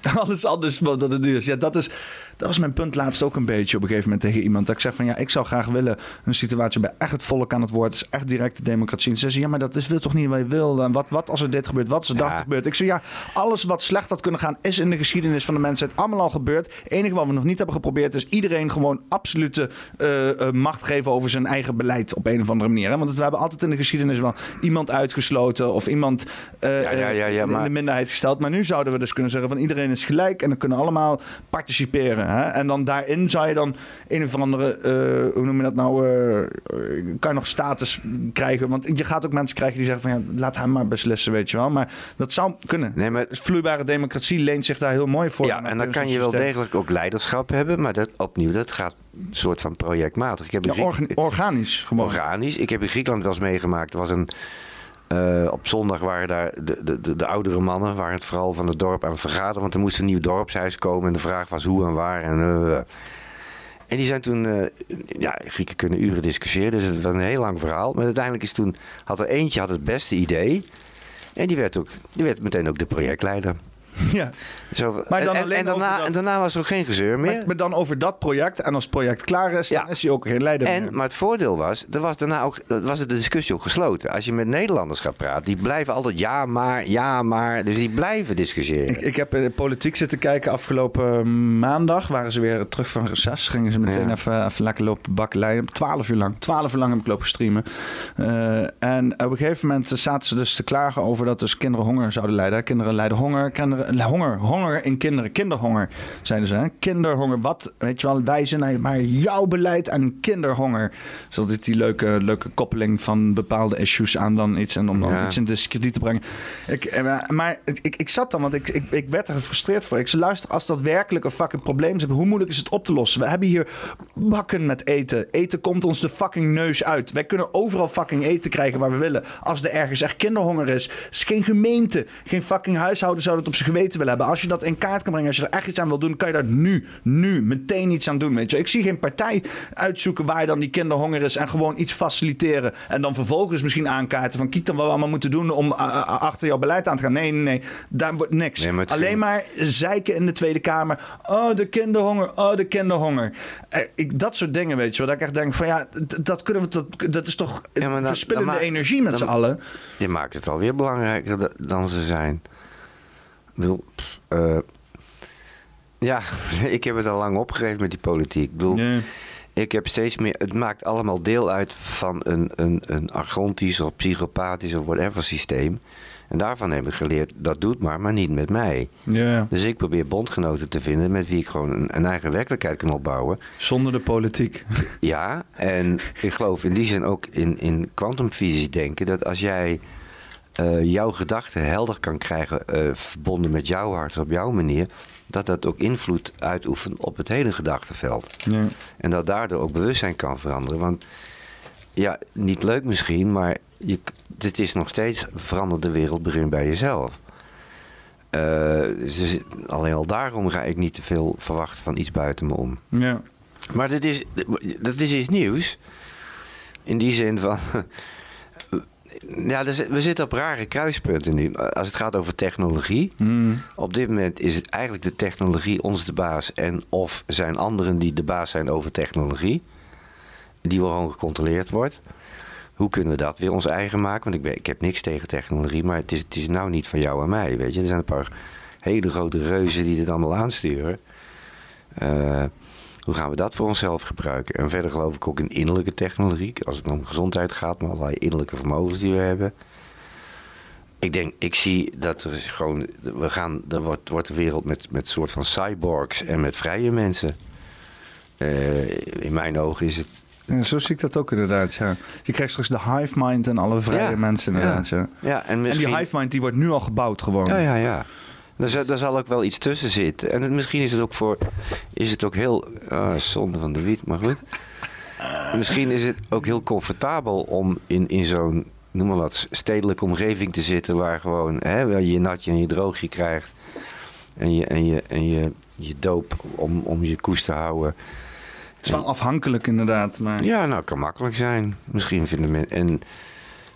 Alles anders dan dat het nu is. Ja, dat is. Dat was mijn punt laatst ook een beetje op een gegeven moment tegen iemand. Dat ik zeg van ja, ik zou graag willen een situatie bij echt het volk aan het woord is. Echt directe democratie. En ze zeggen ja, maar dat is wil toch niet wat je wil. En wat, wat als er dit gebeurt? Wat als er
Ja.
dat gebeurt? Ik zeg ja, alles wat slecht had kunnen gaan is in de geschiedenis van de mensheid allemaal al gebeurd. Het enige wat we nog niet hebben geprobeerd is iedereen gewoon absolute eh, eh, macht geven over zijn eigen beleid op een of andere manier. Hè? Want we hebben altijd in de geschiedenis wel iemand uitgesloten of iemand eh,
Ja, ja,
in de minderheid gesteld. Maar nu zouden we dus kunnen zeggen van iedereen is gelijk en dan kunnen allemaal participeren. Hè? En dan daarin zou je dan een of andere, eh, hoe noem je dat nou, eh, kan je nog status krijgen. Want je gaat ook mensen krijgen die zeggen van ja, laat hem maar beslissen, weet je wel. Maar dat zou kunnen.
Nee, maar
Dus vloeibare democratie leent zich daar heel mooi voor.
Ja, en dan kan je wel degelijk ook leiderschap hebben, maar dat opnieuw, dat gaat een soort van projectmatig. Ik heb
Ja, orga- organisch gewoon.
organisch. Ik heb in Griekenland wel eens meegemaakt. Er was een. Eh, op zondag waren daar de, de, de, de oudere mannen, waren het vooral van het dorp aan het vergaderen. Want er moest een nieuw dorpshuis komen en de vraag was hoe en waar. En, eh, en die zijn toen, eh, ja, Grieken kunnen uren discussiëren, dus het was een heel lang verhaal. Maar uiteindelijk is toen, had er eentje had het beste idee. En die werd, ook, die werd meteen ook de projectleider.
Ja.
Zo,
Maar dan
en, en-
alleen
en, daarna,
dat-
en daarna was er geen gezeur meer.
Maar, maar dan over dat project. En als het project klaar is, dan is hij ook geen leider
En,
meer.
maar het voordeel was, er was daarna ook, was de discussie ook gesloten. Als je met Nederlanders gaat praten, die blijven altijd ja maar, ja maar. Dus die blijven discussiëren.
Ik, ik heb in de politiek zitten kijken afgelopen maandag. Waren ze weer terug van reces. Gingen ze meteen
Ja.
even, even lekker lopen bakkeleien. Twaalf uur lang. Twaalf uur lang heb ik lopen streamen. Eh, en op een gegeven moment zaten ze dus te klagen over dat dus kinderen honger zouden lijden. Kinderen lijden honger. Kinderen, honger, honger in kinderen. Kinderhonger, zeiden ze. Hè? Kinderhonger. Wat, weet je wel, wijzen naar maar jouw beleid en kinderhonger. Zodat die leuke, leuke koppeling van bepaalde issues aan dan iets. En om dan
Ja.
iets in discrediet te brengen. Ik, eh, maar- ik, ik zat dan, want ik, ik, ik werd er gefrustreerd voor. Ik zei, luister, als dat werkelijk een fucking probleem is, hoe moeilijk is het op te lossen? We hebben hier bakken met eten. Eten komt ons de fucking neus uit. Wij kunnen overal fucking eten krijgen waar we willen. Als er ergens echt kinderhonger is. Is geen gemeente, geen fucking huishouden zou dat op zich willen hebben. Als je dat in kaart kan brengen, als je er echt iets aan wil doen, kan je daar nu, nu, meteen iets aan doen. Weet je. Ik zie geen partij uitzoeken waar dan die kinderhonger is en gewoon iets faciliteren. En dan vervolgens misschien aankaarten van kijk dan wat we allemaal moeten doen om uh, achter jouw beleid aan te gaan. Nee, nee, nee. Daar wordt niks.
Nee, maar het
Alleen
ging-
maar zeiken in de Tweede Kamer. Oh, de kinderhonger. Oh, de kinderhonger. Eh, ik, dat soort dingen, weet je. Dat ik echt denk van ja, dat kunnen we tot, dat is toch
Ja,
verspillende energie met z'n allen.
Je maakt het alweer belangrijker da- dan ze zijn. Bedoel, pff, eh, ja, ik heb het al lang opgegeven met die politiek. Ik bedoel,
Nee.
ik heb steeds meer. Het maakt allemaal deel uit van een, een, een argontisch of psychopathisch of whatever systeem. En daarvan heb ik geleerd, dat doet maar, maar niet met mij.
Ja,
Dus ik probeer bondgenoten te vinden met wie ik gewoon een, een eigen werkelijkheid kan opbouwen.
zonder de politiek.
Ja, en ik geloof in die zin ook in, in kwantumfysisch denken dat als jij eh, jouw gedachten helder kan krijgen, eh, verbonden met jouw hart op jouw manier, dat dat ook invloed uitoefent op het hele gedachtenveld.
Ja.
En dat daardoor ook bewustzijn kan veranderen. Want ja, niet leuk misschien, maar je, dit is nog steeds verandert de wereld begin bij jezelf. Eh, dus alleen al daarom ga ik niet te veel verwachten van iets buiten me om.
Ja.
Maar dit is, dat is iets nieuws. In die zin van. Ja, zit- we zitten op rare kruispunten nu. Als het gaat over technologie.
Mm.
Op dit moment is het eigenlijk de technologie ons de baas. En of zijn anderen die de baas zijn over technologie. Die wel gewoon gecontroleerd wordt. Hoe kunnen we dat weer ons eigen maken? Want ik, ben, ik heb niks tegen technologie. Maar het is, het is nou niet van jou en mij. Weet je? Er zijn een paar hele grote reuzen die dit allemaal aansturen. Eh, hoe gaan we dat voor onszelf gebruiken? En verder geloof ik ook in innerlijke technologie. Als het om gezondheid gaat, maar allerlei innerlijke vermogens die we hebben. Ik denk, ik zie dat er gewoon, we gaan, er wordt, wordt de wereld met, met soort van cyborgs en met vrije mensen. Eh, in mijn ogen is het.
Ja, zo zie ik dat ook inderdaad, ja. Je krijgt straks de hive mind en alle vrije
Ja,
mensen inderdaad, ja.
Ja, en
En die hive mind die wordt nu al gebouwd gewoon.
Ja, ja, ja. Daar, zal- daar zal ook wel iets tussen zitten. En het- misschien is het ook voor. Is het ook heel. ah, zonde van de wiet, maar goed. Misschien is het ook heel comfortabel om in, in zo'n. Noem maar wat. Stedelijke omgeving te zitten. Waar gewoon. Hè, waar je je natje en je droogje krijgt. En je, en je, en je, je doop om, om je koest te houden.
Het is wel afhankelijk inderdaad, maar...
Ja, nou, kan makkelijk zijn. Misschien vinden mensen. En.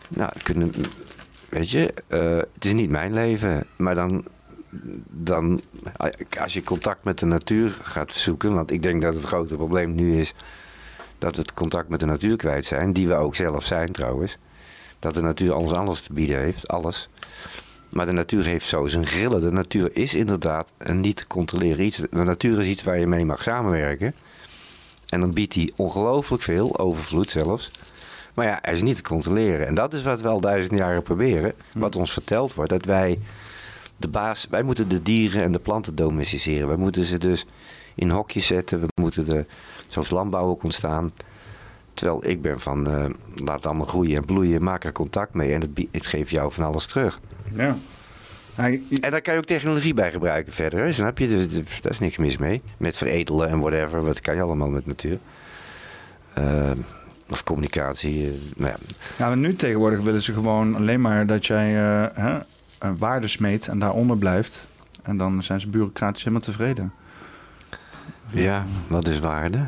Nou, kunnen. Weet je, eh, het is niet mijn leven. Maar dan. Dan. Als je contact met de natuur gaat zoeken. Want ik denk dat het grote probleem nu is. Dat we het contact met de natuur kwijt zijn. Die we ook zelf zijn trouwens. Dat de natuur alles anders te bieden heeft. Alles. Maar de natuur heeft zo zijn grillen. De natuur is inderdaad een niet te controleren iets. De natuur is iets waar je mee mag samenwerken. En dan biedt hij ongelooflijk veel, overvloed zelfs. Maar ja, hij is niet te controleren. En dat is wat we al duizend jaren proberen. Wat ons verteld wordt, dat wij de baas... Wij moeten de dieren en de planten domesticeren. Wij moeten ze dus in hokjes zetten. We moeten de... Zoals landbouw ook ontstaan. Terwijl ik ben van, eh, laat het allemaal groeien en bloeien. Maak er contact mee en het, het geeft jou van alles terug.
Ja. Hij-
En daar kan je ook technologie bij gebruiken verder. Hè? Snap je? Dus, dus daar is niks mis mee. Met veredelen en whatever. Wat kan je allemaal met natuur? Eh, of communicatie. eh, nou ja.
Ja, maar nu tegenwoordig willen ze gewoon alleen maar dat jij hè, een waarde smeet en daaronder blijft. En dan zijn ze bureaucratisch helemaal tevreden.
ja, wat is waarde?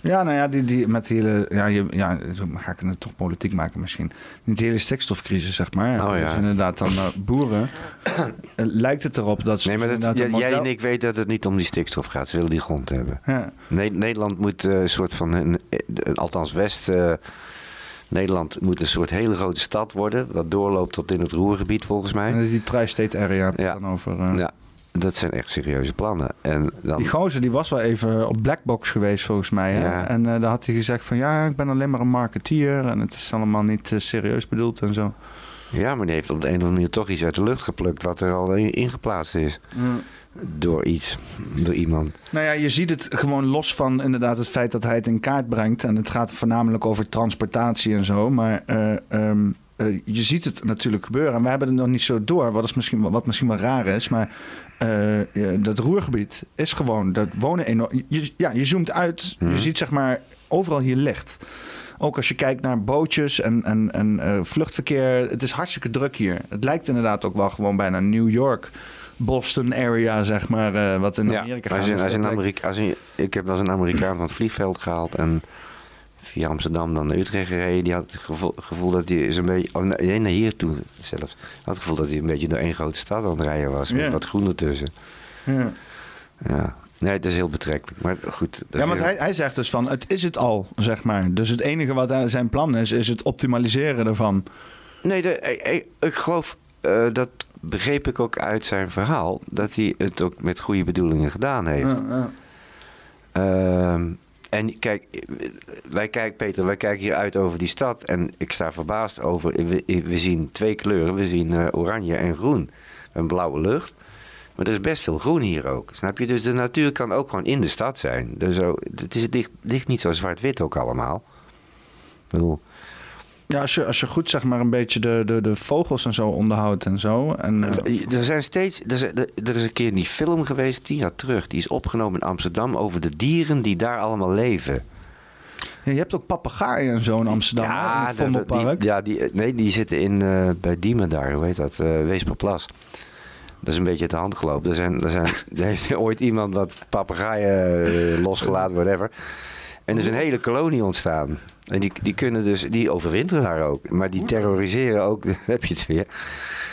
Ja, nou ja, die, die, met die hele, ja, je, ja, ga ik het toch politiek maken misschien. Niet de hele stikstofcrisis, zeg maar.
Oh ja.
Dus inderdaad dan eh, boeren. eh, lijkt het erop dat ze
Nee, maar dat, jij, en ik weten dat het niet om die stikstof gaat. Ze willen die grond hebben.
Ja,
Ne- Nederland moet eh, een soort van, een, althans West, Nederland moet een soort hele grote stad worden. Wat doorloopt tot in het Roergebied volgens mij.
en die tri-state area
Ja.
dan over. eh.
Ja, dat zijn echt serieuze plannen. En dan,
Die gozer die was wel even op Blackbox geweest volgens mij. Hè?
Ja.
En eh daar had hij gezegd van ja, ik ben alleen maar een marketeer. En het is allemaal niet eh, serieus bedoeld en zo.
ja, maar die heeft op de een of andere manier toch iets uit de lucht geplukt wat er al in- ingeplaatst is. Door iets, door iemand.
Nou ja, je ziet het gewoon los van inderdaad het feit dat hij het in kaart brengt. En het gaat voornamelijk over transportatie en zo. Maar eh, ehm, eh, je ziet het natuurlijk gebeuren. En we hebben het nog niet zo door. Wat, is misschien, wel- wat misschien wel raar is. Maar ja, dat roergebied is gewoon... Dat wonen enorm... Je, ja, je zoomt uit.
Mhm.
Je ziet zeg maar overal hier licht. ook als je kijkt naar bootjes en, en, en vluchtverkeer. Het is hartstikke druk hier. Het lijkt inderdaad ook wel gewoon bijna New York. Boston area, zeg maar, eh, wat in Amerika
als
gaat.
als je een Amerika, als je, ik heb eens een Amerikaan van het vliegveld gehaald en via Amsterdam dan naar Utrecht gereden. Die had het gevoel, gevoel dat hij is een beetje, oh nee, naar hier toe zelfs. Had het gevoel dat hij een beetje door één grote stad aan het rijden was, met
Ja.
wat groen ertussen.
Ja.
Ja, nee, het is heel betrekkelijk. Maar goed.
Ja, want hij, hij zegt dus van, het is het al, zeg maar. Dus het enige wat zijn plan is, is het optimaliseren ervan.
Nee, de, ik, ik- ik geloof, eh, dat begreep ik ook uit zijn verhaal, dat hij het ook met goede bedoelingen gedaan heeft.
Ja, ja.
Ehm, en kijk, wij kijken, Peter, wij kijken hier uit over die stad. En ik sta verbaasd over. We, we zien twee kleuren. We zien eh, oranje en groen. Een blauwe lucht. Maar er is best veel groen hier ook. Snap je? Dus de natuur kan ook gewoon in de stad zijn. Dus zo, het is dicht, dicht niet zo zwart-wit ook allemaal. Ik bedoel,
Ja, als je, als je goed zeg maar een beetje de, de, de vogels en zo onderhoudt en zo. En, eh,
er zijn steeds. Er is, er is een keer die film geweest, tien jaar terug. Die is opgenomen in Amsterdam over de dieren die daar allemaal leven.
ja, je hebt ook papegaaien en zo in Amsterdam, hè, in het Vondelpark.
die, ja, die, nee, die zitten in, eh, bij Diemen daar, hoe heet dat? eh Weesperplas. Dat is een beetje uit de hand gelopen. Er, zijn, er, zijn, er heeft ooit iemand wat papegaaien eh, losgelaten, whatever. En er is een hele kolonie ontstaan. En die, die kunnen dus, die overwinteren daar ook. Maar die terroriseren ook, heb je het weer.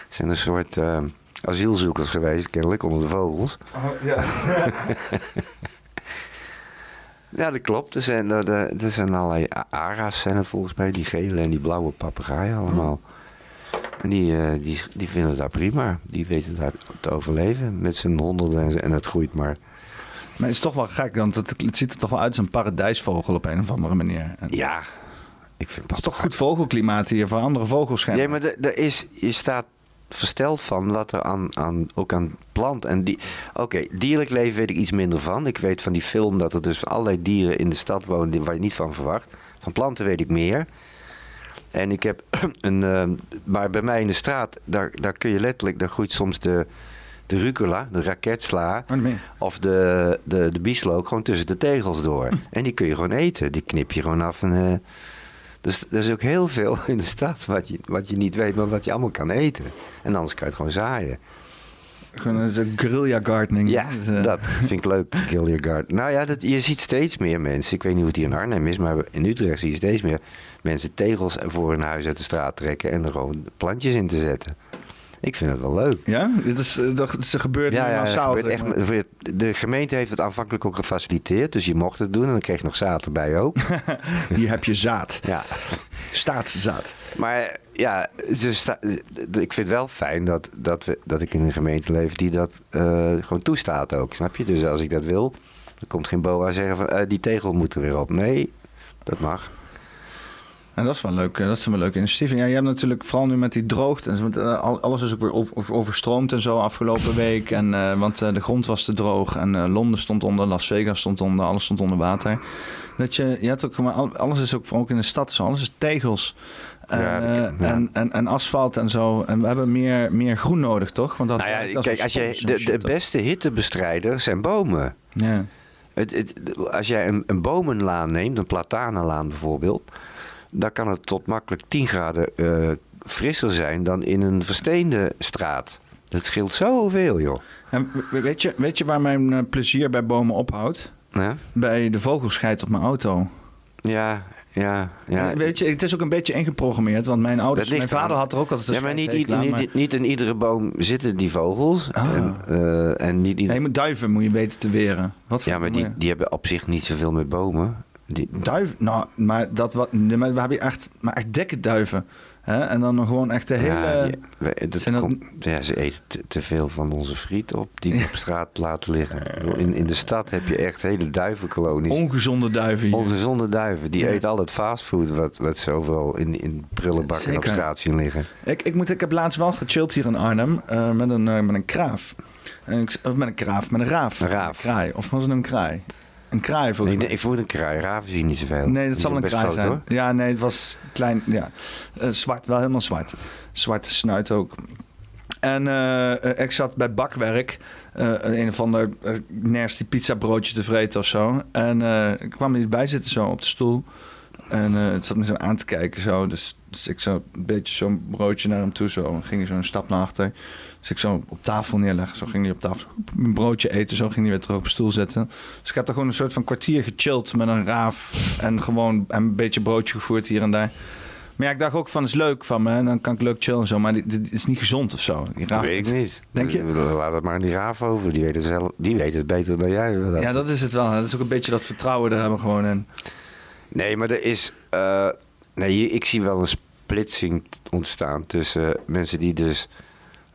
Het zijn een soort eh, asielzoekers geweest, kennelijk, onder de vogels.
ja.
Ja, dat klopt. Er zijn, er, er zijn allerlei ara's zijn het volgens mij. Die gele en die blauwe papegaaien allemaal. En die, eh, die, die vinden het daar prima. Die weten daar te overleven met z'n honderden en, en het groeit maar.
Maar het is toch wel gek, want het, het ziet er toch wel uit als een paradijsvogel op een of andere manier. En
Ja, ik vind
Het is toch goed vogelklimaat hier voor andere vogels.
Ja, maar er- is, je staat versteld van wat er aan, aan, ook aan plant en die. Oké, dierlijk leven weet ik iets minder van. Ik weet van die film dat er dus allerlei dieren in de stad wonen die- waar je niet van verwacht. Van planten weet ik meer. En ik heb een. eh, maar bij mij in de straat, daar, daar kun je letterlijk. Daar groeit soms de, de rucola, de raketsla.
Oh.
Of de, de, de bieslook gewoon tussen de tegels door. En die kun je gewoon eten. Die knip je gewoon af. En, eh, dus er is ook heel veel in de stad wat je, wat je niet weet, maar wat je allemaal kan eten. En anders kan je het gewoon zaaien.
Gewoon een guerrilla gardening.
Ja,
Dus, eh,
dat vind ik leuk, Garden. Nou ja, dat, je ziet steeds meer mensen. Ik weet niet hoe het hier in Arnhem is, maar in Utrecht zie je steeds meer mensen tegels voor hun huis uit de straat trekken en er gewoon plantjes in te zetten. Ik vind het wel leuk.
Ja, dit is, eh, dat er gebeurt
Ja, ja,
massaal.
gebeurt echt,
maar.
de gemeente heeft het aanvankelijk ook gefaciliteerd, dus je mocht het doen en dan kreeg je nog zaad erbij ook.
Hier heb je zaad.
ja.
Staatszaad.
Maar ja, ze sta- ik vind het wel fijn dat, dat, we, dat ik in een gemeente leef die dat eh, gewoon toestaat ook, snap je? Dus als ik dat wil, dan komt geen boa zeggen van eh, die tegel moet er weer op. Nee, dat mag.
En dat is wel leuk. eh, Dat is wel een leuke initiatief. En Ja, je hebt natuurlijk vooral nu met die droogte. en eh, al- Alles is ook weer over- overstroomd en zo afgelopen week. En, eh, want de grond was te droog. En Londen stond onder, Las Vegas stond onder, alles stond onder water. Dat je, je hebt ook, maar al- alles is ook, vooral ook in de stad, alles is tegels. En,
Ja,
en, en, en asfalt en zo. En we hebben meer, meer groen nodig, toch? Want dat,
Nou ja, kijk, als je, de, de beste hittebestrijders zijn bomen.
Ja.
Het, het, als jij een, een bomenlaan neemt, een platanenlaan bijvoorbeeld, dan kan het tot makkelijk 10 graden eh, frisser zijn dan in een versteende straat. Dat scheelt zoveel, joh.
En we- weet, je, weet je waar mijn eh, plezier bij bomen ophoudt?
Ja,
Bij de vogelscheit op mijn auto.
ja, ja. ja.
En Weet je, het is ook een beetje ingeprogrammeerd, want mijn ouders, mijn vader
aan.
had er ook altijd een
Ja, maar niet, niet, niet in iedere boom zitten die vogels.
Ah.
En, eh, en niet
Ja,
ieder-
je moet duiven moet je weten te weren. Wat voor
ja, maar die, die hebben op zich niet zoveel met bomen. Die,
Duif, nou, maar dat wat, maar we hebben echt, maar echt dikke duiven. Hè? En dan gewoon echt de hele...
ja, die- dat komt- ja, ze eten te, te veel van onze friet op die we op straat laten liggen. In, in de stad heb je echt hele duivenkolonies.
ongezonde duiven hier.
Ongezonde duiven. Die
Ja.
eten al het fastfood wat, wat zoveel in, in prullenbakken en op straat zien liggen.
Ik, ik, moet, ik heb laatst wel gechilled hier in Arnhem eh, met, een, eh, met een kraaf. En ik, of met een kraaf, met een raaf.
Een raaf.
kraai. Of was het een kraai? Een kraai volgens
nee,
mij.
ik vermoed een kraai. Raven zien niet zoveel.
Nee, dat
Die
zal een kraai
groot,
zijn.
hoor.
Ja, nee, het was klein. Ja. Eh, zwart, wel helemaal zwart. Zwarte snuit ook. En eh, ik zat bij bakwerk. eh, een of ander uh, nasty pizza broodje te vreten of zo. En ik kwam er niet bij zitten zo op de stoel. En het zat me zo aan te kijken zo. Dus, dus ik zo een beetje zo'n broodje naar hem toe zo. En ging zo een stap naar achter. Dus ik zo op tafel neerleggen. Zo ging hij op tafel een broodje eten. Zo ging hij weer terug op een stoel zetten. Dus ik heb daar gewoon een soort van kwartier gechilled met een raaf. En gewoon en een beetje broodje gevoerd hier en daar. Maar ja, ik dacht ook van, het is leuk van me. En dan kan ik leuk chillen en zo. Maar dit, is niet gezond of zo. Die raaf,
weet ik niet.
Denk je?
Laat het maar aan die raaf over. Die weet het, zelf, die weet het beter dan jij.
Ja, dat is het wel. Dat is ook een beetje dat vertrouwen daar hebben gewoon in.
Nee, maar er is. eh, nee, ik zie wel een splitsing ontstaan tussen mensen die dus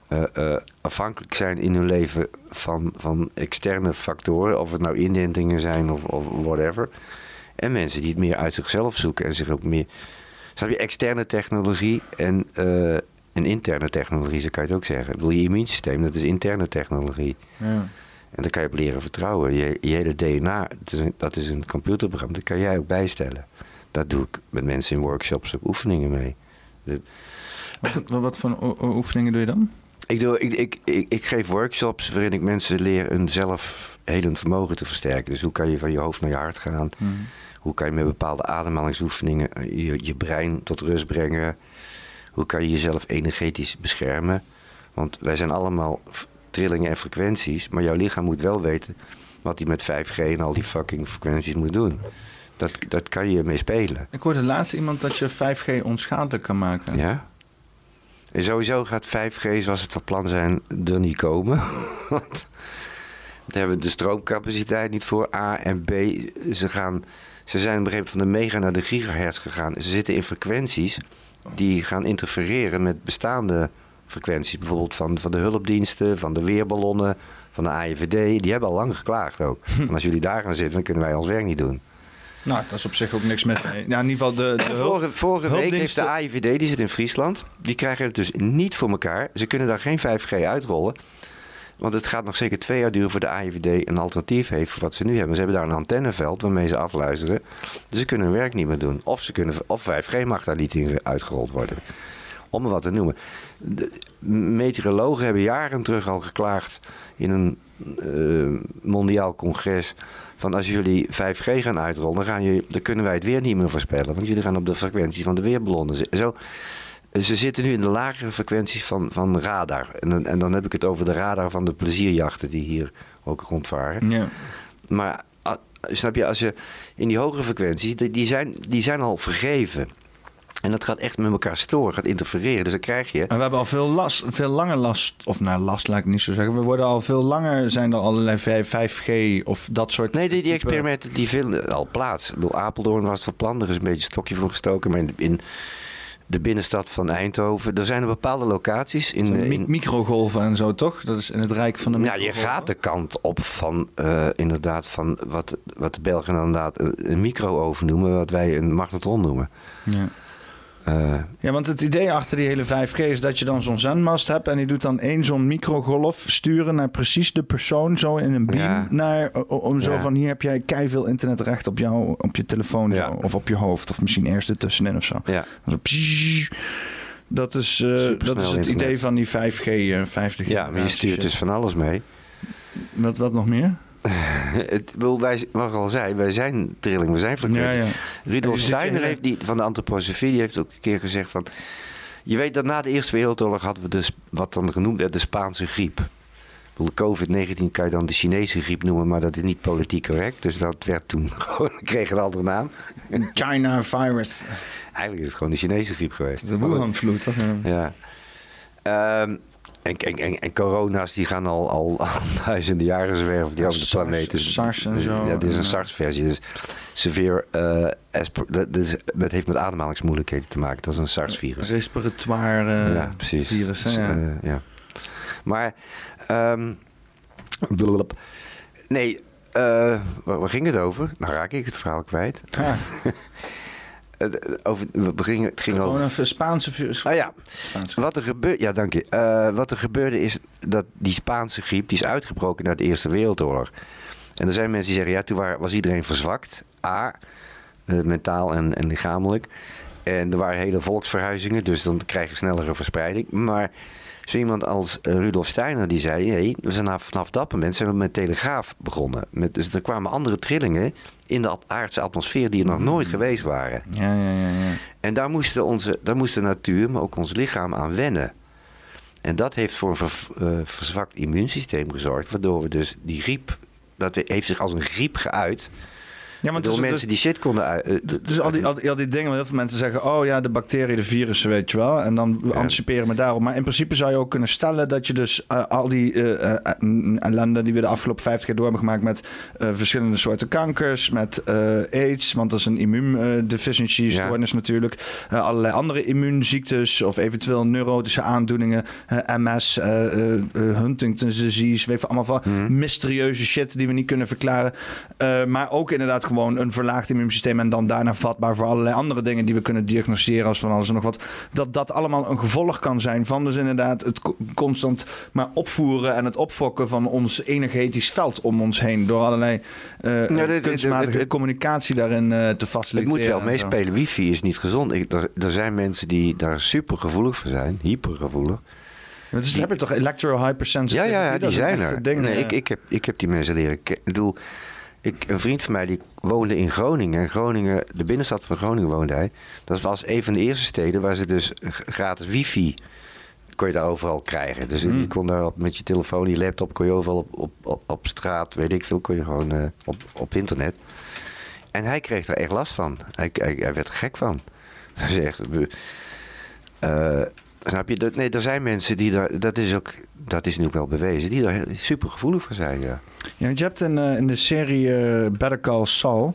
eh, eh, afhankelijk zijn in hun leven van, van externe factoren, of het nou inentingen zijn of, of whatever. En mensen die het meer uit zichzelf zoeken en zich ook meer. Snap je, externe technologie en, en interne technologie, zo kan je het ook zeggen. Ik bedoel, je immuunsysteem, dat is interne technologie.
Ja.
En daar kan je op leren vertrouwen. Je, je hele DNA, dat is, een, computerprogramma, dat kan jij ook bijstellen. Dat doe ik met mensen in workshops ook oefeningen mee.
Wat, wat voor oefeningen doe je dan?
Ik, doe, ik, ik, ik, ik geef workshops waarin ik mensen leer een zelfhelend vermogen te versterken. Dus hoe kan je van je hoofd naar je hart gaan? Hoe kan je met bepaalde ademhalingsoefeningen eh, je, je brein tot rust brengen? Hoe kan je jezelf energetisch beschermen? Want wij zijn allemaal trillingen en frequenties, maar jouw lichaam moet wel weten wat hij met 5G en al die fucking frequenties moet doen. Dat, dat kan je mee spelen.
Ik hoorde laatst iemand dat je 5G onschadelijk kan maken.
Ja? En sowieso gaat 5G zoals het van plan zijn er niet komen. Want daar hebben we de stroomcapaciteit niet voor. A en B, ze, gaan, ze zijn op een gegeven moment van de mega naar de gigahertz gegaan. Ze zitten in frequenties die gaan interfereren met bestaande frequenties. Bijvoorbeeld van, van de hulpdiensten, van de weerballonnen, van de AIVD. Die hebben al lang geklaagd ook. En als jullie daar gaan zitten, dan kunnen wij ons werk niet doen.
Nou, dat is op zich ook niks met. Ja, in ieder geval de, de hulp-
Vorige, vorige week heeft de AIVD, die zit in Friesland, die krijgen het dus niet voor elkaar. Ze kunnen daar geen 5G uitrollen. Want het gaat nog zeker twee jaar duren voor de AIVD een alternatief heeft voor wat ze nu hebben. Ze hebben daar een antenneveld waarmee ze afluisteren. Dus ze kunnen hun werk niet meer doen. Of, ze kunnen, of 5G mag daar niet in uitgerold worden. Om maar wat te noemen. De meteorologen hebben jaren terug al geklaagd in een eh, mondiaal congres. Van als jullie 5G gaan uitrollen, dan, gaan jullie, dan kunnen wij het weer niet meer voorspellen. Want jullie gaan op de frequentie van de weerballonnen zitten. Zo, ze zitten nu in de lagere frequenties van, van radar. En, dan- en dan heb ik het over de radar van de plezierjachten die hier ook rondvaren.
Ja.
Maar ah, snap je, als je in die hogere frequenties, die, die, zijn, die zijn al vergeven. En dat gaat echt met elkaar storen, gaat interfereren. Dus dan krijg je.
En we hebben al veel, last, veel langer last, of nou last laat ik niet zo zeggen. We worden al veel langer, zijn er allerlei 5G of dat soort.
Nee, die, die
type-
experimenten die vinden al plaats. Ik bedoel, Apeldoorn was het van plan, er is een beetje een stokje voor gestoken. Maar in, in de binnenstad van Eindhoven, er zijn er bepaalde locaties. In,
Mi-
in,
microgolven en zo, toch? Dat is in het rijk van de
Nou, je gaat de kant op van eh, inderdaad van wat, wat de Belgen inderdaad een, een micro-oven noemen, wat wij een magnetron noemen.
Ja.
Eh,
ja, want het idee achter die hele 5G is dat je dan zo'n zendmast hebt en die doet dan één zo'n microgolf sturen naar precies de persoon, zo in een beam,
Ja.
naar, om zo
Ja.
van hier heb jij veel internetrecht op, jou, op je telefoon
Ja.
zo, of op je hoofd, of misschien ergens ertussenin of zo.
ja.
Zo, pssst. Dat is, eh, dat is het
internet.
idee van die 5G, eh 50
ja, maar je stuurt dus van alles mee.
Wat, wat nog meer?
het, wij, wat ik al zei, wij zijn trilling, we zijn frequentie.
Ja, ja.
Rudolf Steiner heeft die, van de antroposofie die heeft ook een keer gezegd van... Je weet dat na de Eerste Wereldoorlog hadden we de, Sp- wat dan genoemd werd de Spaanse griep. Ik bedoel, COVID-19 kan je dan de Chinese griep noemen, maar dat is niet politiek correct. Dus dat werd toen gewoon, kreeg een andere naam.
China virus.
Eigenlijk is het gewoon de Chinese griep geweest.
De Wuhan-vloed. Ja.
Ja. En, en, en, corona's die gaan al, al, al duizenden jaren zwerven die over de
SARS,
planeet. Dus,
SARS en
dus-
zo.
Ja, dit is een. SARS-versie. Dus severe, asper- dat, is- dat heeft met ademhalingsmoeilijkheden te maken. Dat is een SARS-virus.
Respiratoire eh,
ja, precies.
virus. hè,
Dus,
ja.
eh, ja. Maar, ehm blablab. nee, waar, waar ging het over? Nou raak ik het verhaal kwijt.
Ja,
over, we gingen, het ging
gewoon
over...
een Spaanse.
Ah ja,
Spaanse-
Wat er, gebeurde, ja, dank je. Eh, wat er gebeurde is dat die Spaanse griep die is uitgebroken na de Eerste Wereldoorlog. En er zijn mensen die zeggen, ja, toen wa- was iedereen verzwakt. A, eh, mentaal en, en lichamelijk. En er waren hele volksverhuizingen, dus dan krijg je snellere verspreiding. Maar Zo iemand als uh, Rudolf Steiner die zei... Hey, we zijn vanaf, vanaf dat moment zijn we met telegraaf begonnen. Met, dus er kwamen andere trillingen in de aardse atmosfeer... die er nog nooit geweest waren.
Ja, ja, ja, ja.
En daar moest, onze, daar moest de natuur, maar ook ons lichaam aan wennen. En dat heeft voor een ver, uh, verzwakt immuunsysteem gezorgd... waardoor we dus die griep... dat heeft zich als een griep geuit... Ja, door dus, mensen die shit konden uit.
Uh, dus al die, al, die, al die dingen, heel veel mensen zeggen: oh ja, de bacteriën, de virussen, weet je wel. En dan ja. anticiperen we daarop. Maar in principe zou je ook kunnen stellen dat je dus uh, al die uh, ellende die we de afgelopen 50 jaar door hebben gemaakt met verschillende soorten kankers, met AIDS, want dat is een immuundeficiency stoornis ja. natuurlijk. allerlei andere immuunziektes of eventueel neurotische aandoeningen, MS, Huntington's disease, weet je, allemaal van mm. mysterieuze shit die we niet kunnen verklaren. maar ook inderdaad gewoon een verlaagd immuunsysteem en dan daarna vatbaar voor allerlei andere dingen die we kunnen diagnosticeren als van alles en nog wat. Dat dat allemaal een gevolg kan zijn van dus inderdaad het constant maar opvoeren en het opfokken van ons energetisch veld om ons heen door allerlei uh, ja, kunstmatige communicatie daarin uh, te faciliteren.
Het moet wel meespelen. Wifi is niet gezond. Ik, er, er zijn mensen die daar super gevoelig voor zijn, hypergevoelig.
Dus die, heb je toch electro hypersensitivity?
Ja, ja, die zijn er. nee, ik, ik, heb, ik heb die mensen leren kennen. Ik bedoel, ik, een vriend van mij die woonde in Groningen. En Groningen, de binnenstad van Groningen woonde hij. Dat was een van de eerste steden waar ze dus gratis wifi kon je daar overal krijgen. Dus mm. je kon daar met je telefoon, je laptop, kon je overal op, op, op, op straat, weet ik veel, kon je gewoon uh, op, op internet. En hij kreeg er echt last van. Hij, hij, hij werd er gek van. Hij zegt, uh, Snap je? Dat, nee, er zijn mensen die daar, dat is ook, dat is nu ook wel bewezen, die daar super gevoelig voor zijn. Ja,
ja je hebt in, uh, in de serie uh, Better Call Saul.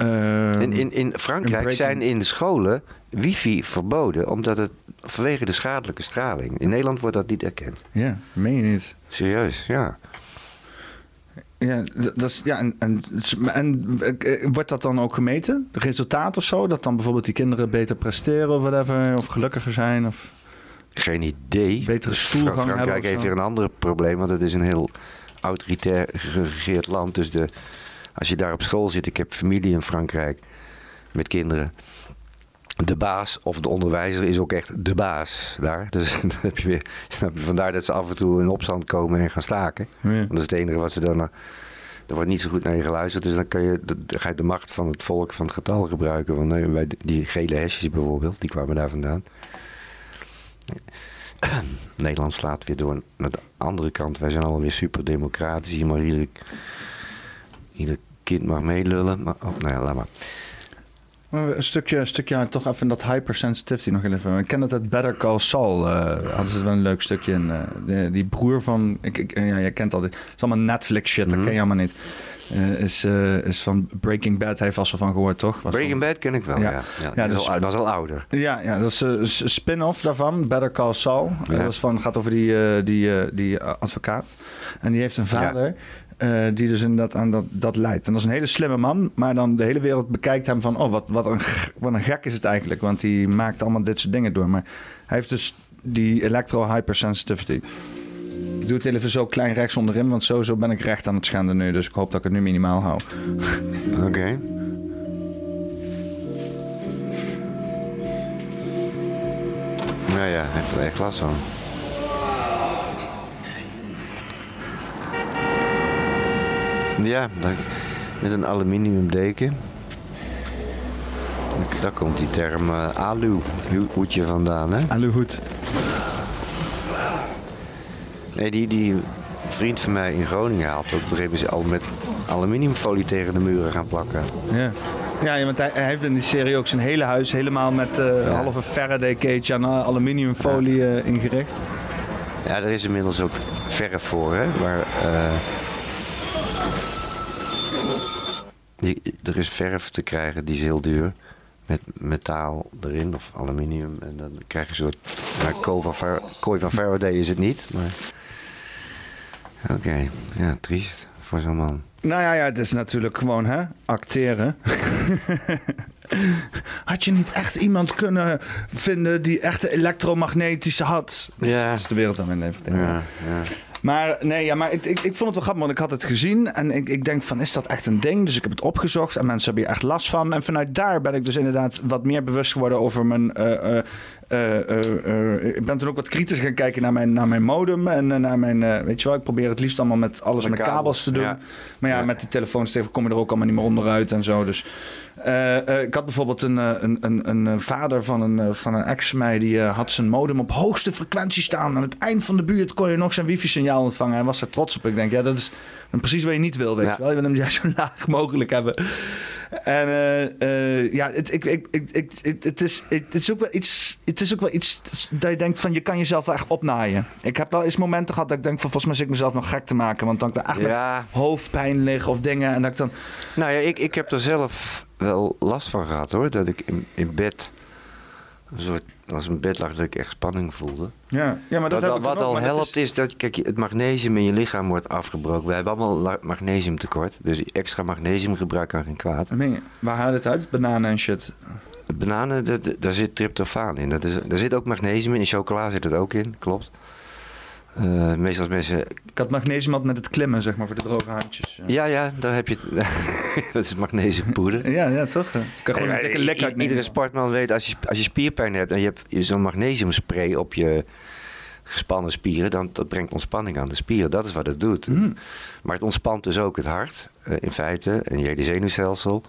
Uh, in, in, in Frankrijk zijn in de scholen wifi verboden, omdat het vanwege de schadelijke straling. In Nederland wordt dat niet erkend.
Ja, meen je niet?
Serieus, ja.
Ja, dat is, ja en, en, en, wordt dat dan ook gemeten? De resultaat of zo? Dat dan bijvoorbeeld die kinderen beter presteren of whatever, of gelukkiger zijn? Of...
Geen idee.
Betere stoelgang
Frankrijk heeft weer een ander probleem, want het is een heel autoritair geregeerd land. Dus de, als je daar op school zit, ik heb familie in Frankrijk met kinderen. De baas of de onderwijzer is ook echt de baas daar. Dus dan heb je weer, snap je, vandaar dat ze af en toe in opstand komen en gaan staken. Want dat is het enige wat ze dan. Er wordt niet zo goed naar je geluisterd, dus dan, kan je, dan ga je de macht van het volk, van het getal gebruiken. Want nee, die gele hesjes bijvoorbeeld, die kwamen daar vandaan. Nederland slaat weer door naar de andere kant. Wij zijn allemaal weer super democratisch. Hier mag ieder, ieder kind mag meelullen. Maar, oh, nou ja, laat maar.
Een stukje, een stukje toch even dat hypersensitivity nog even. Ik ken dat het Better Call Saul. Uh, hadden ze wel een leuk stukje in. Uh, die broer van. Ik, ik, ja, je kent al dit. Het is allemaal Netflix shit, dat mhm. ken je allemaal niet. Uh, is, is van Breaking Bad, heeft vast wel van gehoord, toch?
Was Breaking Bad ken ik wel, ja. ja. ja, dat, is al, dat, is al, ouder.
Ja, ja dat is een spin-off daarvan, Better Call Saul. Dat is van, gaat over die, die, die advocaat. En die heeft een vader uh, die dus inderdaad aan dat, dat leidt. En dat is een hele slimme man, maar dan de hele wereld bekijkt hem van... oh, wat, wat, een, wat een gek is het eigenlijk, want die maakt allemaal dit soort dingen door. Maar hij heeft dus die electro-hypersensitivity. Ik doe het even zo klein rechts onderin, want sowieso ben ik recht aan het schenden nu. Dus ik hoop dat ik het nu minimaal hou.
Oké. Nou ja, hij heeft er echt last van. Ja, met een aluminiumdeken. Daar komt die term uh, alu-hoedje vandaan, hè?
Aluhoed.
Nee, die, die vriend van mij in Groningen had ook. Hebben ze al met aluminiumfolie tegen de muren gaan plakken.
Ja. Ja, want hij, hij, heeft in die serie ook zijn hele huis helemaal met uh, ja. halve Faraday cage aan aluminiumfolie ja. uh, ingericht.
Ja, er is inmiddels ook verf voor, hè? Maar, uh, er is verf te krijgen, die is heel duur. Met metaal erin of aluminium. En dan krijg je een soort. Maar kooi van, Far kooi van Faraday is het niet. Maar. Oké, ja, triest voor zo'n man.
Nou ja, ja, het is natuurlijk gewoon hè, acteren. had je niet echt iemand kunnen vinden die echt elektromagnetische had?
Ja.
Dat is de wereld dan in even.
Ja, ja.
Maar nee, ja, maar ik, ik, ik, vond het wel grappig, want ik had het gezien. En ik, ik denk van, is dat echt een ding? Dus ik heb het opgezocht en mensen hebben hier echt last van. En vanuit daar ben ik dus inderdaad wat meer bewust geworden over mijn... Uh, uh, eh, eh, eh, ik ben toen ook wat kritisch gaan kijken naar mijn, naar mijn modem. En naar mijn, weet je wel, ik probeer het liefst allemaal met alles
Met
kabels,
kabels,
te doen.
ja.
Maar ja,
Ja.
met die telefoons kom je er ook allemaal niet meer onderuit en zo. Dus eh, eh, ik had bijvoorbeeld een, eh, een, een, een vader van een, van een ex van mij, die had zijn modem op hoogste frequentie staan. Aan het eind van de buurt kon je nog zijn wifi-signaal ontvangen. Hij was er trots op. Ik denk, ja, dat is dan precies wat je niet wil, weet
Ja.
je wel. Je wil hem juist zo laag mogelijk hebben. En eh, eh, ja, het, ik, ik, ik, ik, het, het, is, het, is ook wel iets. Het is ook wel iets dat je denkt van je kan jezelf wel echt opnaaien. Ik heb wel eens momenten gehad dat ik denk van volgens mij zit ik mezelf nog gek te maken. Want dan ik daar echt met hoofdpijn lig of dingen. En dat ik dan.
nou ja, ik, ik heb er zelf wel last van gehad hoor. Dat ik in, in bed, een soort, als een bed lag, dat ik echt spanning voelde.
Ja, ja maar dat
wat
heb ik
wat al helpt is... dat kijk, het magnesium in je lichaam wordt afgebroken. We hebben allemaal magnesiumtekort. Dus extra magnesiumgebruik kan geen kwaad.
Waar haal je het uit? Bananen en shit.
Bananen, dat- daar zit tryptofaan in. Dat is, daar zit ook magnesium in. In chocola zit het ook in, klopt. Eh, meestal mensen...
Ik had magnesium had met het klimmen, zeg maar, voor de droge handjes. Ja,
Ja, daar heb je... dat is magnesiumpoeder.
ja, ja, toch? Kan gewoon
Nee,
een dikke
i-
lek
i-
uitnemen.
Iedere sportman weet, als je, als je spierpijn hebt en je hebt zo'n magnesiumspray op je gespannen spieren, dan dat brengt ontspanning aan de spieren. Dat is wat het doet.
Hmm.
Maar het ontspant dus ook het hart, eh, in feite, en je hele zenuwstelsel.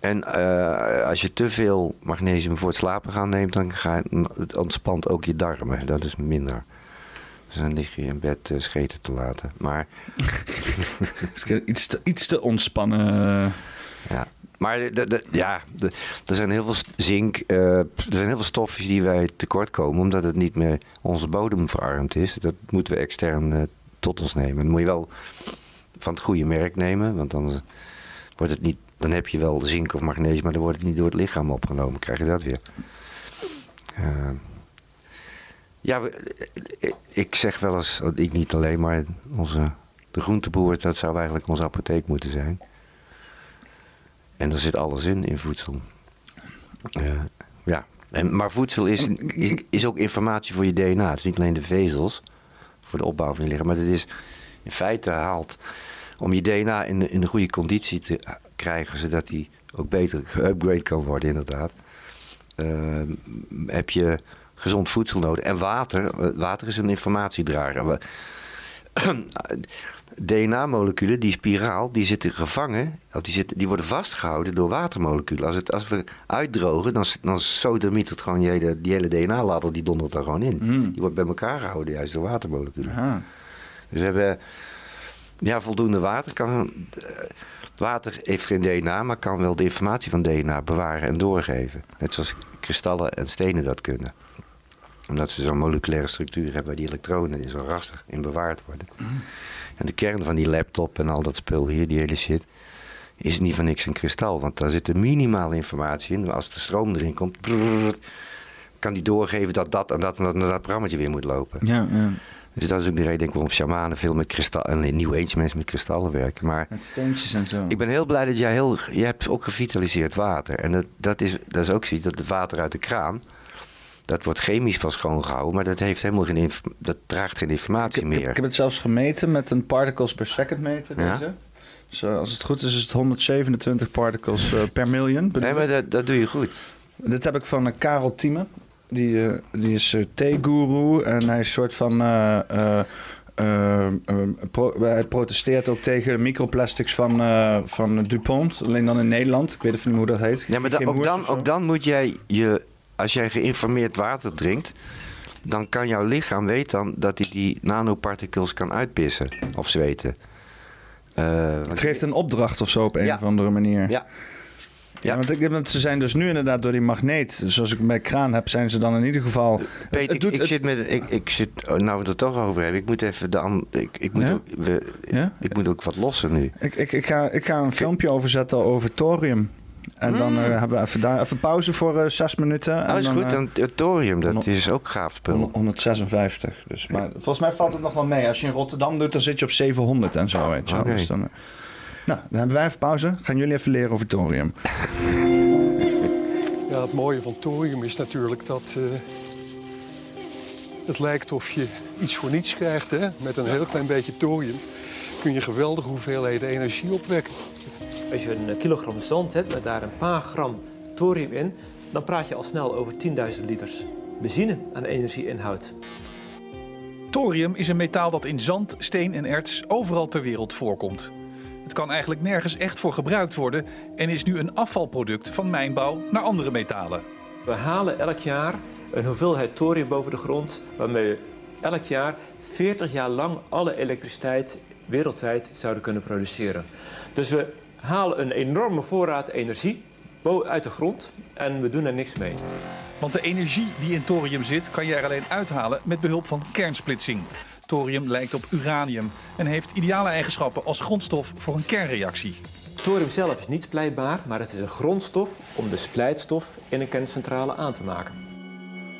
En eh, als je te veel magnesium voor het slapen gaan neemt, dan ga je, het ontspant ook je darmen. Dat is minder. Dus dan lig je in bed eh, scheten te laten. Maar
Iets te, iets te ontspannen.
Ja, maar de, de- ja, de- er zijn heel veel zink, eh, er zijn heel veel stofjes die wij tekort komen, omdat het niet meer onze bodem verarmd is. Dat moeten we extern eh, tot ons nemen. Dan moet je wel van het goede merk nemen, want dan wordt het niet, dan heb je wel zink of magnesium, maar dan wordt het niet door het lichaam opgenomen. Krijg je dat weer? Eh, ja, ik- zeg wel eens, ik niet alleen, maar onze de groenteboer, dat zou eigenlijk onze apotheek moeten zijn. En er zit alles in, in voedsel. Eh, ja. En, maar voedsel is, is, ook informatie voor je DNA. Het is niet alleen de vezels voor de opbouw van je lichaam. Maar het is in feite haalt om je DNA in de, in de goede conditie te krijgen. Zodat die ook beter geupgrade kan worden inderdaad. eh, heb je gezond voedsel nodig. En water. eh, Water is een informatiedrager. DNA-moleculen, die spiraal, die zitten gevangen, of die, zitten, die worden vastgehouden door watermoleculen. Als, het, als we uitdrogen, dan, dan sodemiet het gewoon hele, die hele DNA-ladder, die dondert er gewoon in.
Hmm.
Die wordt bij elkaar gehouden juist door watermoleculen.
Aha.
Dus we hebben ja, voldoende water. Kan, eh, water heeft geen DNA, maar kan wel de informatie van DNA bewaren en doorgeven. Net zoals kristallen en stenen dat kunnen. Omdat ze zo'n moleculaire structuur hebben waar die elektronen in zo rastig in bewaard worden. En de kern van die laptop en al dat spul hier, die hele shit, is niet van niks een kristal. Want daar zit een minimale informatie in. Als de stroom erin komt, brrr, kan die doorgeven dat dat en dat en dat, en dat programmaatje weer moet lopen.
Ja, ja.
Dus dat is ook de reden denk ik, waarom shamanen veel met kristal en New Age mensen met kristallen werken. Maar
Met steentjes en zo.
ik ben heel blij dat jij heel, je hebt ook gevitaliseerd water. En dat, dat, is, dat is ook zoiets, dat het water uit de kraan, dat wordt chemisch pas schoongehouden, maar dat heeft helemaal geen, dat draagt geen informatie
Ik,
meer.
ik heb het zelfs gemeten met een particles per second meter.
Ja.
Deze. Dus eh, als het goed is, is het 127 particles eh, per miljoen.
Nee, maar dat, dat doe je goed.
Dit heb ik van eh, Karel Thieme. Die, eh, die is uh, theegoeroe en hij is een soort van... pro- hij protesteert ook tegen microplastics van, van DuPont. Alleen dan in Nederland. Ik weet even niet hoe dat heet.
Ja, maar da- ook, dan, ook dan moet jij je, als jij geïnformeerd water drinkt, dan kan jouw lichaam weten dan dat hij die nanoparticles kan uitpissen of zweten. Eh, want-
Het geeft een opdracht of zo op een
Ja.
of andere manier.
Ja.
Ja, want, ik, want ze zijn dus nu inderdaad door die magneet, zoals ik bij kraan heb, zijn ze dan in ieder geval.
Peter,
het
ik,
doet-
ik
het-
zit met, ik, ik zit, oh, nou we het er toch over hebben, ik moet even de ik, ik, moet
Ja?
ook, we,
Ja?
ik moet ook wat lossen nu.
Ik, ik, ik, ga, ik ga een filmpje overzetten over thorium. En dan
Hmm.
eh, hebben we even, daar, even pauze voor eh, zes minuten. En
Oh, is
dan,
goed,
eh,
dan het thorium, dat is ook gaaf spul.
156. Dus, maar volgens mij valt het nog wel mee. Als je in Rotterdam doet, dan zit je op 700 en zo. Weet je. Dus dan, nou, dan hebben wij even pauze. Gaan jullie even leren over thorium.
Ja, het mooie van thorium is natuurlijk dat eh, het lijkt of je iets voor niets krijgt. Hè? Met een heel klein beetje thorium kun je geweldige hoeveelheden energie opwekken.
Als je een kilogram zand hebt met daar een paar gram thorium in, dan praat je al snel over 10.000 liters benzine aan energie inhoudt.
Thorium is een metaal dat in zand, steen en erts overal ter wereld voorkomt. Het kan eigenlijk nergens echt voor gebruikt worden en is nu een afvalproduct van mijnbouw naar andere metalen.
We halen elk jaar een hoeveelheid thorium boven de grond waarmee we elk jaar 40 jaar lang alle elektriciteit wereldwijd zouden kunnen produceren. Dus we halen een enorme voorraad energie uit de grond en we doen er niks mee.
Want de energie die in thorium zit, kan je er alleen uithalen met behulp van kernsplitsing. Thorium lijkt op uranium en heeft ideale eigenschappen als grondstof voor een kernreactie.
Thorium zelf is niet splijtbaar, maar het is een grondstof om de splijtstof in een kerncentrale aan te maken.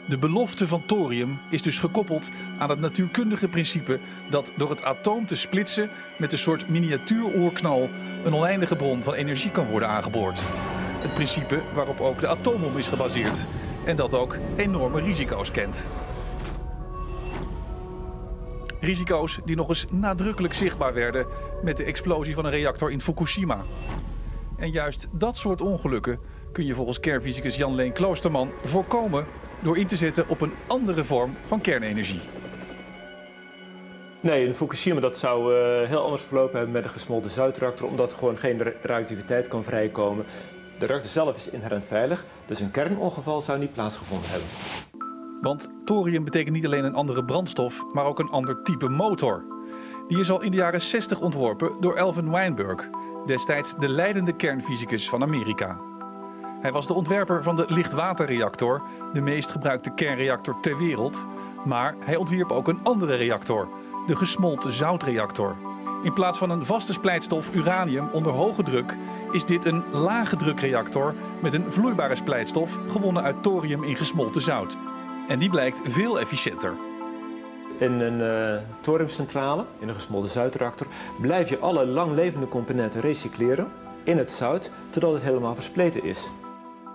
De belofte van thorium is dus gekoppeld aan het natuurkundige principe dat door het atoom te splitsen met een soort miniatuuroorknal een oneindige bron van energie kan worden aangeboord. Het principe waarop ook de atoombom is gebaseerd en dat ook enorme risico's kent. Risico's die nog eens nadrukkelijk zichtbaar werden met de explosie van een reactor in Fukushima. En juist dat soort ongelukken kun je volgens kernfysicus Jan-Leen Kloosterman voorkomen door in te zetten op een andere vorm van kernenergie.
Nee, in Fukushima dat zou uh, heel anders verlopen hebben met een gesmolten zoutreactor, omdat er gewoon geen radioactiviteit kan vrijkomen. De reactor zelf is inherent veilig, dus een kernongeval zou niet plaatsgevonden hebben.
Want thorium betekent niet alleen een andere brandstof, maar ook een ander type motor. Die is al in de jaren 60 ontworpen door Elvin Weinberg, destijds de leidende kernfysicus van Amerika. Hij was de ontwerper van de lichtwaterreactor, de meest gebruikte kernreactor ter wereld. Maar hij ontwierp ook een andere reactor, de gesmolten zoutreactor. In plaats van een vaste splijtstof uranium onder hoge druk is dit een lage drukreactor met een vloeibare splijtstof gewonnen uit thorium in gesmolten zout. En die blijkt veel efficiënter.
In een uh, thoriumcentrale, in een gesmolten zoutreactor, blijf je alle langlevende componenten recycleren in het zout totdat het helemaal verspleten is.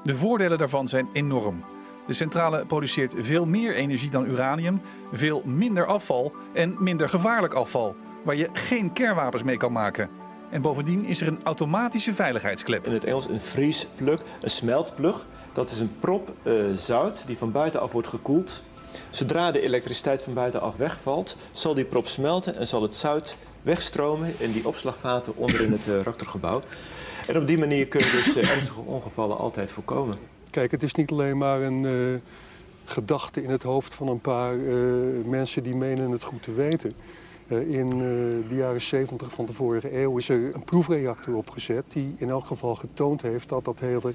De voordelen daarvan zijn enorm. De centrale produceert veel meer energie dan uranium, veel minder afval en minder gevaarlijk afval, waar je geen kernwapens mee kan maken. En bovendien is er een automatische veiligheidsklep.
In het Engels een freeze plug, een smeltplug. Dat is een prop uh, zout die van buitenaf wordt gekoeld. Zodra de elektriciteit van buitenaf wegvalt, zal die prop smelten en zal het zout wegstromen in die opslagvaten onder in het uh, reactorgebouw. En op die manier kun je dus uh, ernstige ongevallen altijd voorkomen.
Kijk, het is niet alleen maar een uh, gedachte in het hoofd van een paar mensen die menen het goed te weten. in de jaren 70 van de vorige eeuw is er een proefreactor opgezet die in elk geval getoond heeft dat dat hele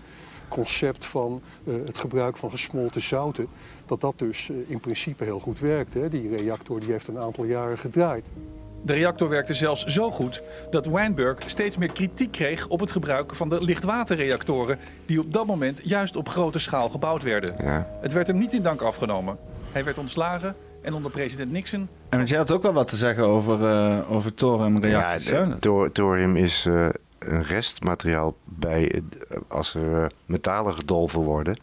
concept van het gebruik van gesmolten zouten, dat dat dus in principe heel goed werkt. Hè. Die reactor die heeft een aantal jaren gedraaid.
De reactor werkte zelfs zo goed dat Weinberg steeds meer kritiek kreeg op het gebruik van de lichtwaterreactoren, die op dat moment juist op grote schaal gebouwd werden.
Ja.
Het werd hem niet in dank afgenomen. Hij werd ontslagen en onder president Nixon.
En jij had ook wel wat te zeggen over, uh, over thoriumreactors.
Ja, thor thorium is uh, een restmateriaal bij als er metalen gedolven worden,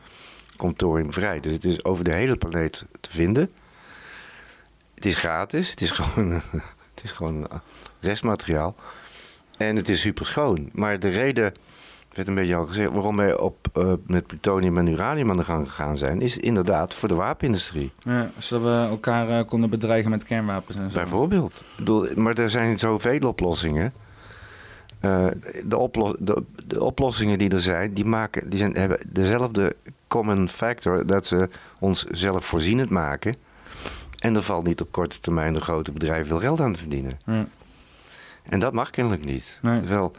komt thorium vrij. Dus het is over de hele planeet te vinden. Het is gratis. Het is gewoon, is gewoon restmateriaal. En het is super schoon. Maar de reden, werd een beetje al gezegd, waarom wij op, uh, met plutonium en uranium aan de gang gegaan zijn, is inderdaad voor de wapenindustrie.
Ja, zodat we elkaar uh, konden bedreigen met kernwapens en zo.
Bijvoorbeeld. Bedoel, maar er zijn zoveel oplossingen. Uh, de, oplos de, de, oplossingen die er zijn, die, maken, die zijn, hebben dezelfde common factor dat ze ons zelfvoorzienend maken. En er valt niet op korte termijn de grote bedrijven veel geld aan te verdienen.
Ja.
En dat mag kennelijk niet.
Nee.
Wel,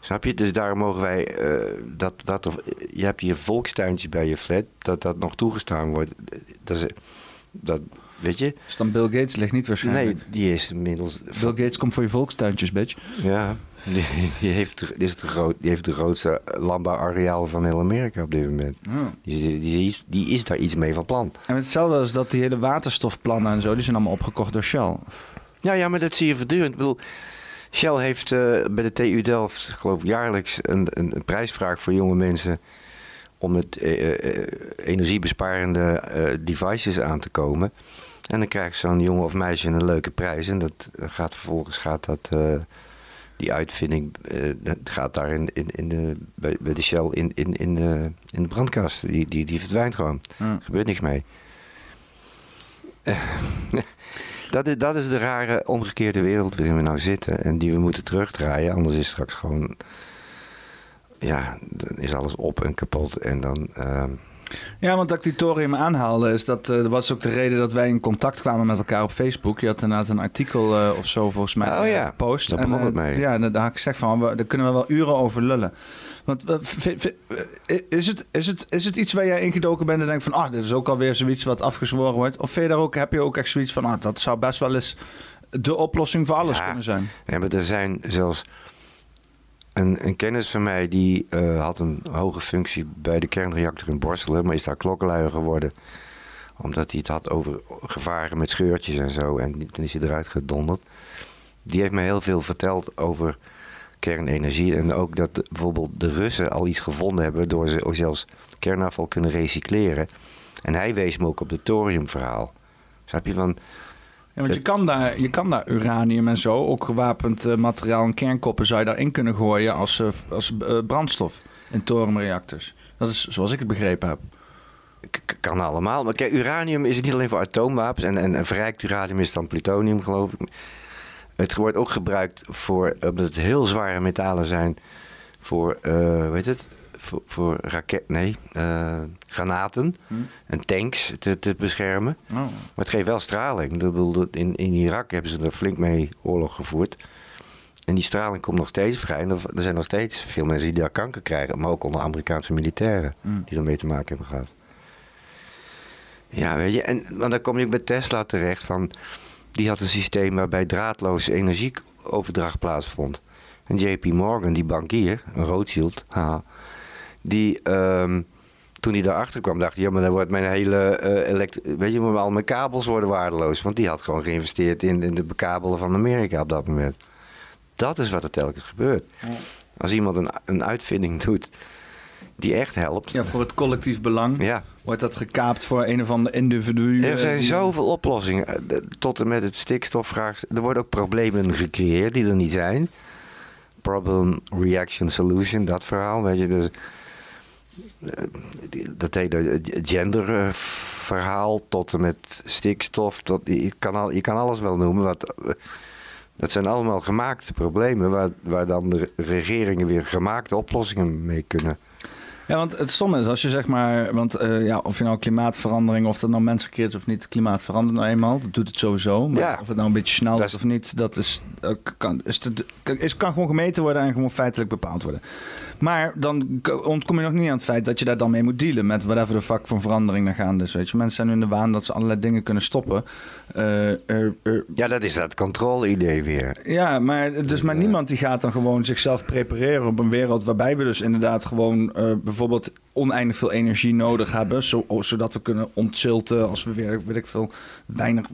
snap je? Dus daarom mogen wij uh, dat, dat er, je hebt hier volkstuintjes bij je flat, dat dat nog toegestaan wordt. Dat is, dat, weet je?
Dus dan Bill Gates ligt niet waarschijnlijk.
Nee, die is inmiddels.
Bill Gates komt voor je volkstuintjes, bitch.
Ja, die, die, heeft, is de groot, die heeft de grootste landbouwareaal van heel Amerika op dit moment.
Oh.
Die, die, is, die is daar iets mee van plan.
En hetzelfde als dat die hele waterstofplannen en zo, die zijn allemaal opgekocht door Shell.
Ja, ja, maar dat zie je voortdurend. Ik bedoel, Shell heeft uh, bij de TU Delft, geloof ik, jaarlijks een, een, een prijsvraag voor jonge mensen om met uh, uh, energiebesparende devices aan te komen. En dan krijgt zo'n jongen of meisje een leuke prijs. En dat gaat vervolgens gaat dat, die uitvinding dat gaat daar in, in, in de, bij, bij de Shell in, in, in, in de brandkast. Die, die, die verdwijnt gewoon.
Ja.
Er gebeurt niks mee. dat, is, dat is de rare omgekeerde wereld waarin we nou zitten. En die we moeten terugdraaien. Anders is straks gewoon... Ja, dan is alles op en kapot. En dan...
Ja, want dat ik die thorium aanhaalde, is dat, eh, dat was ook de reden dat wij in contact kwamen met elkaar op Facebook. Je had inderdaad een artikel eh, of zo volgens mij
Oh ja,
eh, gepost.
daar
En,
begon
eh,
het mee.
Ja, en daar had ik gezegd van, we, daar kunnen we wel uren over lullen. Want is, het, is, het, is het iets waar jij ingedoken bent en denkt van, ah, dit is ook alweer zoiets wat afgezworen wordt? Of vind je daar ook, heb je ook echt zoiets van, ah, dat zou best wel eens de oplossing voor alles
Ja.
kunnen zijn?
Ja, maar er zijn zelfs een, een kennis van mij die eh, had een hoge functie bij de kernreactor in Borselen, maar is daar klokkenluier geworden. Omdat hij het had over gevaren met scheurtjes en zo. En toen is hij eruit gedonderd. Die heeft me heel veel verteld over kernenergie. En ook dat bijvoorbeeld de Russen al iets gevonden hebben door ze zelfs kernafval kunnen recycleren. En hij wees me ook op het thoriumverhaal. Snap je van.
Want je kan, daar, je kan daar uranium en zo, ook gewapend eh, materiaal en kernkoppen, zou je daarin kunnen gooien als, eh, als eh, brandstof in thoriumreactors. Dat is zoals ik het begrepen heb.
K- kan allemaal. Maar kijk, uranium is niet alleen voor atoomwapens. En, en, en verrijkt uranium is dan plutonium, geloof ik. Het wordt ook gebruikt voor, omdat het heel zware metalen zijn, voor, eh weet het, voor, voor raket, nee, granaten en tanks te, te beschermen.
Oh.
Maar het geeft wel straling. In, in Irak hebben ze er flink mee oorlog gevoerd. En die straling komt nog steeds vrij. En er, zijn nog steeds veel mensen die daar kanker krijgen. Maar ook onder Amerikaanse militairen die ermee te maken hebben gehad. Ja, weet je. En want dan kom je ook bij Tesla terecht. Van, die had een systeem waarbij draadloze energieoverdracht plaatsvond. En JP Morgan, die bankier, een Rothschild, haha, die... ehm, toen hij daarachter kwam, dacht hij, ja, maar dan wordt mijn hele eh elekt- weet je, al mijn kabels worden waardeloos. Want die had gewoon geïnvesteerd in, in de bekabelen van Amerika op dat moment. Dat is wat er telkens gebeurt. Als iemand een, een uitvinding doet die echt helpt.
Ja, voor het collectief belang
Ja,
wordt dat gekaapt voor een of ander individu.
er
eh,
zijn
die-
zoveel oplossingen. Eh, Tot en met het stikstofvraag. Er worden ook problemen gecreëerd die er niet zijn. Problem, reaction, solution, dat verhaal. Weet je, dus, eh, dat hele genderverhaal tot en met stikstof. Tot, je, kan al, je kan alles wel noemen. Wat, eh, dat zijn allemaal gemaakte problemen waar, waar dan de regeringen weer gemaakte oplossingen mee kunnen.
Ja, want het stomme is als je zeg maar, want eh, ja, of je nou klimaatverandering, of dat nou mensen keert of niet, klimaat verandert nou eenmaal, dat doet het sowieso. Maar
Ja.
of het nou een beetje snel is of niet, dat is, kan, is, te- is, kan gewoon gemeten worden en gewoon feitelijk bepaald worden. Maar dan ontkom je nog niet aan het feit dat je daar dan mee moet dealen met whatever de fuck van verandering naar gaande is. Weet je, mensen zijn nu in de waan dat ze allerlei dingen kunnen stoppen. Eh, er- er-
Ja, dat is dat controle-idee weer.
ja, maar er is maar niemand die gaat dan gewoon zichzelf prepareren op een wereld waarbij we dus inderdaad gewoon eh, bijvoorbeeld oneindig veel energie nodig hebben, zo, zodat we kunnen ontzilten als we weer, weet ik veel, weinig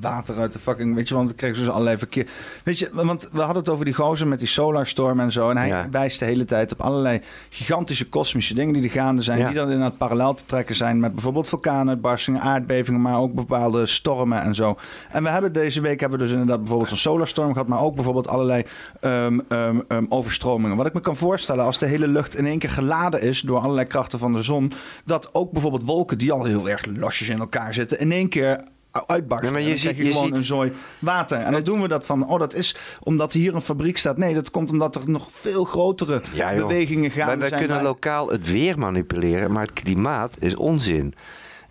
water uit de fucking, weet je, want dan krijgen ze dus allerlei verkeer. Weet je, want we hadden het over die gozer met die solarstorm en zo en hij
Ja.
wijst de hele tijd op allerlei gigantische kosmische dingen die er gaande zijn,
Ja.
die dan inderdaad parallel te trekken zijn met bijvoorbeeld vulkaanuitbarstingen, aardbevingen, maar ook bepaalde stormen en zo. En we hebben deze week hebben we dus inderdaad bijvoorbeeld een solarstorm gehad, maar ook bijvoorbeeld allerlei ehm, ehm, ehm, overstromingen. Wat ik me kan voorstellen als de hele lucht in één keer geladen is door allerlei krachten van de zon, dat ook bijvoorbeeld wolken die al heel erg losjes in elkaar zitten, in één keer uitbarsten.
Ja, maar je ziet-
je, gewoon
ziet-
een zooi water. En dan doen we dat van, oh dat is omdat hier een fabriek staat. Nee, dat komt omdat er nog veel grotere
Ja,
bewegingen
Wij,
gaande
wij
zijn.
kunnen lokaal het weer manipuleren, maar het klimaat is onzin.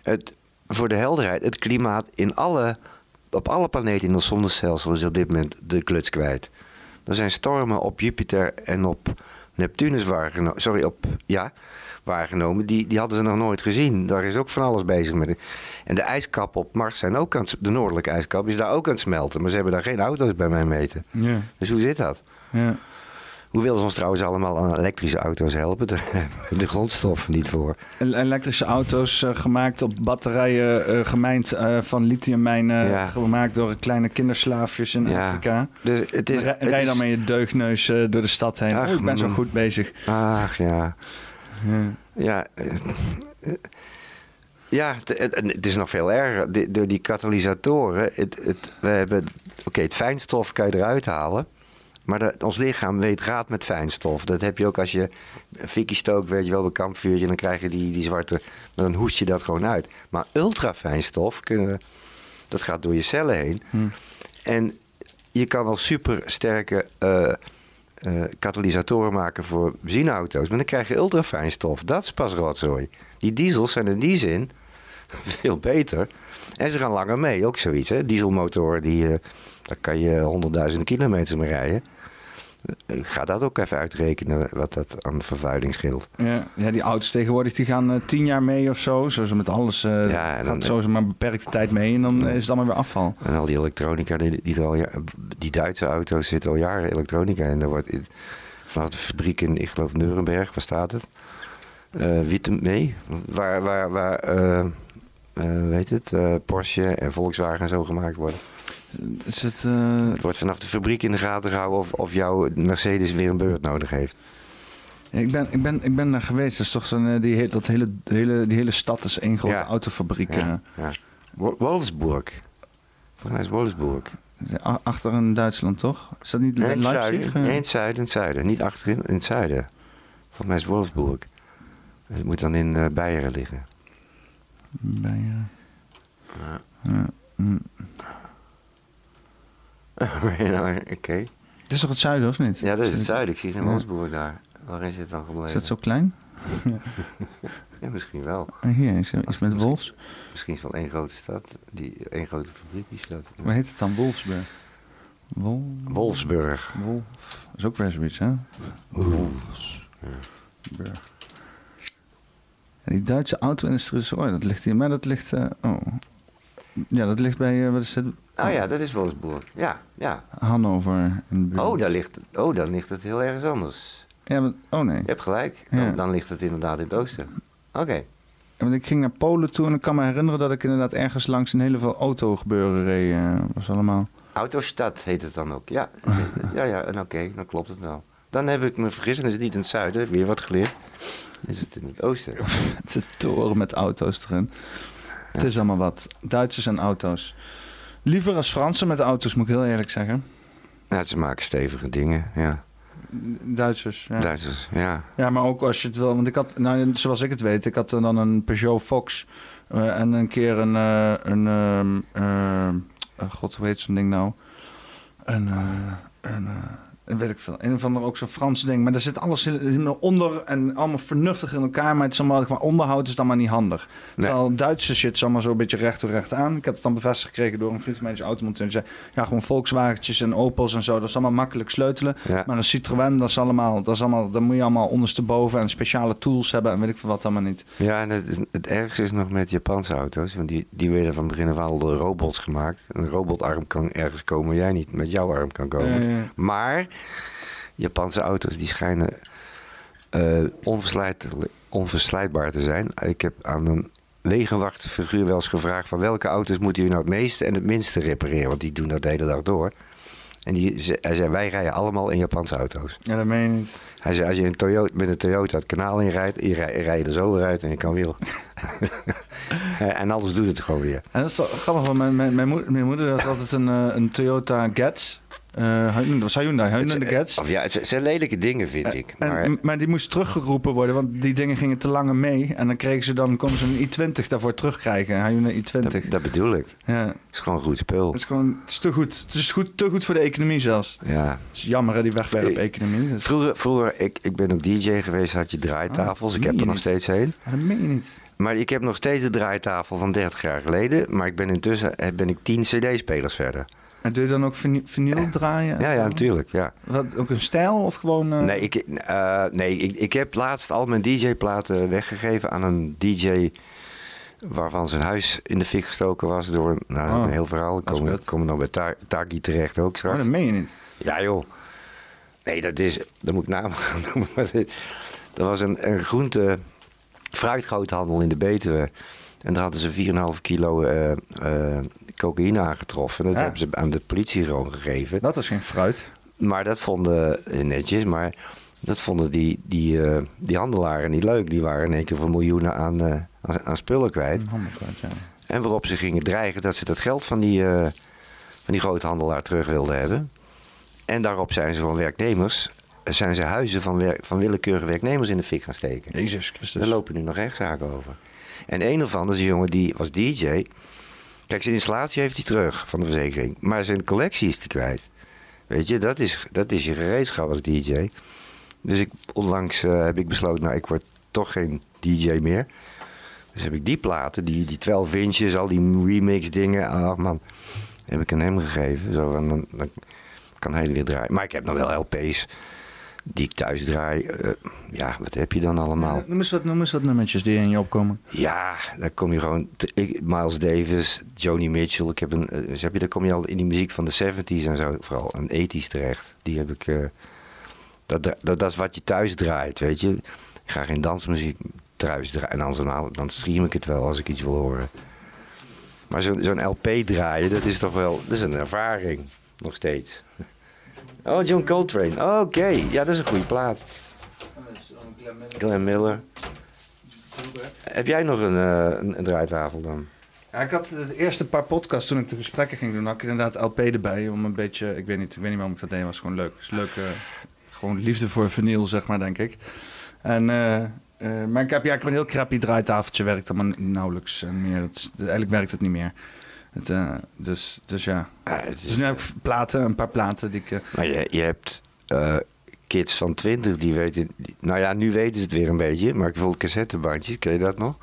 Het, voor de helderheid, het klimaat in alle, op alle planeten in ons zonnestelsel is op dit moment de kluts kwijt. Er zijn stormen op Jupiter en op Neptunus waargenomen. Sorry, op ja, waargenomen. Die, die hadden ze nog nooit gezien. Daar is ook van alles bezig met. En de ijskappen op Mars zijn ook aan het, de noordelijke ijskap is daar ook aan het smelten. Maar ze hebben daar geen auto's bij mij meten.
Ja,
Dus hoe zit dat?
ja.
Hoe willen ze ons trouwens allemaal aan elektrische auto's helpen? Daar hebben we de grondstoffen niet voor.
El- Elektrische auto's eh, gemaakt op batterijen, eh, gemijnd eh, van lithiummijnen,
Ja.
gemaakt door kleine kinderslaafjes in
Ja.
Afrika.
Dus het is,
Rij
het
rij
is-
dan met je deugneus door de stad heen.
Ach,
oh, ik ben zo goed bezig.
Ach ja.
Ja.
Ja, eh, het, het- het is nog veel erger. Door die katalysatoren. Het, we hebben, oké, het fijnstof kan je eruit halen. Maar de- ons lichaam weet raad met fijnstof. Dat heb je ook als je fikkie stookt, weet je wel, bij een kampvuurtje. Dan krijg je die, die zwarte, dan hoest je dat gewoon uit. Maar ultrafijnstof kunnen Dat gaat door je cellen heen. En je kan wel super sterke eh, eh, katalysatoren maken voor benzineauto's. Maar dan krijg je ultrafijnstof. Dat is pas rotzooi. Die diesels zijn in die zin veel beter. En ze gaan langer mee. Ook zoiets. Hè? Dieselmotoren, die, eh, daar kan je honderdduizenden kilometers mee rijden. Eh, Ga dat ook even uitrekenen, wat dat aan vervuiling scheelt.
Ja, ja, die auto's tegenwoordig die gaan eh, tien jaar mee of zo. Zo ze met alles
Ja, en dan-
gaat zo ze maar een beperkte tijd mee en dan is het allemaal weer afval.
En al die elektronica, die, die, al, die Duitse auto's zitten al jaren elektronica. En daar wordt in- vanaf de fabriek in, ik geloof Nuremberg, waar staat het? Witte, nee, waar, waar, waar weet het, Porsche en Volkswagen en zo gemaakt worden.
Is het, eh,
Het wordt vanaf de fabriek in de gaten gehouden of, of jouw Mercedes weer een beurt nodig heeft.
ik, ben, ik, ben, ik ben daar geweest. Dat is toch zo'n, eh, die, dat hele, hele, die hele stad is één grote
Ja.
autofabriek. eh.
Ja, ja. Wo- Wolfsburg. Volgens mij is Wolfsburg.
eh, achter in Duitsland, toch? Is dat niet
Nee, in het
Leipzig?
zuiden.
eh?
Nee, in het zuiden, in het zuiden. Niet achterin, in het zuiden. Volgens mij is Wolfsburg. Het moet dan in eh Beieren liggen.
Eh,
Ja.
ja, mm.
Nou, Oké.
Het is toch het zuiden, of niet?
Ja, dat is het zuiden. Ik zie geen
Ja.
Wolfsburg daar. Waar is het dan gebleven?
Is dat zo klein?
Ja, misschien wel.
Ah, hier, is iets met Wolfs.
Misschien is het wel één grote stad. Die, één grote fabriek die stad.
Hoe heet het dan? Wolfsburg. Wol...
Wolfsburg.
Wolf. Dat is ook weer zoiets, hè?
Wolfs.
Burg. En die Duitse auto-industrie, oh, dat ligt hier, maar dat ligt, eh, oh. Ja, dat ligt bij, eh, wat is het?
Oh ja, dat is Wolfsburg. Ja, ja.
Hannover.
Oh, daar ligt, oh, dan ligt het heel ergens anders.
Ja, maar, oh nee.
Je hebt gelijk. Dan,
Ja.
dan ligt het inderdaad in het oosten. Oké.
Ja, want ik ging naar Polen toe en ik kan me herinneren dat ik inderdaad ergens langs een hele veel autogebeuren reed. eh, was allemaal...
Autostad heet het dan ook. Ja, ja, ja en oké, dan klopt het wel. Dan heb ik me vergist en is het niet in het zuiden, weer wat geleerd. Is het in het oosten.
De toren met auto's erin. Het is allemaal wat. Duitsers en auto's. Liever als Fransen met auto's, moet ik heel eerlijk zeggen.
Ja, ze maken stevige dingen, ja.
Duitsers. Ja.
Duitsers, ja.
Ja, maar ook als je het wil. Want ik had, nou, zoals ik het weet, ik had dan een Peugeot Fox. eh, en een keer een. eh, een ehm, eh, God, hoe heet zo'n ding nou? Een. een weet ik veel. Een of ander ook zo'n Frans ding. Maar daar zit alles helemaal onder en allemaal vernuftig in elkaar. Maar het is allemaal, qua onderhoud is het allemaal niet handig.
Nee.
Terwijl Duitse shit is allemaal zo een beetje recht toe recht aan. Ik heb het dan bevestigd gekregen door een vriend van mij, die automonteur. Die zei, ja, gewoon Volkswagentjes en Opels en zo. Dat is allemaal makkelijk sleutelen.
Ja.
Maar een Citroën, dat is allemaal, dat is allemaal, dan moet je allemaal ondersteboven en speciale tools hebben en weet ik veel wat allemaal niet.
Ja, en het, is- het ergste is nog met Japanse auto's. Want die, die werden van begin af aan al door robots gemaakt. Een robotarm kan ergens komen waar jij niet met jouw arm kan komen. Maar Japanse auto's die schijnen eh, onverslijt, onverslijtbaar te zijn. Ik heb aan een wegenwachtfiguur wel eens gevraagd... van welke auto's moeten jullie nou het meeste en het minste repareren? Want die doen dat de hele dag door. En die, ze- hij zei, wij rijden allemaal in Japanse auto's.
Ja, dat meen je niet.
Hij zei, als je een Toyota, met een Toyota het kanaal inrijdt, je rij, rij je er zo weer uit en je kan weer. en alles doet het gewoon weer.
En dat is toch grappig, want mijn, mijn, mijn, moeder, mijn moeder had altijd een, eh, een Toyota Getz. Eh, dat was Hyundai, Hyundai de
ja, het zijn- lelijke dingen, vind ik.
En-
Maar
maar, die moest teruggeroepen worden, want die dingen gingen te lang mee. En dan kregen ze dan, konden ze een i20 daarvoor terugkrijgen. Een Hyundai i20.
dat, dat bedoel ik. Het
ja,
is gewoon goed spul.
het is gewoon het is te goed. Het is goed, te goed voor de economie zelfs.
Ja.
Het is jammer, hè, die wegwerp-economie.
Vroeger, vroeger ik, ik ben ook DJ geweest, had je draaitafels.
Oh,
ik heb er nog
niet?
steeds heen.
Dat meen je niet.
Maar ik heb nog steeds de draaitafel van 30 jaar geleden. Maar ik ben intussen eh, ben ik 10 CD-spelers verder.
En doe je dan ook viny- vinyl draaien?
Ja, ja, natuurlijk. Ja.
Wat, ook een stijl of gewoon... eh,
Nee, ik, eh, nee ik, ik heb laatst al mijn DJ-platen weggegeven aan een DJ waarvan zijn huis in de fik gestoken was door een, nou,
Oh,
een heel verhaal.
Is
kom, dan bij Ta- Taki terecht ook
Maar
straks.
dat meen je niet.
Ja joh. Nee, dat is, dat moet ik naam gaan noemen. maar Dat was een, een groente fruitgroothandel in de Betuwe. En daar hadden ze 4,5 kilo eh, eh, cocaïne aangetroffen. Dat
Ja.
hebben ze aan de politie gewoon gegeven.
Dat is geen fruit.
Maar dat vonden eh, netjes, maar dat vonden die, die, die handelaren niet leuk. Die waren in één keer voor miljoenen aan, aan, aan spullen kwijt.
Ja.
En waarop ze gingen dreigen dat ze dat geld van die, van die groothandelaar terug wilden hebben. En daarop zijn ze gewoon werknemers, zijn ze huizen van, werk, van willekeurige werknemers in de fik gaan steken.
Jezus Christus.
Daar lopen nu nog rechtszaken over. En een of andere jongen die was DJ. Kijk, zijn installatie heeft hij terug van de verzekering. Maar zijn collectie is hij kwijt. Weet je, dat is, dat is je gereedschap als DJ. Dus ik, onlangs eh, heb ik besloten, nou, ik word toch geen DJ meer. Dus heb ik die platen, die, die 12 inches, al die remix dingen. Ach man, heb ik aan hem gegeven. Zo, dan, dan kan hij er weer draaien. Maar ik heb nog wel LP's die ik thuis draai. Eh, ja, wat heb je dan allemaal?
Noem eens, wat, noem eens wat nummertjes die in je opkomen.
Ja, daar kom je gewoon. ik, Miles Davis, Joni Mitchell. Ik heb een, eh, dus heb je, daar kom je al in die muziek van de 70s en zo, vooral een 80s terecht. Die heb ik. eh, dat, dat, dat is wat je thuis draait, weet je. Ik ga geen dansmuziek thuis draaien. En dan, dan, dan stream ik het wel als ik iets wil horen. Maar zo'n zo'n LP draaien, dat is toch wel. Dat is een ervaring. Nog steeds. Oh, John Coltrane. Oké, ja, dat is een goede plaat. Glenn Miller. Heb jij nog een, eh, een, een draaitafel dan?
Ja, ik had de eerste paar podcasts toen ik de gesprekken ging doen, had ik inderdaad LP erbij om een beetje, ik weet niet, ik weet niet waarom ik dat deed, was gewoon leuk. Het is leuk, eh, gewoon liefde voor vinyl, zeg maar, denk ik. En, eh, maar ik heb, ja, ik een heel crappy draaitafeltje, werkt allemaal nauwelijks en meer. Het eigenlijk werkt het niet meer. Het, eh, dus, dus ja.
Het is-
Dus nu heb ik platen, een paar platen die ik... eh,
Maar je, je hebt eh, kids van 20 die weten. die- nou ja, nu weten ze het weer een beetje. Maar bijvoorbeeld cassettebandjes, ken je dat nog?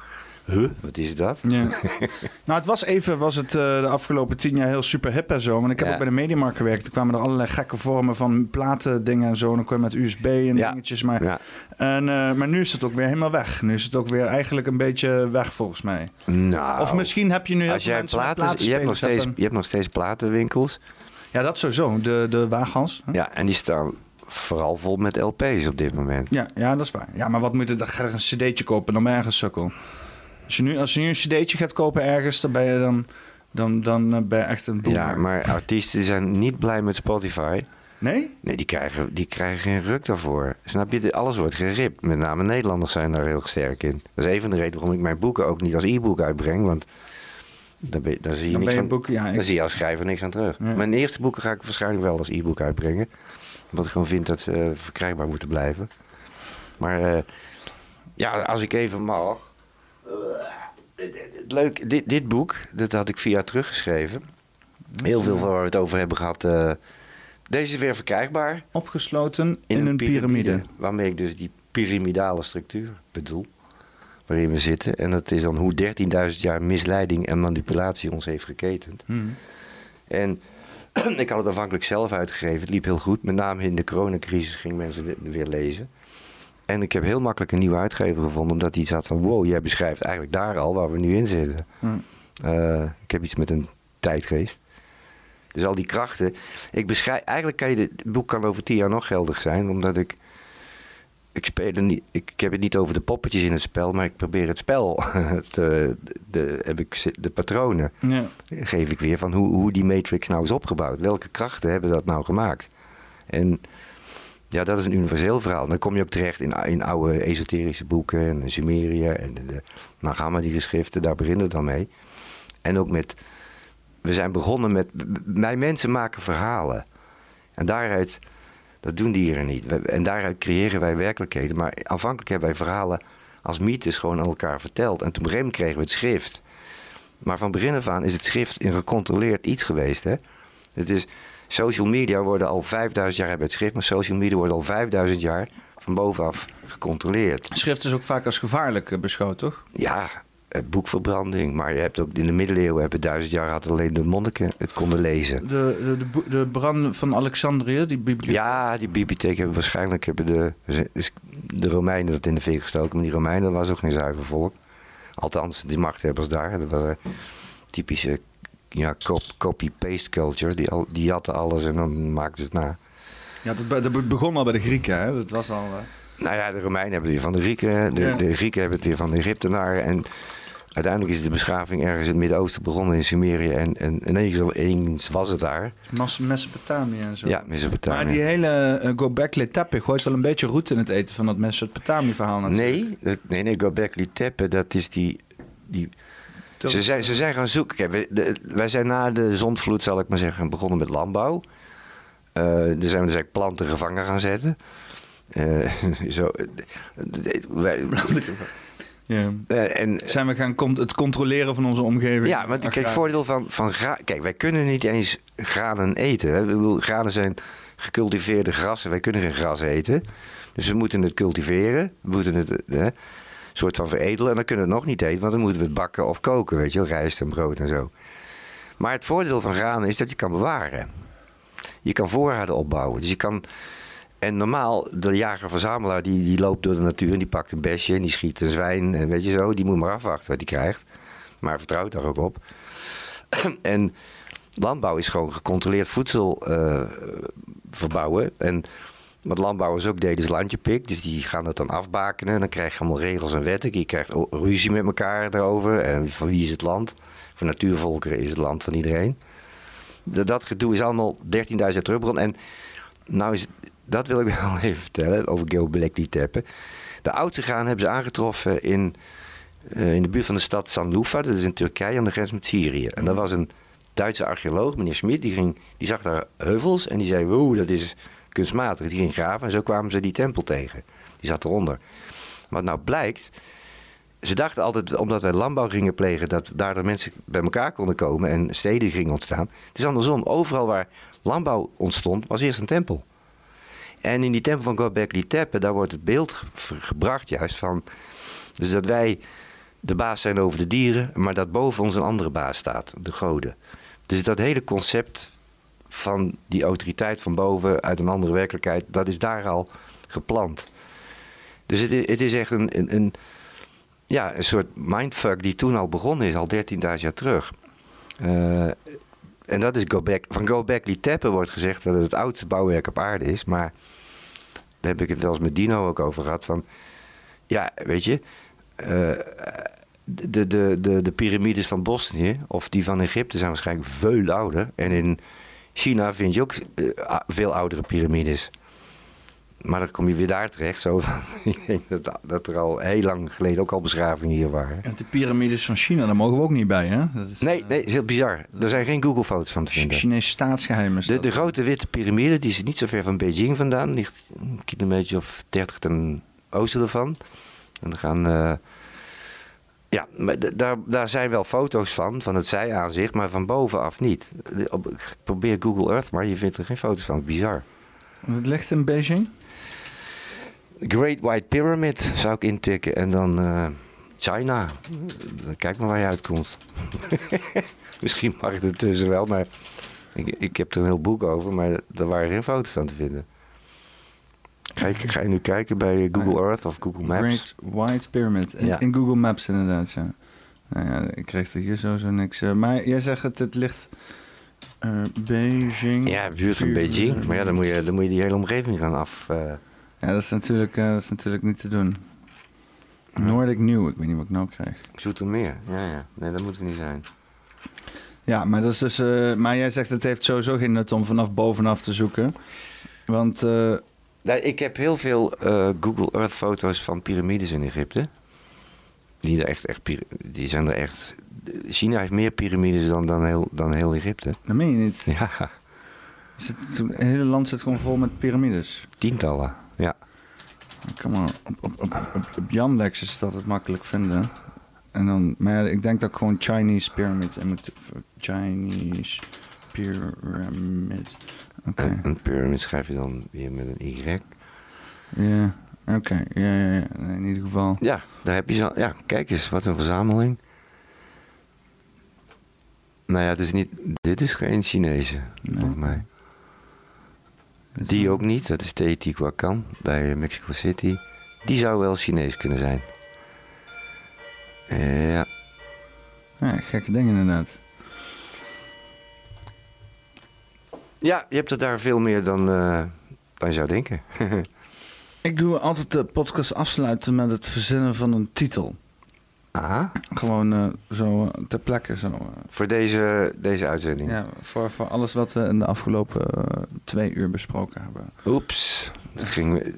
Huh? Wat is dat?
Ja. nou, het was even, was het eh, de afgelopen tien jaar heel super hip en zo. Want ik heb
Ja.
ook bij de Mediamarkt gewerkt. Er kwamen er allerlei gekke vormen van platen, dingen en zo. En dan kon je met USB en
Ja.
dingetjes. Maar,
Ja.
en, eh, maar nu is het ook weer helemaal weg. Nu is het ook weer eigenlijk een beetje weg volgens mij.
Nou,
Of misschien heb je nu
als jij platen, je hebt, nog steeds, je hebt nog steeds platenwinkels.
Ja, dat sowieso. De, de waaghals. hè?
Ja, en die staan vooral vol met LP's op dit moment.
Ja, ja, dat is waar. Ja, maar wat moet je dan? Ga je een cd'tje kopen, dan ben je ergens sukkel. Als je nu, als je nu een cd'tje gaat kopen ergens, dan ben je dan, dan, dan eh, ben je echt een boomer.
Ja, maar artiesten zijn niet blij met Spotify.
Nee?
Nee, die krijgen, die krijgen geen ruk daarvoor. Snap je? Alles wordt geript. Met name Nederlanders zijn daar heel sterk in. Dat is een van de redenen waarom ik mijn boeken ook niet als e-book uitbreng. Want daar, ben, daar zie je
Dan
niks
boek... Ja, ik-
daar zie je als schrijver niks aan terug.
Ja.
Mijn eerste boeken ga ik waarschijnlijk wel als e-book uitbrengen. Omdat ik gewoon vind dat ze eh, verkrijgbaar moeten blijven. Maar eh, ja, als ik even mag. Eh, leuk, dit, dit boek, dat had ik vier jaar teruggeschreven. Heel veel van waar we het over hebben gehad. eh, deze is weer verkrijgbaar
opgesloten in, een piramide.
Waarmee ik dus die piramidale structuur bedoel. Waarin we zitten. En dat is dan hoe 13.000 jaar misleiding en manipulatie ons heeft geketend.
Hmm.
En ik had het afhankelijk zelf uitgegeven. Het liep heel goed. Met name in de coronacrisis gingen mensen weer lezen. En ik heb heel makkelijk een nieuwe uitgever gevonden. Omdat hij zat van wow, jij beschrijft eigenlijk daar al waar we nu in zitten.
Hmm.
Eh, ik heb iets met een tijdgeest. Dus al die krachten. Ik beschrijf, eigenlijk kan je dit het boek kan over tien jaar nog geldig zijn, omdat ik. Ik, speel niet, ik, ik heb het niet over de poppetjes in het spel, maar ik probeer het spel. Eh, de, heb ik, de patronen
Ja.
geef ik weer van hoe, hoe die Matrix nou is opgebouwd. Welke krachten hebben dat nou gemaakt? En ja, dat is een universeel verhaal. Dan kom je ook terecht in, in oude esoterische boeken en Sumeria en de, de Nagama-geschriften, daar begint het dan mee. En ook met, we zijn begonnen met, wij mensen maken verhalen. En daaruit, dat doen dieren niet. En daaruit creëren wij werkelijkheden. Maar aanvankelijk hebben wij verhalen als mythes gewoon aan elkaar verteld. En toen moment kregen we het schrift. Maar van begin af aan is het schrift een gecontroleerd iets geweest. Hè? Het is, social media worden al 5000 jaar hebben het schrift, maar social media worden al 5000 jaar van bovenaf gecontroleerd.
Schrift is ook vaak als gevaarlijk eh, beschouwd, toch?
Ja, eh, boekverbranding, maar je hebt ook in de middeleeuwen hebben duizend jaar had alleen de monniken het konden lezen.
De, de, de, brand van Alexandrië, die bibliotheek.
Ja, die bibliotheek hebben waarschijnlijk hebben de, de Romeinen dat in de fik gestoken. Maar die Romeinen was ook geen zuiver volk. Althans, die machthebbers daar. Dat waren typische ja, cop- copy-paste culture. Die, al, die jatten alles en dan maakten ze het na.
Ja, dat, dat begon al bij de Grieken, hè? Dat was al... eh,
Nou ja, de Romeinen hebben het weer van de Grieken. De,
Ja.
de Grieken hebben het weer van de Egyptenaren. En uiteindelijk is de beschaving ergens in het Midden-Oosten begonnen in Sumerië. En, en ineens, was het daar.
Mas- Mesopotamië en zo.
Ja,
Maar
Mesopotamië.
die hele uh, Gobekli Tepe gooit wel een beetje roet in het eten van dat Mesopotamië-verhaal natuurlijk.
Nee, dat, nee, nee, Gobekli Tepe, dat is die... die ze, zijn, ze zijn gaan zoeken. Kijk, wij, de- wij zijn na de zondvloed, zal ik maar zeggen, begonnen met landbouw. Eh daar zijn we dus eigenlijk planten gevangen gaan zetten. Eh, zo, eh, wij,
Ja.
En,
Zijn we gaan con- het controleren van onze omgeving?
ja, maar kijk, voordeel van, van Kijk, wij kunnen niet eens granen eten. Hè. Ik bedoel, granen zijn gecultiveerde grassen. Wij kunnen geen gras eten. Dus we moeten het cultiveren. We moeten het hè, soort van veredelen. En dan kunnen we het nog niet eten, want dan moeten we het bakken of koken. Weet je wel, rijst en brood en zo. Maar het voordeel van granen is dat je kan bewaren. Je kan voorraden opbouwen. Dus je kan... En normaal, de jager-verzamelaar die, die loopt door de natuur en die pakt een besje en die schiet een zwijn en weet je zo, die moet maar afwachten wat hij krijgt. Maar vertrouwt daar ook op. en landbouw is gewoon gecontroleerd voedsel eh, verbouwen. En wat landbouwers ook deden is landjepik. Dus die gaan dat dan afbakenen. En dan krijg je allemaal regels en wetten. Je krijgt ruzie met elkaar daarover. En van wie is het land? Voor natuurvolkeren is het land van iedereen. Dat, gedoe is allemaal 13.000 Rubbron. En nou is het- dat wil ik wel even vertellen over Göbekli Tepe. De oudste graan hebben ze aangetroffen in, eh, in de buurt van de stad Sanlufa. Dat is in Turkije aan de grens met Syrië. En dat was een Duitse archeoloog, meneer Schmid, die, ging, die zag daar heuvels en die zei: Wow, dat is kunstmatig. Die ging graven en zo kwamen ze die tempel tegen. Die zat eronder. Wat nou blijkt, ze dachten altijd, omdat wij landbouw gingen plegen, dat daardoor mensen bij elkaar konden komen en steden gingen ontstaan. Het is andersom. Overal waar landbouw ontstond, was eerst een tempel. En in die tempel van Göbekli Tepe, daar wordt het beeld ge- gebracht juist van... Dus dat wij de baas zijn over de dieren, maar dat boven ons een andere baas staat, de goden. Dus dat hele concept van die autoriteit van boven uit een andere werkelijkheid, dat is daar al geplant. Dus het is, het is echt een, een, een, ja, een soort mindfuck die toen al begonnen is, al 13.000 jaar terug. Eh, en dat is Gobek, van Gobekli Tepe wordt gezegd dat het het oudste bouwwerk op aarde is. Maar daar heb ik het wel eens met Dino ook over gehad. Van, ja, weet je, eh, de, de, de, de piramides van Bosnië of die van Egypte zijn waarschijnlijk veel ouder. En in China vind je ook eh, veel oudere piramides. Maar dan kom je weer daar terecht. Zo van, ik denk dat, dat er al heel lang geleden ook al beschavingen hier waren.
En de piramides van China, daar mogen we ook niet bij, hè? Dat is,
Nee, nee, is heel bizar. Er zijn geen Google-foto's van te vinden.
Chinees staatsgeheim is
De,
dat.
de grote witte piramide, die is niet zo ver van Beijing vandaan. Ligt een kilometer of 30 ten oosten ervan. En dan gaan... eh, ja, maar daar, daar zijn wel foto's van, van het zijaanzicht, maar van bovenaf niet. Probeer Google Earth, maar je vindt er geen foto's van. Bizar.
Het ligt in Beijing?
Great White Pyramid zou ik intikken en dan eh, China. Kijk maar waar je uitkomt. Misschien mag ik ertussen wel, maar ik, ik heb er een heel boek over, maar daar waren geen foto's van te vinden. Ga je, ga je nu kijken bij Google Earth of Google Maps?
Great White Pyramid. In,
Ja.
in Google Maps inderdaad, ja. Nou ja, ik kreeg er hier sowieso niks. eh, maar jij zegt het, het ligt eh, Beijing.
Ja, buurt van Beijing. Maar ja, dan moet je, dan moet je die hele omgeving gaan af. eh,
Ja, dat is natuurlijk, dat is natuurlijk niet te doen. Nordic New, ik weet niet wat ik nou krijg.
Zoetermeer. Ja, ja. Nee, dat moet er niet zijn.
Ja, maar, dat is dus, maar jij zegt het heeft sowieso geen nut om vanaf bovenaf te zoeken. Want
Nou, ik heb heel veel eh, Google Earth foto's van piramides in Egypte. Die, er echt, echt, die zijn er echt. China heeft meer piramides dan, dan, heel, dan heel Egypte.
dat meen je niet.
Ja,
Is het, het hele land zit gewoon vol met piramides.
tientallen. Ja.
Kom maar, op, op, op, op, is dat het makkelijk vinden. En dan, maar ja, ik denk dat ik gewoon Chinese pyramid en moet Chinese pyramid.
En een pyramid schrijf je dan weer met een Y.
Ja, oké. Ja, ja, ja. In ieder geval.
Ja, daar heb je zo. Ja, kijk eens, wat een verzameling. Nou ja, het is niet, dit is geen Chinese,
Nee.
volgens mij. Die ook niet, dat is Teotihuacan bij Mexico City. Die zou wel Chinees kunnen zijn. Ja,
Ja, gekke dingen inderdaad.
Ja je hebt er daar veel meer dan, eh, dan je zou denken.
Ik doe altijd de podcast afsluiten met het verzinnen van een titel.
Aha,
Gewoon eh, zo eh, ter plekke. Zo,
voor deze, deze uitzending.
ja, voor, voor alles wat we in de afgelopen twee uur besproken hebben.
Oeps, dat ging.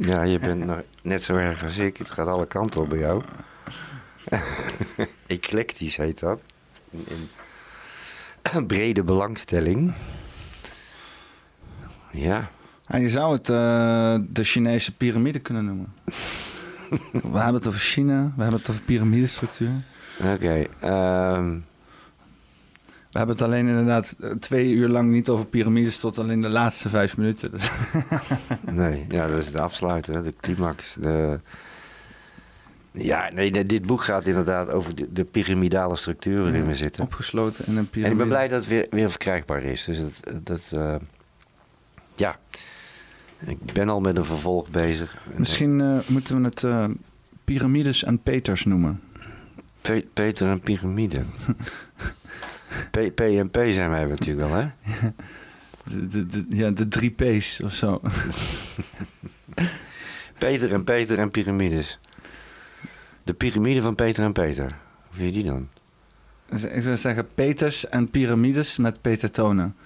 Ja, je bent nog net zo erg als ik. Het gaat alle kanten op bij jou. Eclectisch heet dat. In, in brede belangstelling. Ja,
Ja, je zou het eh, de Chinese piramide kunnen noemen. We hebben het over China, we hebben het over piramidestructuur.
Oké. ehm,
We hebben het alleen inderdaad eh, twee uur lang niet over piramides tot alleen de laatste vijf minuten. Dus,
nee, ja, dat is de afsluiter, hè, de climax. De... Ja, nee, dit boek gaat inderdaad over de, de piramidale structuur waarin we zitten.
opgesloten in een piramide.
En ik ben blij dat het weer, weer verkrijgbaar is. Dus dat, dat eh, ja, ik ben al met een vervolg bezig.
Misschien eh, moeten we het eh, piramides en Peters noemen.
Pe- Peter en piramide. P, P en P zijn wij natuurlijk wel, hè?
De, de, de- ja, de drie P's of zo.
Peter en Peter en piramides. De piramide van Peter en Peter. Hoe vind je die dan?
Ik zou zeggen Peters en piramides met Peter Tonen.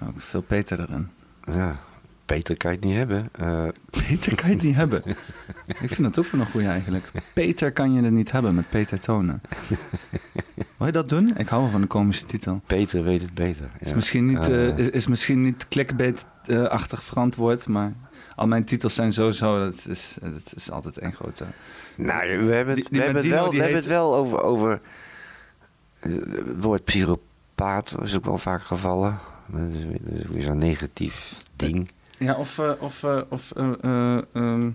Ja, ook veel Peter erin.
Ja, Peter kan je het niet hebben. Eh,
Peter kan je het niet hebben. Ik vind dat ook wel een goeie eigenlijk. Peter kan je het niet hebben met Peter Tonen. Wil je dat doen? Ik hou wel van de komische titel.
Peter weet het beter.
Is misschien niet,
eh,
is, is misschien niet clickbait-achtig verantwoord, maar al mijn titels zijn sowieso, dat is, dat is altijd één grote...
Nou, we hebben het,
Die- die
we hebben het wel, we hebben het wel over, over het woord psychopaat. is ook wel vaak gevallen. Dat is, weer- dat is weer zo'n negatief ding.
Ja, of, eh, of, eh, of eh, eh, ehm,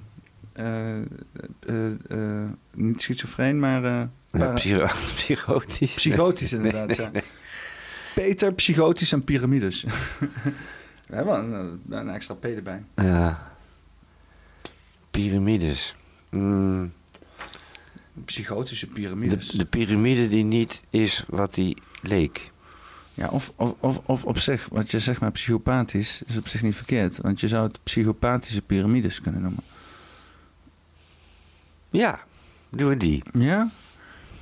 eh, eh, eh, niet schizofreen, maar
Ja, psycho- psychotisch.
psychotisch inderdaad. ja. Peter, psychotisch en piramides. We hebben een, een extra P erbij.
Ja. Piramides. Mm,
Psychotische
de,
piramides.
de piramide die niet is wat die leek.
Ja, of, of, of, of op zich, wat je zegt maar psychopathisch, is op zich niet verkeerd. Want je zou het psychopathische piramides kunnen noemen.
Ja, doen we die.
Ja?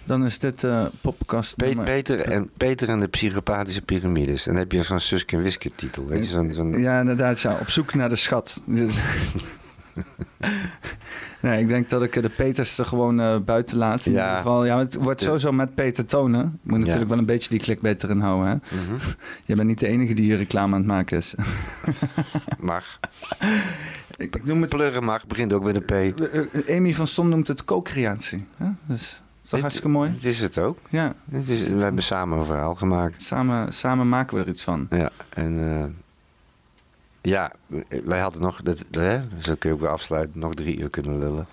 Dan is dit eh podcast
Pe-
nummer-
Peter, en, Peter en de psychopathische piramides. En dan heb je zo'n Suske en Wiske titel. Weet je, zo'n... zo'n
Ja, inderdaad, ja. Op zoek naar de schat. nee, ik denk dat ik de Peters er gewoon eh, buiten laat. In
Ja.
ieder geval, ja, het wordt sowieso met Peter tonen. Ik moet natuurlijk wel een beetje die clickbait erin houden. Hè?
Mhm.
Je bent niet de enige die hier reclame aan het maken is.
Mag.
ik, ik noem het...
Pluggen mag, begint ook met een P.
eh, eh, Amy van Stom noemt het co-creatie. hè? Dus, is toch hartstikke mooi?
Het is het ook.
Ja,
Het is, we hebben samen een verhaal gemaakt.
samen, samen maken we er iets van.
Ja, en ja, wij hadden nog, dat, hè, zo kun je ook weer afsluiten, nog drie uur kunnen lullen.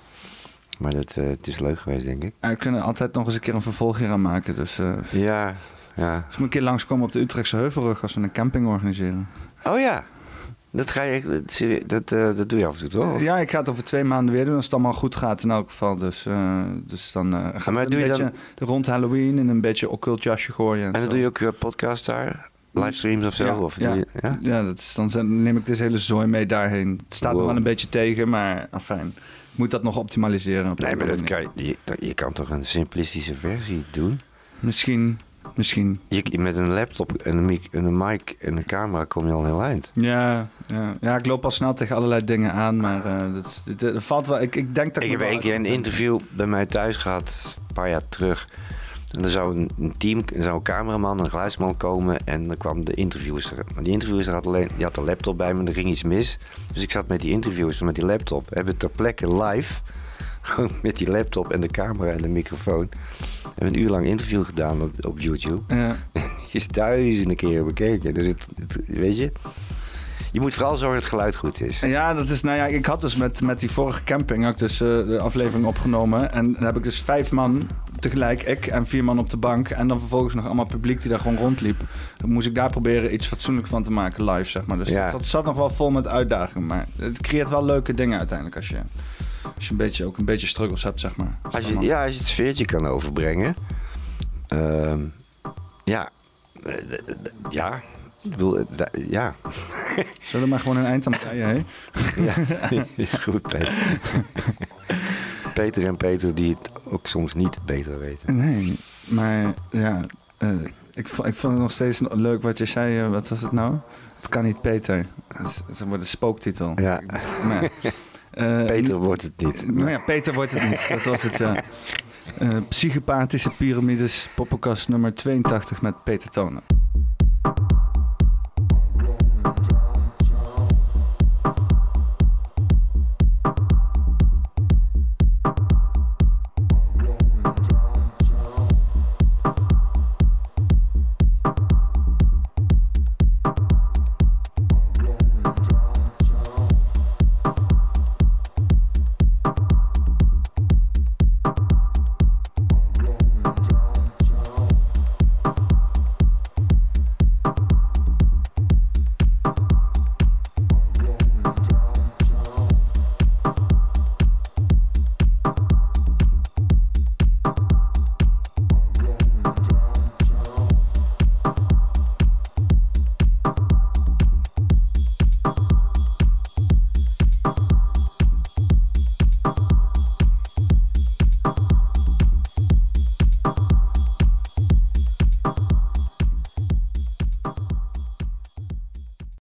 Maar dat, eh, het is leuk geweest, denk ik.
Ja, we kunnen altijd nog eens een keer een vervolg hier aan maken. Dus eh
Ja, ja.
dus moet een keer langskomen op de Utrechtse Heuvelrug als we een camping organiseren.
Oh ja, dat ga je dat, dat, eh, dat doe je af en toe, toch?
Ja, ik ga het over twee maanden weer doen als het allemaal goed gaat in elk geval. Dus, dus dan gaan
maar
we
doe
een
je
beetje rond Halloween in een beetje occult jasje gooien.
En dan
zo.
doe je ook eh, podcast daar? Livestreams of zo?
Ja,
of
ja.
Ja?
Ja, dat is, dan neem ik deze hele zooi mee daarheen. Het staat
Wow.
nog wel een beetje tegen, maar afijn. Ik moet dat nog optimaliseren. op
Nee,
een
maar dat kan, je, je, kan toch een simplistische versie doen?
Misschien, misschien.
Je, met een laptop en een, mic, en een mic en een camera kom je al heel eind.
Ja, ja. ja, ik loop al snel tegen allerlei dingen aan, maar eh, dat, is- dat, dat valt wel. Ik, ik denk dat
Ik
me
heb één keer een interview bij mij thuis gehad, een paar jaar terug. En er zou een, team, er zou een cameraman, een geluidsman komen en dan kwam de interviewer. Maar die interviewer had alleen, die had een laptop bij me, er ging iets mis. Dus ik zat met die interviewers met die laptop. Hebben ter plekke live, gewoon met die laptop en de camera en de microfoon. Hebben een uur lang interview gedaan op, op YouTube.
Ja.
Die is duizenden keren bekeken. Dus het, het- weet je, je moet vooral zorgen dat het geluid goed is.
Ja, dat is, nou ja, ik had dus met, met die vorige camping had ik dus, eh, de aflevering opgenomen. En dan heb ik dus vijf man tegelijk, ik en vier man op de bank. En dan vervolgens nog allemaal publiek die daar gewoon rondliep. Dan moest ik daar proberen iets fatsoenlijk van te maken live, zeg maar. Dus
Ja.
dat, dat zat nog wel vol met uitdagingen. Maar het creëert wel leuke dingen uiteindelijk als je, als je een beetje, ook een beetje struggles hebt, zeg maar.
Als je, ja, als je het sfeertje kan overbrengen. Ehm, ja. Eh, Ja. Ik bedoel, eh, ja.
Zullen we maar gewoon een eind aan breien, hè?
ja. is goed, Peter. Peter en Peter die het ook soms niet beter weten.
Nee, maar ja, eh, ik, vo- ik vond het nog steeds leuk wat je zei. eh, wat was het nou? Het kan niet Peter. Dat wordt een spooktitel.
Ja,
Maar,
Peter wordt het niet.
Nou ja, Peter wordt het niet. Dat was het, ja. Psychopathische piramides, poppenkast nummer 82 met Peter Tonen.